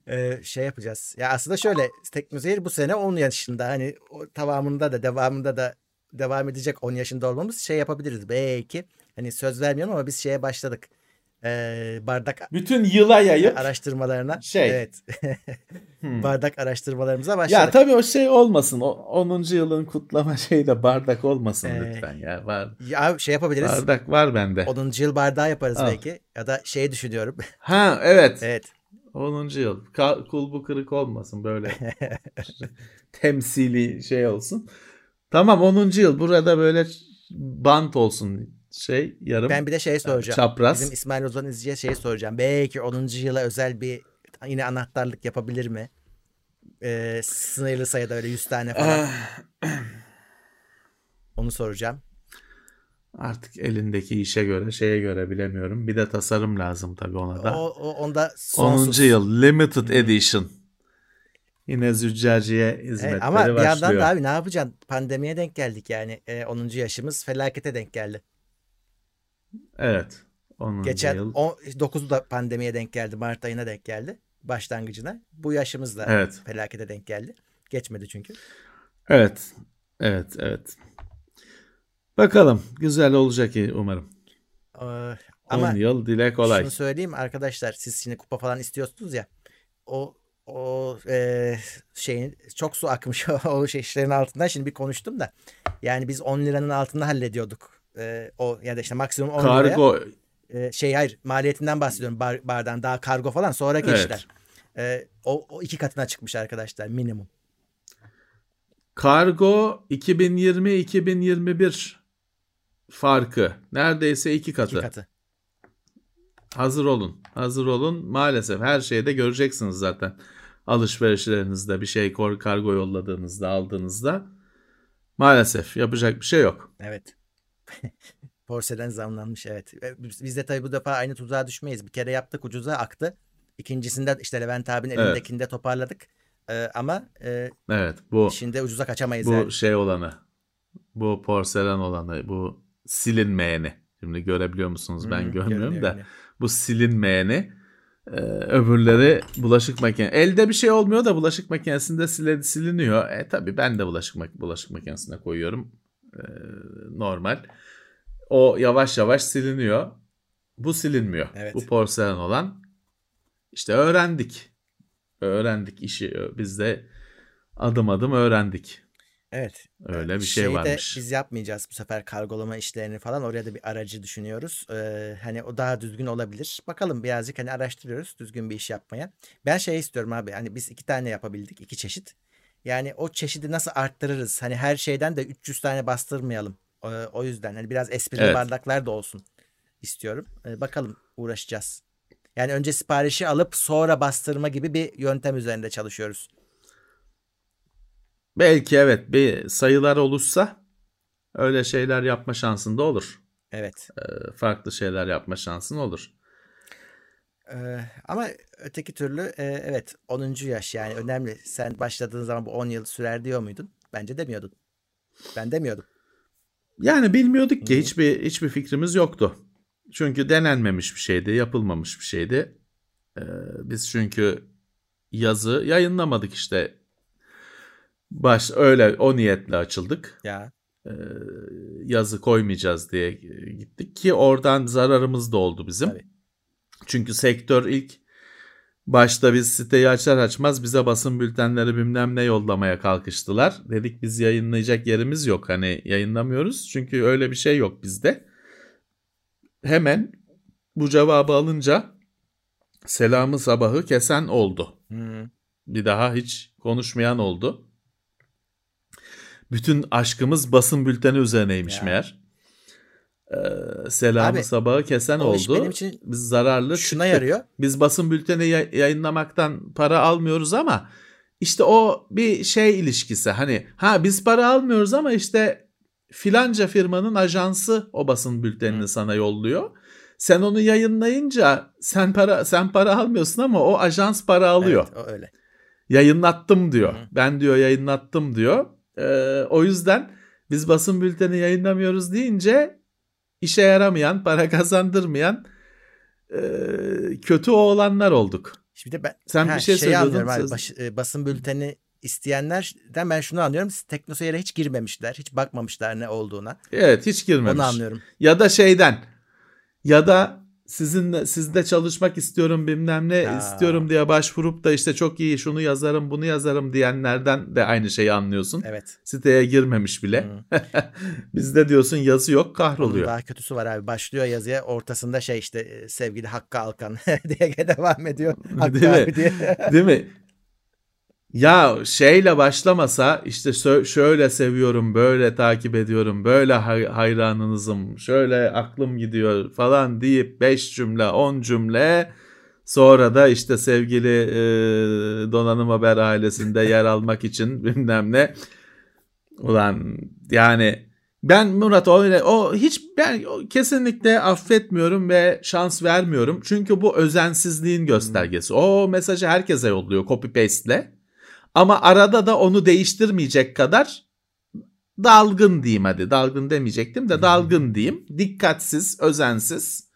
Ee, şey yapacağız. Ya aslında şöyle Tekno Seyir bu sene 10 yaşında. Hani o tamamında da devamında da devam edecek 10 yaşında olmamız şey yapabiliriz. Belki hani söz vermiyorum ama biz şeye başladık. Ee, bardak Bütün yıla yayıp araştırmalarına. Şey. Evet. Hmm. bardak araştırmalarımıza Ya başladık. tabii o şey olmasın. O 10. yılın kutlama şeyde bardak olmasın Ee, lütfen ya. Var. Ya şey yapabiliriz. Bardak var bende. 10. yıl bardağı yaparız Al. belki. Ya da şey düşünüyorum. Ha evet. evet. 10. yıl. Ka- kulbu kırık olmasın böyle. temsili şey olsun. Tamam 10. yıl. Burada böyle bant olsun. Şey yarım Ben bir de şey soracağım. çapraz. Bizim İsmail Ozan izciye şey soracağım. Belki 10. yıla özel bir yine anahtarlık yapabilir mi? Ee, sınırlı sayıda öyle 100 tane falan. Ah, Onu soracağım. Artık elindeki işe göre şeye göre bilemiyorum. Bir de tasarım lazım tabii ona da. O, o onda 10. sonsuz. yıl Limited Edition. Yine züccaciye hizmetleri Evet, ama bir başlıyor. yandan da abi ne yapacaksın? Pandemiye denk geldik yani. Ee, 10. yaşımız felakete denk geldi. Evet. 10. Geçen yıl. 9'u da pandemiye denk geldi. Mart ayına denk geldi. Başlangıcına. Bu yaşımız da Evet. felakete denk geldi. Geçmedi çünkü. Evet. Evet, evet. Bakalım. Güzel olacak umarım. Ee, ama 10 yıl dile kolay. Şunu söyleyeyim arkadaşlar siz şimdi kupa falan istiyorsunuz ya. O o e, şeyin çok su akmış o şey işlerin altından şimdi bir konuştum da. Yani biz 10 liranın altında hallediyorduk. E, o ya da işte maksimum 10 Kargo liraya. E, şey hayır maliyetinden bahsediyorum bar, bardan daha kargo falan sonraki evet. işler. E, o, o iki katına çıkmış arkadaşlar minimum. Kargo 2020-2021 farkı neredeyse iki katı. İki katı. Hazır olun. Hazır olun. Maalesef her şeyde göreceksiniz zaten. Alışverişlerinizde bir şey kargo yolladığınızda, aldığınızda maalesef yapacak bir şey yok. Evet. Porselen zamlanmış evet. Biz de tabii bu defa aynı tuzağa düşmeyiz. Bir kere yaptık ucuza aktı. İkincisinde işte Levent abinin elindekinde evet. toparladık. Ee, ama e, evet bu şimdi ucuza kaçamayız. Bu yani. şey olanı. Bu porselen olanı. Bu silinmeyeni. Şimdi görebiliyor musunuz? Ben hmm, görmüyorum da. Bu silinmeyeni e, öbürleri bulaşık makine. Elde bir şey olmuyor da bulaşık makinesinde sil siliniyor. E tabi ben de bulaşık, bulaşık makinesine koyuyorum. E, normal. O yavaş yavaş siliniyor. Bu silinmiyor. Evet. Bu porselen olan. İşte öğrendik. Öğrendik işi. Biz de adım adım öğrendik. Evet. Öyle bir şey varmış. biz yapmayacağız bu sefer kargolama işlerini falan. Oraya da bir aracı düşünüyoruz. Ee, hani o daha düzgün olabilir. Bakalım birazcık hani araştırıyoruz düzgün bir iş yapmaya. Ben şey istiyorum abi. Hani biz iki tane yapabildik. iki çeşit. Yani o çeşidi nasıl arttırırız? Hani her şeyden de 300 tane bastırmayalım. Ee, o yüzden hani biraz esprili evet. bardaklar da olsun istiyorum. Ee, bakalım uğraşacağız. Yani önce siparişi alıp sonra bastırma gibi bir yöntem üzerinde çalışıyoruz. Belki evet bir sayılar olursa öyle şeyler yapma şansın da olur. Evet. Ee, farklı şeyler yapma şansın olur. Ee, ama öteki türlü e, evet 10. yaş yani önemli. Sen başladığın zaman bu 10 yıl sürer diyor muydun? Bence demiyordun. Ben demiyordum. Yani bilmiyorduk ki Hı-hı. hiçbir hiçbir fikrimiz yoktu. Çünkü denenmemiş bir şeydi, yapılmamış bir şeydi. Ee, biz çünkü yazı yayınlamadık işte Baş öyle o niyetle açıldık. Ya. Ee, yazı koymayacağız diye gittik ki oradan zararımız da oldu bizim. Tabii. Çünkü sektör ilk başta biz siteyi açar açmaz bize basın bültenleri bilmem ne yollamaya kalkıştılar. Dedik biz yayınlayacak yerimiz yok. Hani yayınlamıyoruz çünkü öyle bir şey yok bizde. Hemen bu cevabı alınca selamı sabahı kesen oldu. Hmm. Bir daha hiç konuşmayan oldu. Bütün aşkımız basın bülteni üzerineymiş ya. meğer. Ee, selamı Abi, sabahı kesen oldu. Benim için Biz zararlı şuna çıktık. yarıyor. Biz basın bülteni yayınlamaktan para almıyoruz ama işte o bir şey ilişkisi. Hani ha biz para almıyoruz ama işte filanca firmanın ajansı o basın bültenini Hı. sana yolluyor. Sen onu yayınlayınca sen para sen para almıyorsun ama o ajans para alıyor. Evet, o öyle. Yayınlattım diyor. Hı. Ben diyor yayınlattım diyor. Ee, o yüzden biz basın bülteni yayınlamıyoruz deyince işe yaramayan, para kazandırmayan e, kötü oğlanlar olduk. Şimdi ben sen ha, bir şey, söylüyordun. Abi, baş, e, basın bülteni isteyenlerden ben şunu anlıyorum. Teknoseyir'e hiç girmemişler. Hiç bakmamışlar ne olduğuna. Evet hiç girmemiş. Onu anlıyorum. Ya da şeyden ya da sizinle sizde çalışmak istiyorum bilmem ne ya. istiyorum diye başvurup da işte çok iyi şunu yazarım bunu yazarım diyenlerden de aynı şeyi anlıyorsun. Evet. Siteye girmemiş bile. Bizde diyorsun yazı yok kahroluyor. Onun daha kötüsü var abi. Başlıyor yazıya ortasında şey işte e, sevgili Hakkı Alkan diye devam ediyor. Hakkı Değil mi? Diye. Değil mi? Ya şeyle başlamasa işte şöyle seviyorum, böyle takip ediyorum, böyle hayranınızım, şöyle aklım gidiyor falan deyip 5 cümle, 10 cümle sonra da işte sevgili e, Donanım Haber ailesinde yer almak için bilmem ne. Ulan yani ben Murat o, o hiç ben kesinlikle affetmiyorum ve şans vermiyorum. Çünkü bu özensizliğin göstergesi. O mesajı herkese yolluyor copy paste'le. Ama arada da onu değiştirmeyecek kadar dalgın diyeyim hadi. Dalgın demeyecektim de dalgın diyeyim. Dikkatsiz, özensiz.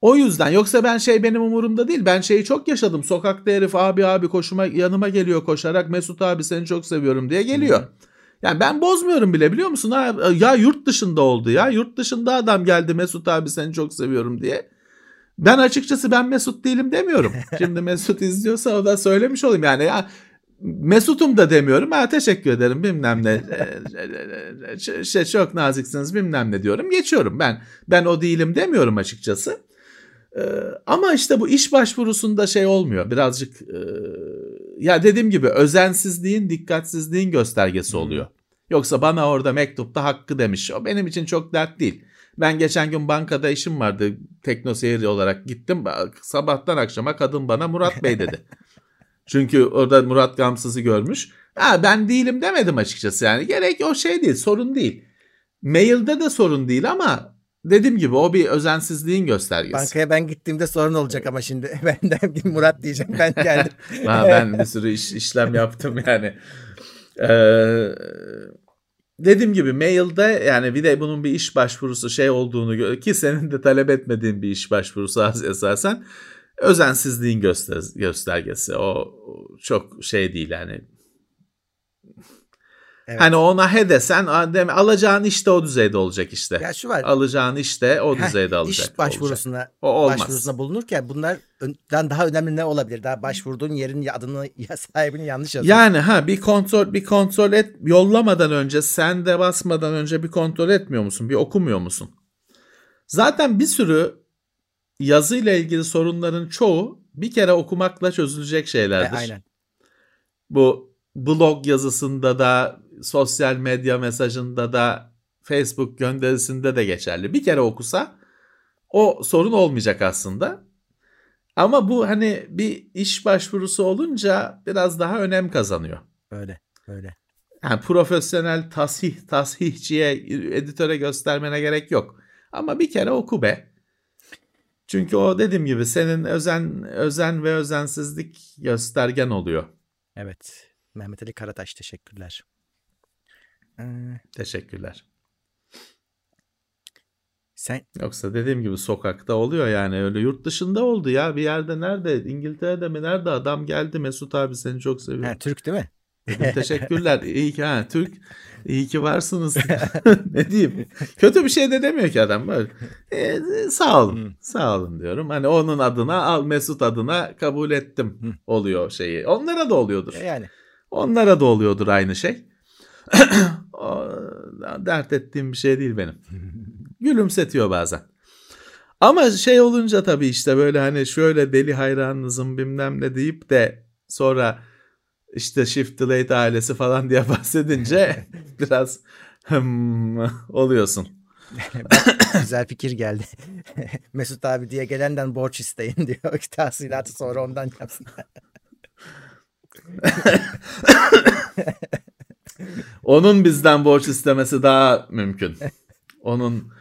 O yüzden yoksa ben şey benim umurumda değil. Ben şeyi çok yaşadım. Sokakta herif abi abi koşuma yanıma geliyor koşarak Mesut abi seni çok seviyorum diye geliyor. Hı. Yani ben bozmuyorum bile biliyor musun? Ha, ya yurt dışında oldu ya. Yurt dışında adam geldi Mesut abi seni çok seviyorum diye. Ben açıkçası ben Mesut değilim demiyorum. Şimdi Mesut izliyorsa o da söylemiş olayım. Yani ya Mesut'um da demiyorum. Ha teşekkür ederim bilmem ne. şey çok naziksiniz bilmem ne diyorum. Geçiyorum ben. Ben o değilim demiyorum açıkçası. Ee, ama işte bu iş başvurusunda şey olmuyor. Birazcık e, ya dediğim gibi özensizliğin, dikkatsizliğin göstergesi oluyor. Yoksa bana orada mektupta hakkı demiş. O benim için çok dert değil. Ben geçen gün bankada işim vardı. Teknoseyir olarak gittim. Sabahtan akşama kadın bana Murat Bey dedi. Çünkü orada Murat Gamsız'ı görmüş. Ha, ben değilim demedim açıkçası yani. Gerek o şey değil, sorun değil. Mailde de sorun değil ama dediğim gibi o bir özensizliğin göstergesi. Bankaya ben gittiğimde sorun olacak ama şimdi ben de Murat diyeceğim ben geldim. ha, ben bir sürü iş, işlem yaptım yani. Ee, dediğim gibi mailde yani bir de bunun bir iş başvurusu şey olduğunu ki senin de talep etmediğin bir iş başvurusu esasen özensizliğin göster göstergesi. O çok şey değil yani. Evet. Hani ona he desen alacağın iş de o düzeyde olacak işte. Ya şu var. Alacağın iş de o düzeyde Heh, alacak. İş başvurusuna olacak. o olmaz. başvurusuna bulunurken bunlardan daha önemli ne olabilir? Daha başvurduğun yerin adını ya sahibini yanlış yazıyorsun. Yani ha bir kontrol bir kontrol et yollamadan önce sen de basmadan önce bir kontrol etmiyor musun? Bir okumuyor musun? Zaten bir sürü yazıyla ilgili sorunların çoğu bir kere okumakla çözülecek şeylerdir. E, aynen. Bu blog yazısında da, sosyal medya mesajında da, Facebook gönderisinde de geçerli. Bir kere okusa o sorun olmayacak aslında. Ama bu hani bir iş başvurusu olunca biraz daha önem kazanıyor. Öyle, öyle. Yani profesyonel tasih, tasihçiye, editöre göstermene gerek yok. Ama bir kere oku be. Çünkü o dediğim gibi senin özen özen ve özensizlik göstergen oluyor. Evet. Mehmet Ali Karataş teşekkürler. Ee, teşekkürler. Sen Yoksa dediğim gibi sokakta oluyor yani öyle yurt dışında oldu ya bir yerde nerede İngiltere'de mi nerede adam geldi Mesut abi seni çok seviyorum. Ha, Türk değil mi? Dedim, teşekkürler. İyi ki ha Türk. İyi ki varsınız. ne diyeyim? Kötü bir şey de demiyor ki adam böyle. E, sağ olun. Sağ olun diyorum. Hani onun adına al Mesut adına kabul ettim oluyor şeyi. Onlara da oluyordur. E yani. Onlara da oluyordur aynı şey. o, dert ettiğim bir şey değil benim. Gülümsetiyor bazen. Ama şey olunca tabii işte böyle hani şöyle deli hayranınızım bilmem ne deyip de sonra işte Shift Delete ailesi falan diye bahsedince biraz hmm, oluyorsun. güzel fikir geldi. Mesut abi diye gelenden borç isteyin diyor. Tahsilatı sonra ondan yapsın. onun bizden borç istemesi daha mümkün. Onun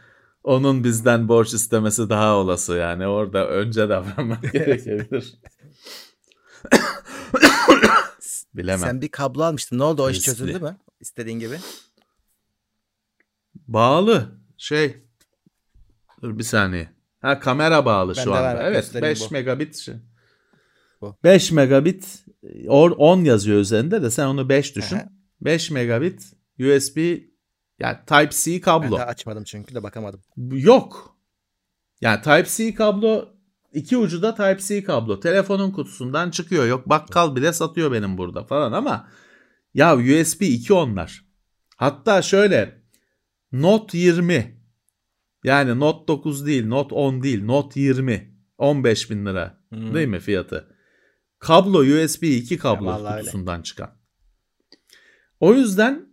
onun bizden borç istemesi daha olası yani. Orada önce davranmak gerekebilir. Bilemem. Sen bir kablo almıştın. Ne oldu? O iş çözüldü mü? İstediğin gibi. Bağlı. Şey. Dur bir saniye. Ha kamera bağlı ben şu anda. Evet 5 megabit. Şey. Bu. 5 megabit 10 yazıyor üzerinde de sen onu 5 düşün. Aha. 5 megabit USB yani Type-C kablo. Ben de açmadım çünkü de bakamadım. Yok. Yani Type-C kablo İki ucu da Type-C kablo. Telefonun kutusundan çıkıyor. Yok bakkal bile satıyor benim burada falan ama ya USB 2 onlar. Hatta şöyle Note 20 yani Note 9 değil Note 10 değil Note 20 15 bin lira hmm. değil mi fiyatı? Kablo USB 2 kablo kutusundan öyle. çıkan. O yüzden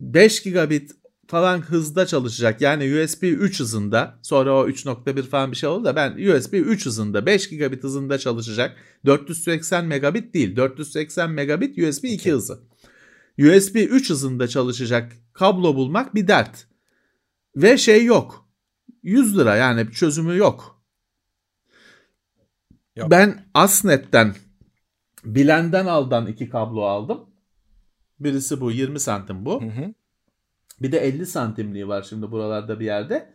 5 gigabit falan hızda çalışacak. Yani USB 3 hızında sonra o 3.1 falan bir şey oldu da ben USB 3 hızında 5 gigabit hızında çalışacak. 480 megabit değil 480 megabit USB 2 okay. hızı. USB 3 hızında çalışacak kablo bulmak bir dert. Ve şey yok. 100 lira yani çözümü yok. yok. Ben Asnet'ten Bilen'den aldan iki kablo aldım. Birisi bu 20 santim bu. Hı hı. Bir de 50 santimliği var şimdi buralarda bir yerde.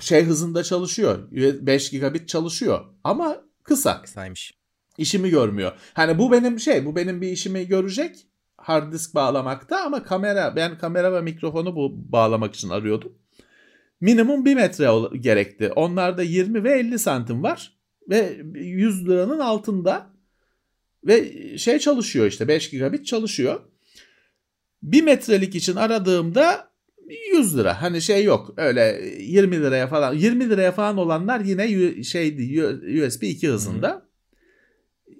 şey hızında çalışıyor. 5 gigabit çalışıyor ama kısa. Kısaymış. İşimi görmüyor. Hani bu benim şey, bu benim bir işimi görecek hard disk bağlamakta ama kamera ben kamera ve mikrofonu bu bağlamak için arıyordum. Minimum 1 metre gerekti. Onlarda 20 ve 50 santim var ve 100 liranın altında ve şey çalışıyor işte 5 gigabit çalışıyor. 1 metrelik için aradığımda 100 lira. Hani şey yok. Öyle 20 liraya falan 20 liraya falan olanlar yine şeydi USB 2 hızında. Hı.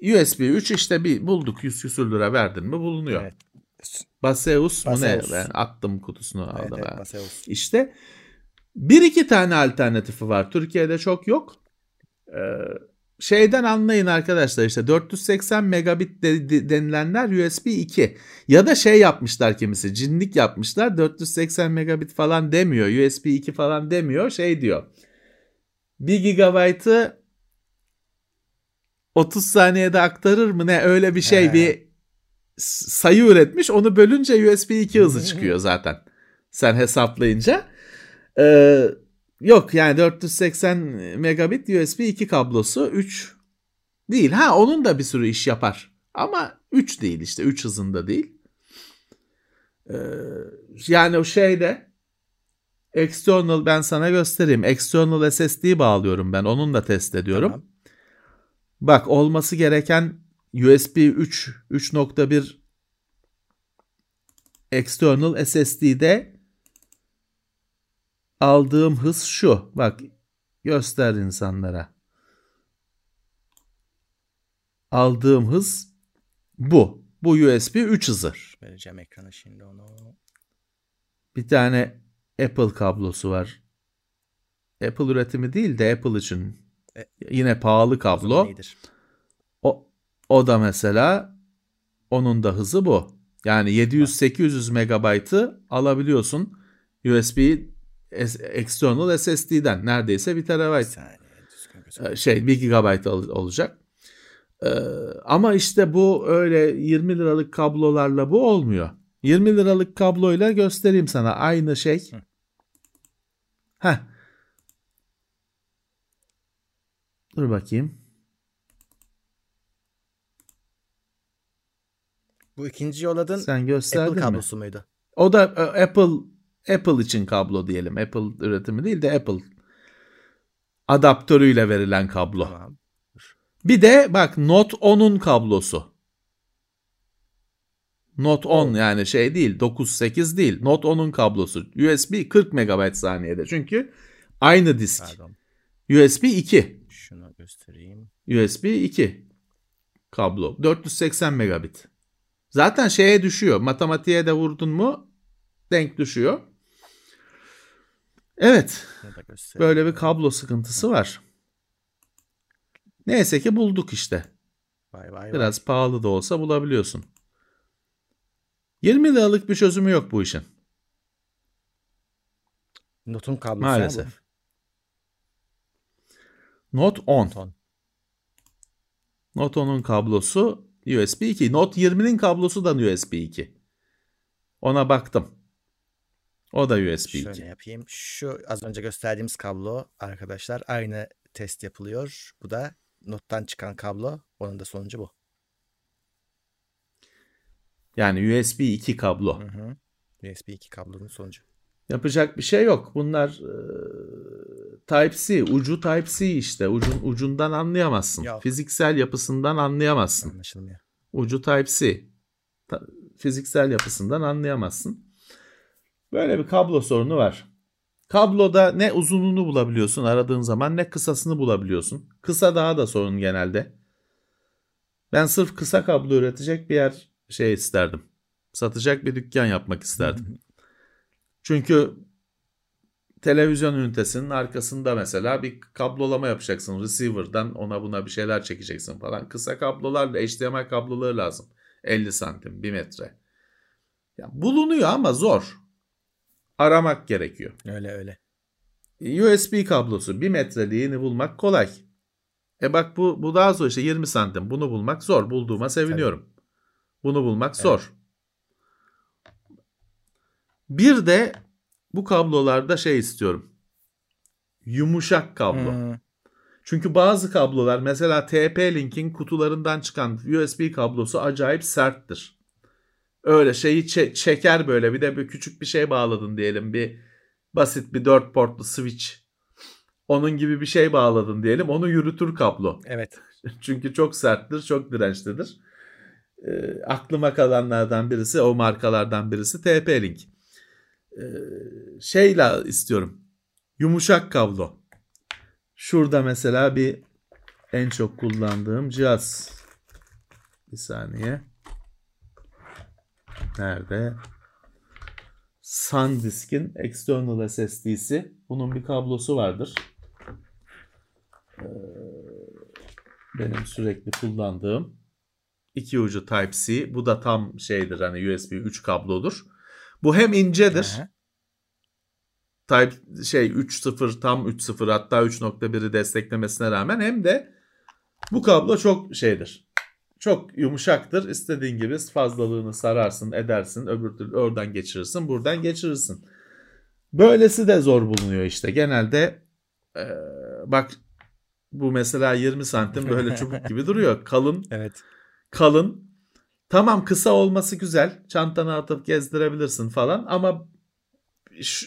USB 3 işte bir bulduk 100 küsür lira verdin mi bulunuyor. Evet. Baseus, Baseus mu ne? Ben attım kutusunu evet, aldım. Evet, Baseus. İşte bir iki tane alternatifi var. Türkiye'de çok yok. Ee, şeyden anlayın arkadaşlar işte 480 megabit de, de, denilenler USB 2 ya da şey yapmışlar kimisi cinlik yapmışlar 480 megabit falan demiyor USB 2 falan demiyor şey diyor 1 gigabaytı 30 saniyede aktarır mı ne öyle bir şey He. bir sayı üretmiş. Onu bölünce USB 2 hızı çıkıyor zaten. Sen hesaplayınca. Ee, yok yani 480 megabit USB 2 kablosu 3 değil. Ha onun da bir sürü iş yapar. Ama 3 değil işte 3 hızında değil. Ee, yani o şeyde external ben sana göstereyim. External SSD bağlıyorum ben. Onun da test ediyorum. Tamam. Bak olması gereken USB 3 3.1 external SSD'de aldığım hız şu. Bak göster insanlara. Aldığım hız bu. Bu USB 3 hızı. Vereceğim ekrana şimdi onu. Bir tane Apple kablosu var. Apple üretimi değil de Apple için e, yine pahalı kablo. O, o da mesela onun da hızı bu. Yani 700-800 megabaytı alabiliyorsun USB external SSD'den neredeyse 1 terabayt. Ee, şey 1 gigabayt olacak. Ee, ama işte bu öyle 20 liralık kablolarla bu olmuyor. 20 liralık kabloyla göstereyim sana aynı şey. Heh. Dur bakayım. Bu ikinci yolladığın Sen gösterdin Apple kablosu mi? muydu? O da e, Apple Apple için kablo diyelim. Apple üretimi değil de Apple adaptörüyle verilen kablo. Bir de bak Note 10'un kablosu. Note 10 yani şey değil 9-8 değil. Note 10'un kablosu. USB 40 MB saniyede. Çünkü aynı disk. Pardon. USB 2. Şunu göstereyim. USB 2 kablo. 480 megabit. Zaten şeye düşüyor. Matematiğe de vurdun mu denk düşüyor. Evet. Böyle bir kablo sıkıntısı var. Neyse ki bulduk işte. Vay vay Biraz vay. pahalı da olsa bulabiliyorsun. 20 liralık bir çözümü yok bu işin. Notun kablosu. Maalesef. Note 10. Note 10. Note 10'un kablosu USB 2. Note 20'nin kablosu da USB 2. Ona baktım. O da USB Şöyle 2. Şöyle yapayım. Şu az önce gösterdiğimiz kablo arkadaşlar aynı test yapılıyor. Bu da nottan çıkan kablo. Onun da sonucu bu. Yani USB 2 kablo. Hı hı. USB 2 kablonun sonucu. Yapacak bir şey yok. Bunlar e, Type-C, ucu Type-C işte. Ucun ucundan anlayamazsın. Yok. Fiziksel yapısından anlayamazsın. Anlaşılmıyor. Ucu Type-C. Ta, fiziksel yapısından anlayamazsın. Böyle bir kablo sorunu var. Kabloda ne uzunluğunu bulabiliyorsun aradığın zaman ne kısasını bulabiliyorsun. Kısa daha da sorun genelde. Ben sırf kısa kablo üretecek bir yer şey isterdim. Satacak bir dükkan yapmak isterdim. Çünkü televizyon ünitesinin arkasında mesela bir kablolama yapacaksın. Receiver'dan ona buna bir şeyler çekeceksin falan. Kısa kablolarla HDMI kabloları lazım. 50 santim, 1 metre. Ya bulunuyor ama zor. Aramak gerekiyor. Öyle öyle. USB kablosu 1 metreliğini bulmak kolay. E bak bu, bu daha zor işte 20 santim. Bunu bulmak zor. Bulduğuma seviniyorum. Tabii. Bunu bulmak zor. Evet. Bir de bu kablolarda şey istiyorum. Yumuşak kablo. Hmm. Çünkü bazı kablolar mesela TP-Link'in kutularından çıkan USB kablosu acayip serttir. Öyle şeyi çe- çeker böyle bir de bir küçük bir şey bağladın diyelim bir basit bir 4 portlu switch. Onun gibi bir şey bağladın diyelim onu yürütür kablo. Evet. Çünkü çok serttir, çok dirençlidir. E, aklıma kalanlardan birisi, o markalardan birisi TP-Link. E, şeyle istiyorum. Yumuşak kablo. Şurada mesela bir en çok kullandığım cihaz. Bir saniye. Nerede? SanDisk'in external SSD'si. Bunun bir kablosu vardır. Ee, benim sürekli kullandığım iki ucu Type-C. Bu da tam şeydir hani USB 3 kablodur. Bu hem incedir. Type şey 3.0 tam 3.0 hatta 3.1'i desteklemesine rağmen hem de bu kablo çok şeydir. Çok yumuşaktır. İstediğin gibi fazlalığını sararsın, edersin, öbür türlü oradan geçirirsin, buradan geçirirsin. Böylesi de zor bulunuyor işte. Genelde e, bak bu mesela 20 santim böyle çubuk gibi duruyor. Kalın Evet. kalın. Tamam kısa olması güzel. Çantana atıp gezdirebilirsin falan ama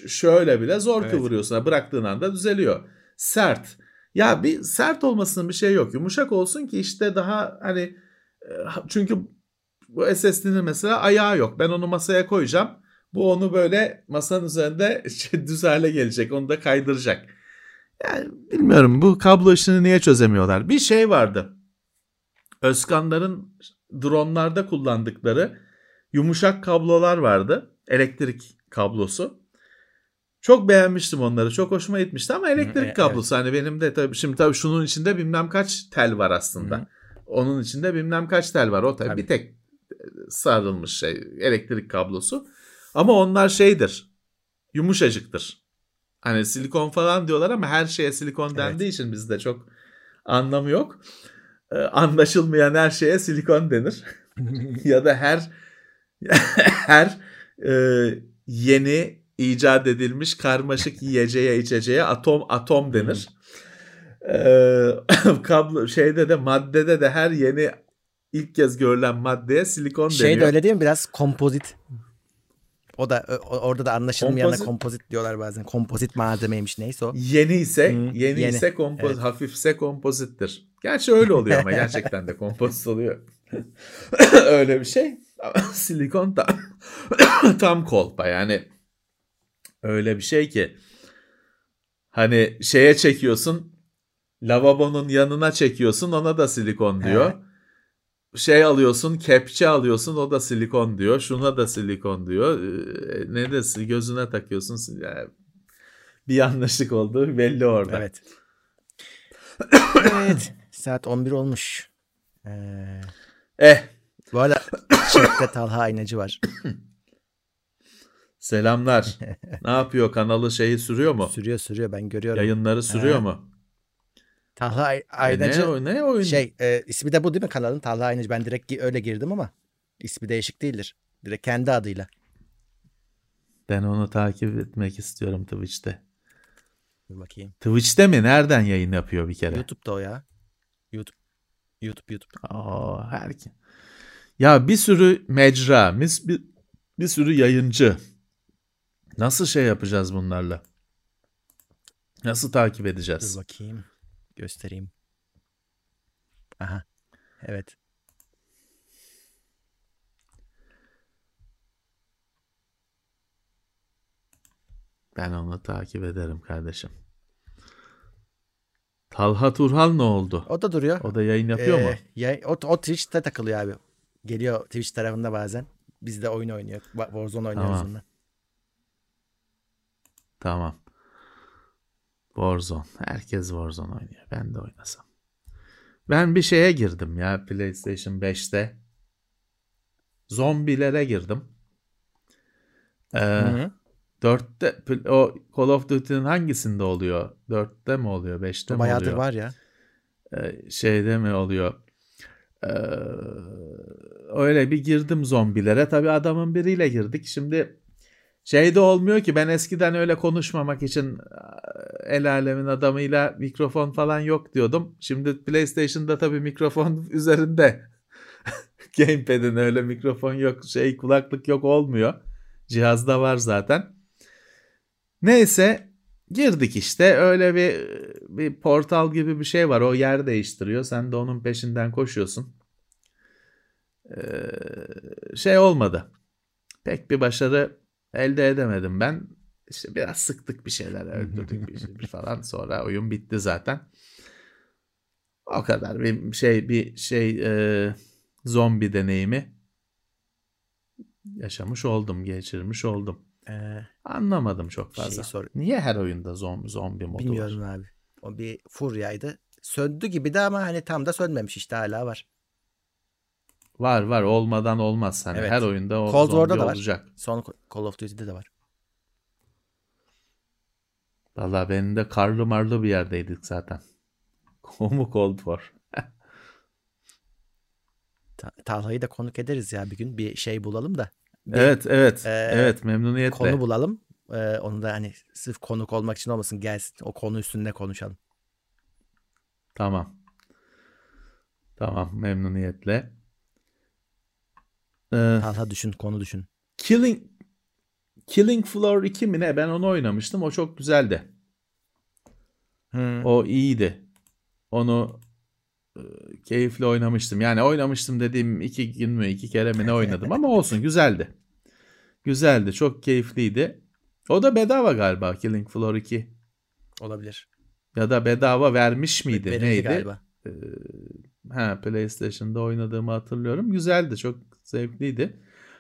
şöyle bile zor Evet. kıvırıyorsun. Bıraktığın anda düzeliyor. Sert. Ya bir sert olmasının bir şey yok. Yumuşak olsun ki işte daha hani çünkü bu SSD'nin mesela ayağı yok. Ben onu masaya koyacağım. Bu onu böyle masanın üzerinde düz hale gelecek. Onu da kaydıracak. Yani bilmiyorum bu kablo işini niye çözemiyorlar. Bir şey vardı. Özkanların dronlarda kullandıkları yumuşak kablolar vardı. Elektrik kablosu. Çok beğenmiştim onları. Çok hoşuma gitmişti ama elektrik e- kablosu hani benim de tabii şimdi tabii şunun içinde bilmem kaç tel var aslında. Onun içinde bilmem kaç tel var. O tabii, Tabii. bir tek e, sarılmış şey elektrik kablosu. Ama onlar şeydir. Yumuşacıktır. Hani silikon falan diyorlar ama her şeye silikon Evet. dendiği için bizde çok anlamı yok. Ee, anlaşılmayan her şeye silikon denir. ya da her her e, yeni icat edilmiş karmaşık yiyeceğe içeceğe atom atom denir. Ee, kablo şeyde de maddede de her yeni ilk kez görülen maddeye silikon Şey de deniyor. öyle değil mi? Biraz kompozit. O da o- orada da anlaşılmayana Kompozit- kompozit diyorlar bazen. Kompozit malzemeymiş neyse o. Yeni ise Hı, yeni, yeni. ise kompoz Evet. hafifse kompozittir. Gerçi öyle oluyor ama gerçekten de kompozit oluyor. öyle bir şey. Silikon tam tam kolpa yani. Öyle bir şey ki hani şeye çekiyorsun lavabonun yanına çekiyorsun ona da silikon diyor. Şey alıyorsun kepçe alıyorsun o da silikon diyor. Şuna da silikon diyor. Ee, ne de gözüne takıyorsun. Yani bir yanlışlık olduğu belli orada. Evet. evet. Saat 11 olmuş. Ee, Eh bu arada chatte Talha Aynacı var. selamlar. ne yapıyor kanalı şeyi sürüyor mu? Sürüyor sürüyor ben görüyorum. Yayınları sürüyor Ha. mu? Talha Ay- E Aynacı ne, o- ne oyun? şey e, ismi de bu değil mi kanalın Talha Aynacı. Ben direkt öyle girdim ama ismi değişik değildir. Direkt kendi adıyla. Ben onu takip etmek istiyorum Twitch'te. Dur bakayım. Twitch'te mi? Nereden yayın yapıyor bir kere? YouTube'da o ya. YouTube. YouTube YouTube. Aa, herki. Ya bir sürü mecra, bir, bir, bir sürü yayıncı. Nasıl şey yapacağız bunlarla? Nasıl takip Dur edeceğiz? bakayım. Göstereyim. Aha. Evet. Ben onu takip ederim kardeşim. Talha Turhal ne oldu? O da duruyor. O da yayın yapıyor mu? Ee, yay- o, o Twitch'te takılıyor abi. Geliyor Twitch tarafında bazen. Biz de oyun oynuyor. Wa- Warzone oynuyoruz Tamam. onunla. Tamam. Warzone. Herkes Warzone oynuyor. Ben de oynasam. Ben bir şeye girdim ya PlayStation 5'te. Zombilere girdim. Ee, Hı-hı. 4'te pl- o Call of Duty'nin hangisinde oluyor? 4'te mi oluyor? 5'te mi Bayağıdır oluyor? var ya. Ee, şeyde mi oluyor? Ee, öyle bir girdim zombilere. Tabii adamın biriyle girdik. Şimdi şeyde olmuyor ki ben eskiden öyle konuşmamak için el alemin adamıyla mikrofon falan yok diyordum. Şimdi PlayStation'da tabii mikrofon üzerinde. Gamepad'in öyle mikrofon yok, şey kulaklık yok olmuyor. Cihazda var zaten. Neyse girdik işte öyle bir bir portal gibi bir şey var. O yer değiştiriyor. Sen de onun peşinden koşuyorsun. Ee, şey olmadı. Pek bir başarı elde edemedim ben. İşte biraz sıktık bir şeyler öldürdük bir şey falan sonra oyun bitti zaten. O kadar bir şey bir şey e, zombi deneyimi yaşamış oldum, geçirmiş oldum. Ee, Anlamadım çok fazla. Şeyi sor- Niye her oyunda zombi, zombi modu bilmiyorum var? abi. O bir furyaydı. Söndü gibi de ama hani tam da sönmemiş işte hala var. Var var olmadan olmaz. Hani Evet. her oyunda o Cold zombi War'da da var. olacak. Son Call of Duty'de de var. Valla benim de karlı marlı bir yerdeydik zaten. O mu Cold War? Ta- Talha'yı da konuk ederiz ya bir gün. Bir şey bulalım da. Bir Evet evet. Ee, evet memnuniyetle. Konu bulalım. Ee, onu da hani sırf konuk olmak için olmasın gelsin. O konu üstünde konuşalım. Tamam. Tamam memnuniyetle. Ee, Talha düşün, konu düşün. Killing Killing Floor 2 mi ne? Ben onu oynamıştım. O çok güzeldi. Hmm. O iyiydi. Onu e, keyifli oynamıştım. Yani oynamıştım dediğim iki gün mü iki kere mi ne oynadım ama olsun güzeldi. Güzeldi. Çok keyifliydi. O da bedava galiba Killing Floor 2. Olabilir. Ya da bedava vermiş miydi? Verildi Neydi? galiba. Ee, ha PlayStation'da oynadığımı hatırlıyorum. Güzeldi, çok zevkliydi.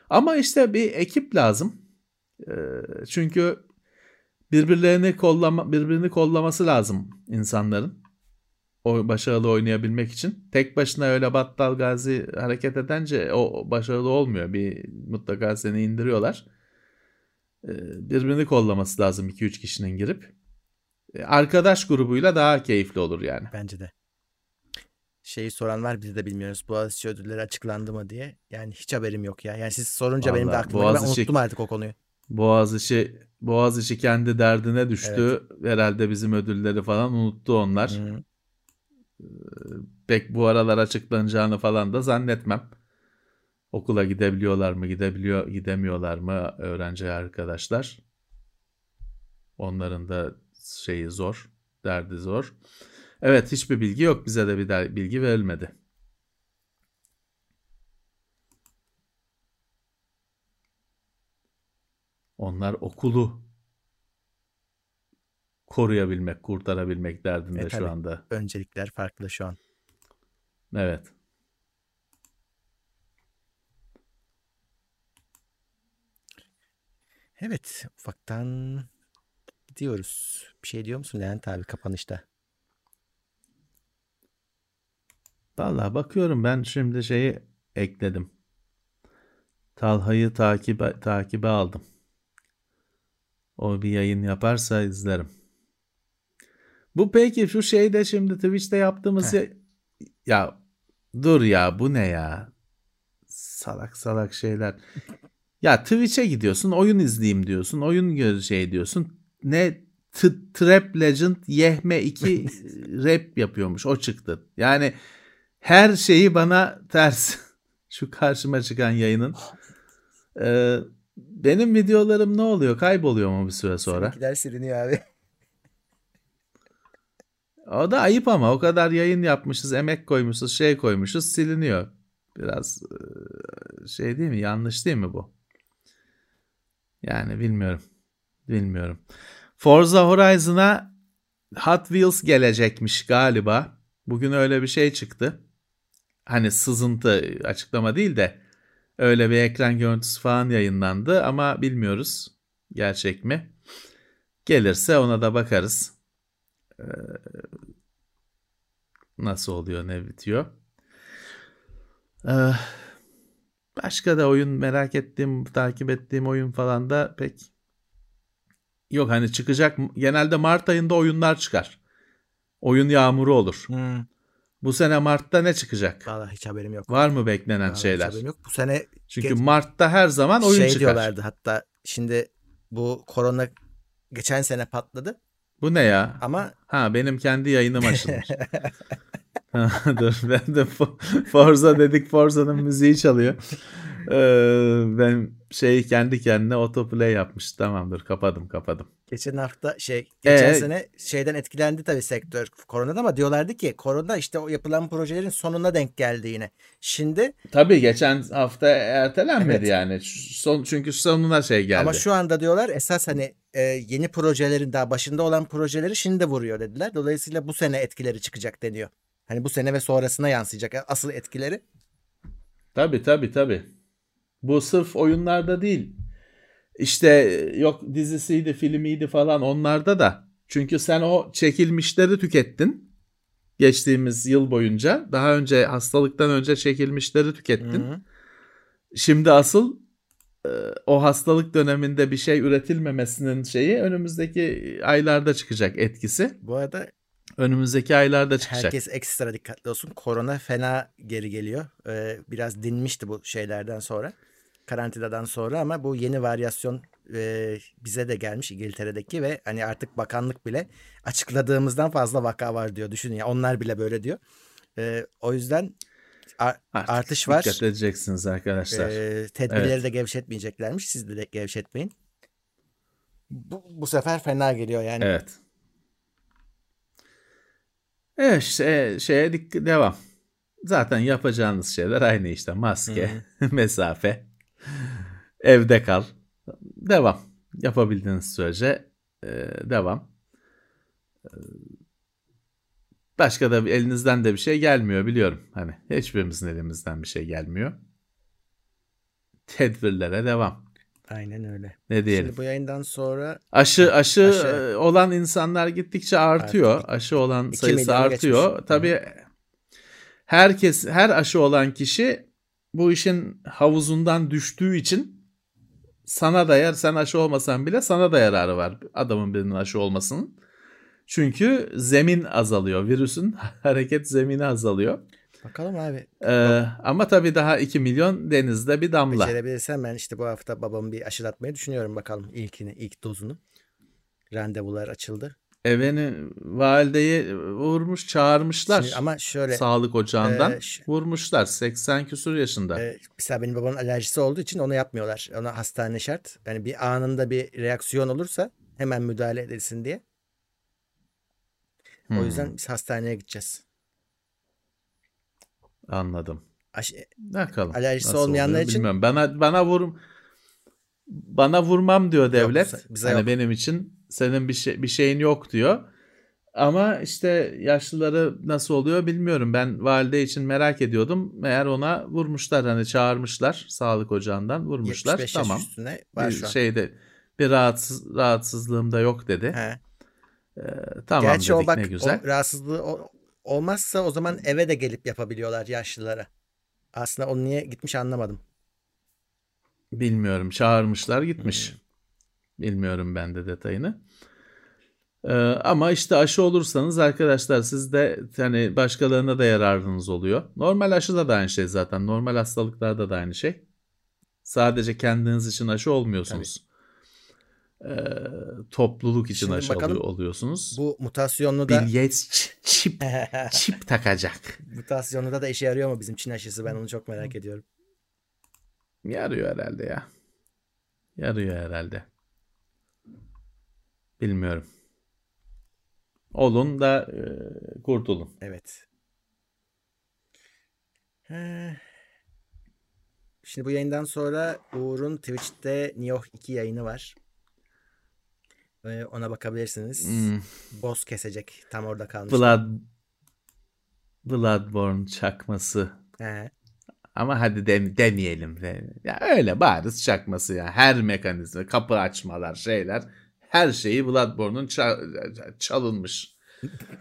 Ama işte bir ekip lazım. Ee, çünkü birbirlerini kollama birbirini kollaması lazım insanların. O başarılı oynayabilmek için. Tek başına öyle battal gazi hareket edince o başarılı olmuyor. Bir mutlaka seni indiriyorlar. Ee, birbirini kollaması lazım 2-3 kişinin girip. Ee, Arkadaş grubuyla daha keyifli olur yani. Bence de. Şeyi soran var biz de bilmiyoruz. Boğaziçi ödülleri açıklandı mı diye. Yani hiç haberim yok ya. Yani siz sorunca benim de Vallahi aklıma ben unuttum artık o konuyu. Boğaziçi Boğaziçi kendi derdine düştü. Herhalde bizim ödülleri falan unuttu onlar. Hı. Pek bu aralar açıklanacağını falan da zannetmem. Okula gidebiliyorlar mı, gidebiliyor, gidemiyorlar mı öğrenci arkadaşlar? Onların da şeyi zor, derdi zor. Evet, hiçbir bilgi yok. Bize de bir bilgi verilmedi. Onlar okulu koruyabilmek, kurtarabilmek derdinde E, şu anda. Öncelikler farklı şu an. Evet. Evet ufaktan gidiyoruz. Bir şey diyor musun Levent abi kapanışta? Vallahi bakıyorum ben şimdi şeyi ekledim. Talha'yı takibe, takibe aldım. O bir yayın yaparsa izlerim. Bu peki şu şeyde şimdi Twitch'te yaptığımız ya, ya dur ya bu ne ya? Salak salak şeyler. Ya Twitch'e gidiyorsun oyun izleyeyim diyorsun. Oyun göz şey diyorsun. Ne Trap Legend Yehme 2 rap yapıyormuş. O çıktı. Yani her şeyi bana ters. Şu karşıma çıkan yayının. Ee, benim videolarım ne oluyor? Kayboluyor mu bir süre sonra? Seninkiler siliniyor abi. O da ayıp ama o kadar yayın yapmışız, emek koymuşuz, şey koymuşuz, siliniyor. Biraz e, şey değil mi? Yanlış değil mi bu? Yani bilmiyorum. Bilmiyorum. Forza Horizon'a Hot Wheels gelecekmiş galiba. Bugün öyle bir şey çıktı. Hani sızıntı açıklama değil de öyle bir ekran görüntüsü falan yayınlandı ama bilmiyoruz gerçek mi. Gelirse ona da bakarız. Ee, nasıl oluyor ne bitiyor. Ee, başka da oyun merak ettiğim takip ettiğim oyun falan da pek yok hani çıkacak genelde Mart ayında oyunlar çıkar. Oyun yağmuru olur. Hmm. Bu sene Mart'ta ne çıkacak? Vallahi hiç haberim yok. Var mı beklenen Vallahi hiç şeyler? haberim yok. Bu sene Çünkü Geç- Mart'ta her zaman oyun şey çıkar. diyorlardı hatta şimdi bu korona geçen sene patladı. Bu ne ya? Ama Ha benim kendi yayınım açılmış. Dur ben de Fo- Forza dedik Forza'nın müziği çalıyor. Ee, ben şey kendi kendine autoplay yapmış. Tamamdır kapadım kapadım. Geçen hafta şey geçen Ee? sene şeyden etkilendi tabii sektör koronadan ama diyorlardı ki korona işte o yapılan projelerin sonuna denk geldi yine. Şimdi Tabii geçen hafta ertelenmedi Evet. yani. Son, çünkü sonuna şey geldi. ama şu anda diyorlar esas hani e, yeni projelerin daha başında olan projeleri şimdi vuruyor dediler. Dolayısıyla bu sene etkileri çıkacak deniyor. Hani bu sene ve sonrasına yansıyacak asıl etkileri. Tabii tabii tabii. Bu sırf oyunlarda değil. İşte yok dizisiydi, filmiydi falan onlarda da. Çünkü sen o çekilmişleri tükettin. Geçtiğimiz yıl boyunca. Daha önce hastalıktan önce çekilmişleri tükettin. Hı hı. Şimdi asıl e, o hastalık döneminde bir şey üretilmemesinin şeyi önümüzdeki aylarda çıkacak etkisi. Bu arada Önümüzdeki aylarda çıkacak. herkes ekstra dikkatli olsun. Korona fena geri geliyor. Ee, biraz dinmişti bu şeylerden sonra. Karantinadan sonra ama bu yeni varyasyon e, bize de gelmiş İngiltere'deki ve hani artık bakanlık bile açıkladığımızdan fazla vaka var diyor. Düşünün ya onlar bile böyle diyor. Ee, o yüzden ar- Artık artış var. Dikkat edeceksiniz arkadaşlar. Ee, tedbirleri Evet. de gevşetmeyeceklermiş. Siz de, de gevşetmeyin. Bu, bu sefer fena geliyor yani. Evet. Evet işte şeye dik- devam. Zaten yapacağınız şeyler aynı işte. Maske, mesafe, evde kal. Devam. Yapabildiğiniz sürece e, devam. E, Başka da elinizden de bir şey gelmiyor biliyorum. Hani hiçbirimizin elimizden bir şey gelmiyor. Tedbirlere devam. Aynen öyle. Ne diyelim? Şimdi bu yayından sonra Aşı aşı, Aşı. e, olan insanlar gittikçe artıyor. Artık. Aşı olan sayısı artıyor. geçmiş. Tabii herkes her aşı olan kişi bu işin havuzundan düştüğü için sana da yer sen aşı olmasan bile sana da yararı var adamın birinin aşı olmasının. Çünkü zemin azalıyor. Virüsün hareket zemini azalıyor. bakalım abi. Ee, ama tabii daha 2 milyon denizde bir damla. Becerebilirsem ben işte bu hafta babamı bir aşılatmayı düşünüyorum bakalım ilkini, ilk dozunu. Randevular açıldı. E beni valideyi vurmuş çağırmışlar. Şimdi ama şöyle Sağlık ocağından ş- vurmuşlar 80 küsur yaşında. e, mesela benim babamın alerjisi olduğu için onu yapmıyorlar. Ona hastane şart. Yani bir anında bir reaksiyon olursa hemen müdahale edilsin diye. O Hmm, yüzden biz hastaneye gideceğiz. anladım. Aşı, Bakalım. Alerjisi nasıl olmayanlar oluyor için- bilmiyorum. Bana bana vur bana vurmam diyor devlet. bize- bize hani yok. benim için senin bir şey bir şeyin yok diyor. Ama işte yaşlıları nasıl oluyor bilmiyorum. Ben valide için merak ediyordum. Meğer ona vurmuşlar hani çağırmışlar sağlık ocağından vurmuşlar. 75 Tamam. yaş üstüne var Bir şu an. şeyde bir rahatsız rahatsızlığım da yok dedi. He. Tamam Gerçi o dedik bak ne güzel. o rahatsızlığı o- olmazsa o zaman eve de gelip yapabiliyorlar yaşlılara. Aslında onu niye gitmiş anlamadım. Bilmiyorum. Çağırmışlar Hmm. Bilmiyorum ben de detayını. Ee, ama işte aşı olursanız arkadaşlar siz de hani başkalarına da yararınız oluyor. Normal aşıda da aynı şey zaten. Normal hastalıklarda da aynı şey. Sadece kendiniz için aşı olmuyorsunuz. Ee, topluluk için Şimdi aşı bakalım oluyor- oluyorsunuz. Bu mutasyonlu da Bill Gates çip çip takacak. mutasyonlu da, da işe yarıyor mu bizim Çin aşısı? Ben onu çok merak ediyorum. Yarıyor herhalde ya. Yarıyor herhalde. Bilmiyorum. Olun da e, kurtulun. Evet. He. Şimdi bu yayından sonra Uğur'un Twitch'te Nioh 2 yayını var. Ee, ona bakabilirsiniz. Hmm. Boss kesecek. Tam orada kalmış. Blood Bloodborne çakması. He. Ama hadi dem- demeyelim. de. Ya öyle bariz çakması ya. Her mekanizma, kapı açmalar, şeyler. Her şeyi Bloodborne'un ça- çalınmış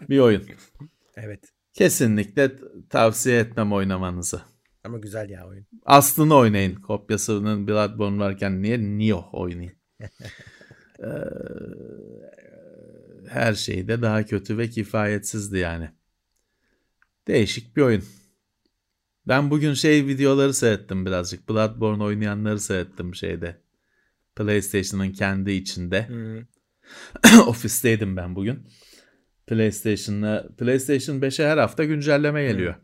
bir oyun. Evet. Kesinlikle tavsiye etmem oynamanızı. Ama güzel ya oyun. Aslını oynayın. Kopyasının Bloodborne varken niye Nioh oynayın? Ee, her şey de daha kötü ve kifayetsizdi yani. Değişik bir oyun. Ben bugün şey videoları seyrettim birazcık. Bloodborne oynayanları seyrettim şeyde. PlayStation'ın kendi içinde. Hı. Ofisteydim ben bugün. PlayStation'la PlayStation 5'e her hafta güncelleme geliyor.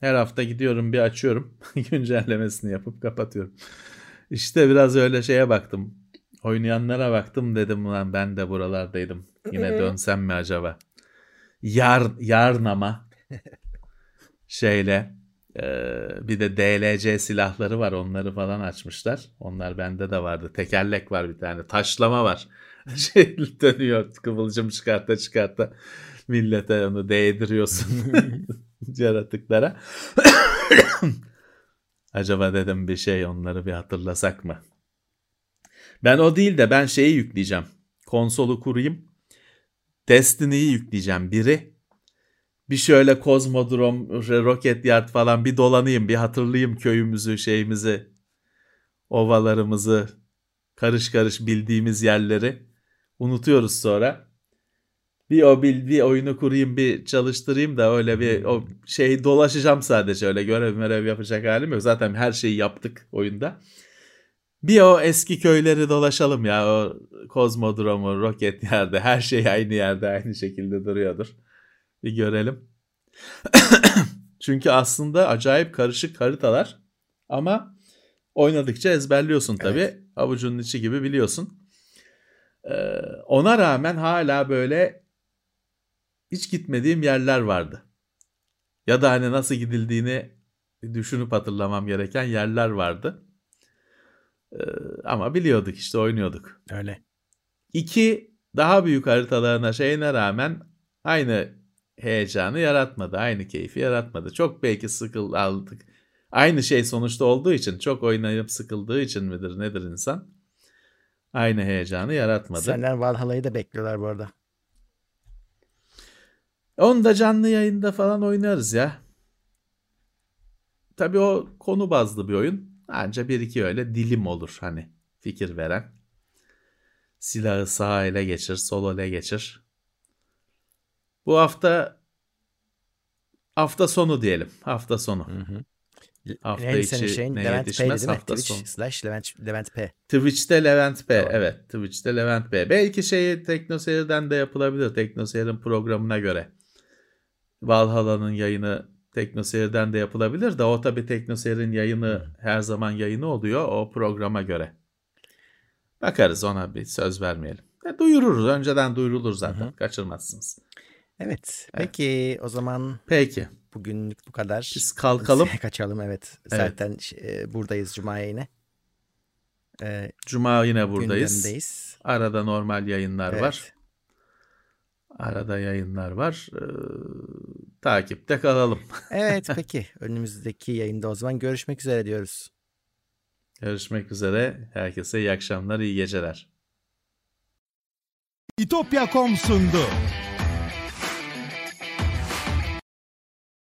Her hafta gidiyorum bir açıyorum. güncellemesini yapıp kapatıyorum. İşte biraz öyle şeye baktım. Oynayanlara baktım dedim lan ben de buralardaydım. Yine dönsem mi acaba? Yar, yarnama şeyle e, bir de DLC silahları var onları falan açmışlar. Onlar bende de vardı. Tekerlek var bir tane. Taşlama var. şey dönüyor kıvılcım çıkarta çıkarta millete onu değdiriyorsun yaratıklara. Acaba dedim bir şey onları bir hatırlasak mı? Ben o değil de ben şeyi yükleyeceğim. Konsolu kurayım. Destiny'yi yükleyeceğim biri. Bir şöyle Kozmodrom, Rocket Yard falan bir dolanayım, bir hatırlayayım köyümüzü, şeyimizi, ovalarımızı, karış karış bildiğimiz yerleri. Unutuyoruz sonra. Bir o bir, bir oyunu kurayım, bir çalıştırayım da öyle bir o şey dolaşacağım sadece öyle görev merev yapacak halim yok. Zaten her şeyi yaptık oyunda. Bir o eski köyleri dolaşalım ya. O Kozmodromu, Rocket yerde her şey aynı yerde aynı şekilde duruyordur. Bir görelim. Çünkü aslında acayip karışık haritalar ama oynadıkça ezberliyorsun tabii. Evet. Avucunun içi gibi biliyorsun. Ee, ona rağmen hala böyle hiç gitmediğim yerler vardı. Ya da hani nasıl gidildiğini düşünüp hatırlamam gereken yerler vardı. Ee, ama biliyorduk işte oynuyorduk. Öyle. İki daha büyük haritalarına şeyine rağmen aynı heyecanı yaratmadı. Aynı keyfi yaratmadı. Çok belki sıkıl aldık. Aynı şey sonuçta olduğu için çok oynayıp sıkıldığı için midir nedir insan? Aynı heyecanı yaratmadı. Senden Valhalla'yı da bekliyorlar bu arada. Onu da canlı yayında falan oynarız ya. Tabii o konu bazlı bir oyun. Anca bir iki öyle dilim olur hani fikir veren. Silahı sağ ele geçir, sol ele geçir. Bu hafta hafta sonu diyelim. Hafta sonu. Hı hı. Hafta Neydi içi şeyin, ne Levent yetişmez P, hafta Twitch sonu. slash Levent, Levent P. Twitch'te Levent P. Tamam. Evet. Twitch'te Levent P. Belki şeyi TeknoSeyir'den de yapılabilir. TeknoSeyir'in programına göre. Valhalla'nın yayını TeknoSeyir'den de yapılabilir de o tabii TeknoSeyir'in yayını her zaman yayını oluyor o programa göre. Bakarız ona bir söz vermeyelim. E, duyururuz. Önceden duyurulur zaten. Hı-hı. Kaçırmazsınız. Evet. Peki evet. o zaman Peki. Bugünlük bu kadar. Biz kalkalım. Kaçalım evet. evet. Zaten e, buradayız Cuma'ya yine. Ee, Cuma yine buradayız. Gündemdeyiz. Arada normal yayınlar evet. var. Arada yayınlar var. Ee, takipte kalalım. evet peki. Önümüzdeki yayında o zaman görüşmek üzere diyoruz. Görüşmek üzere. Herkese iyi akşamlar, iyi geceler. İtopya.com sundu.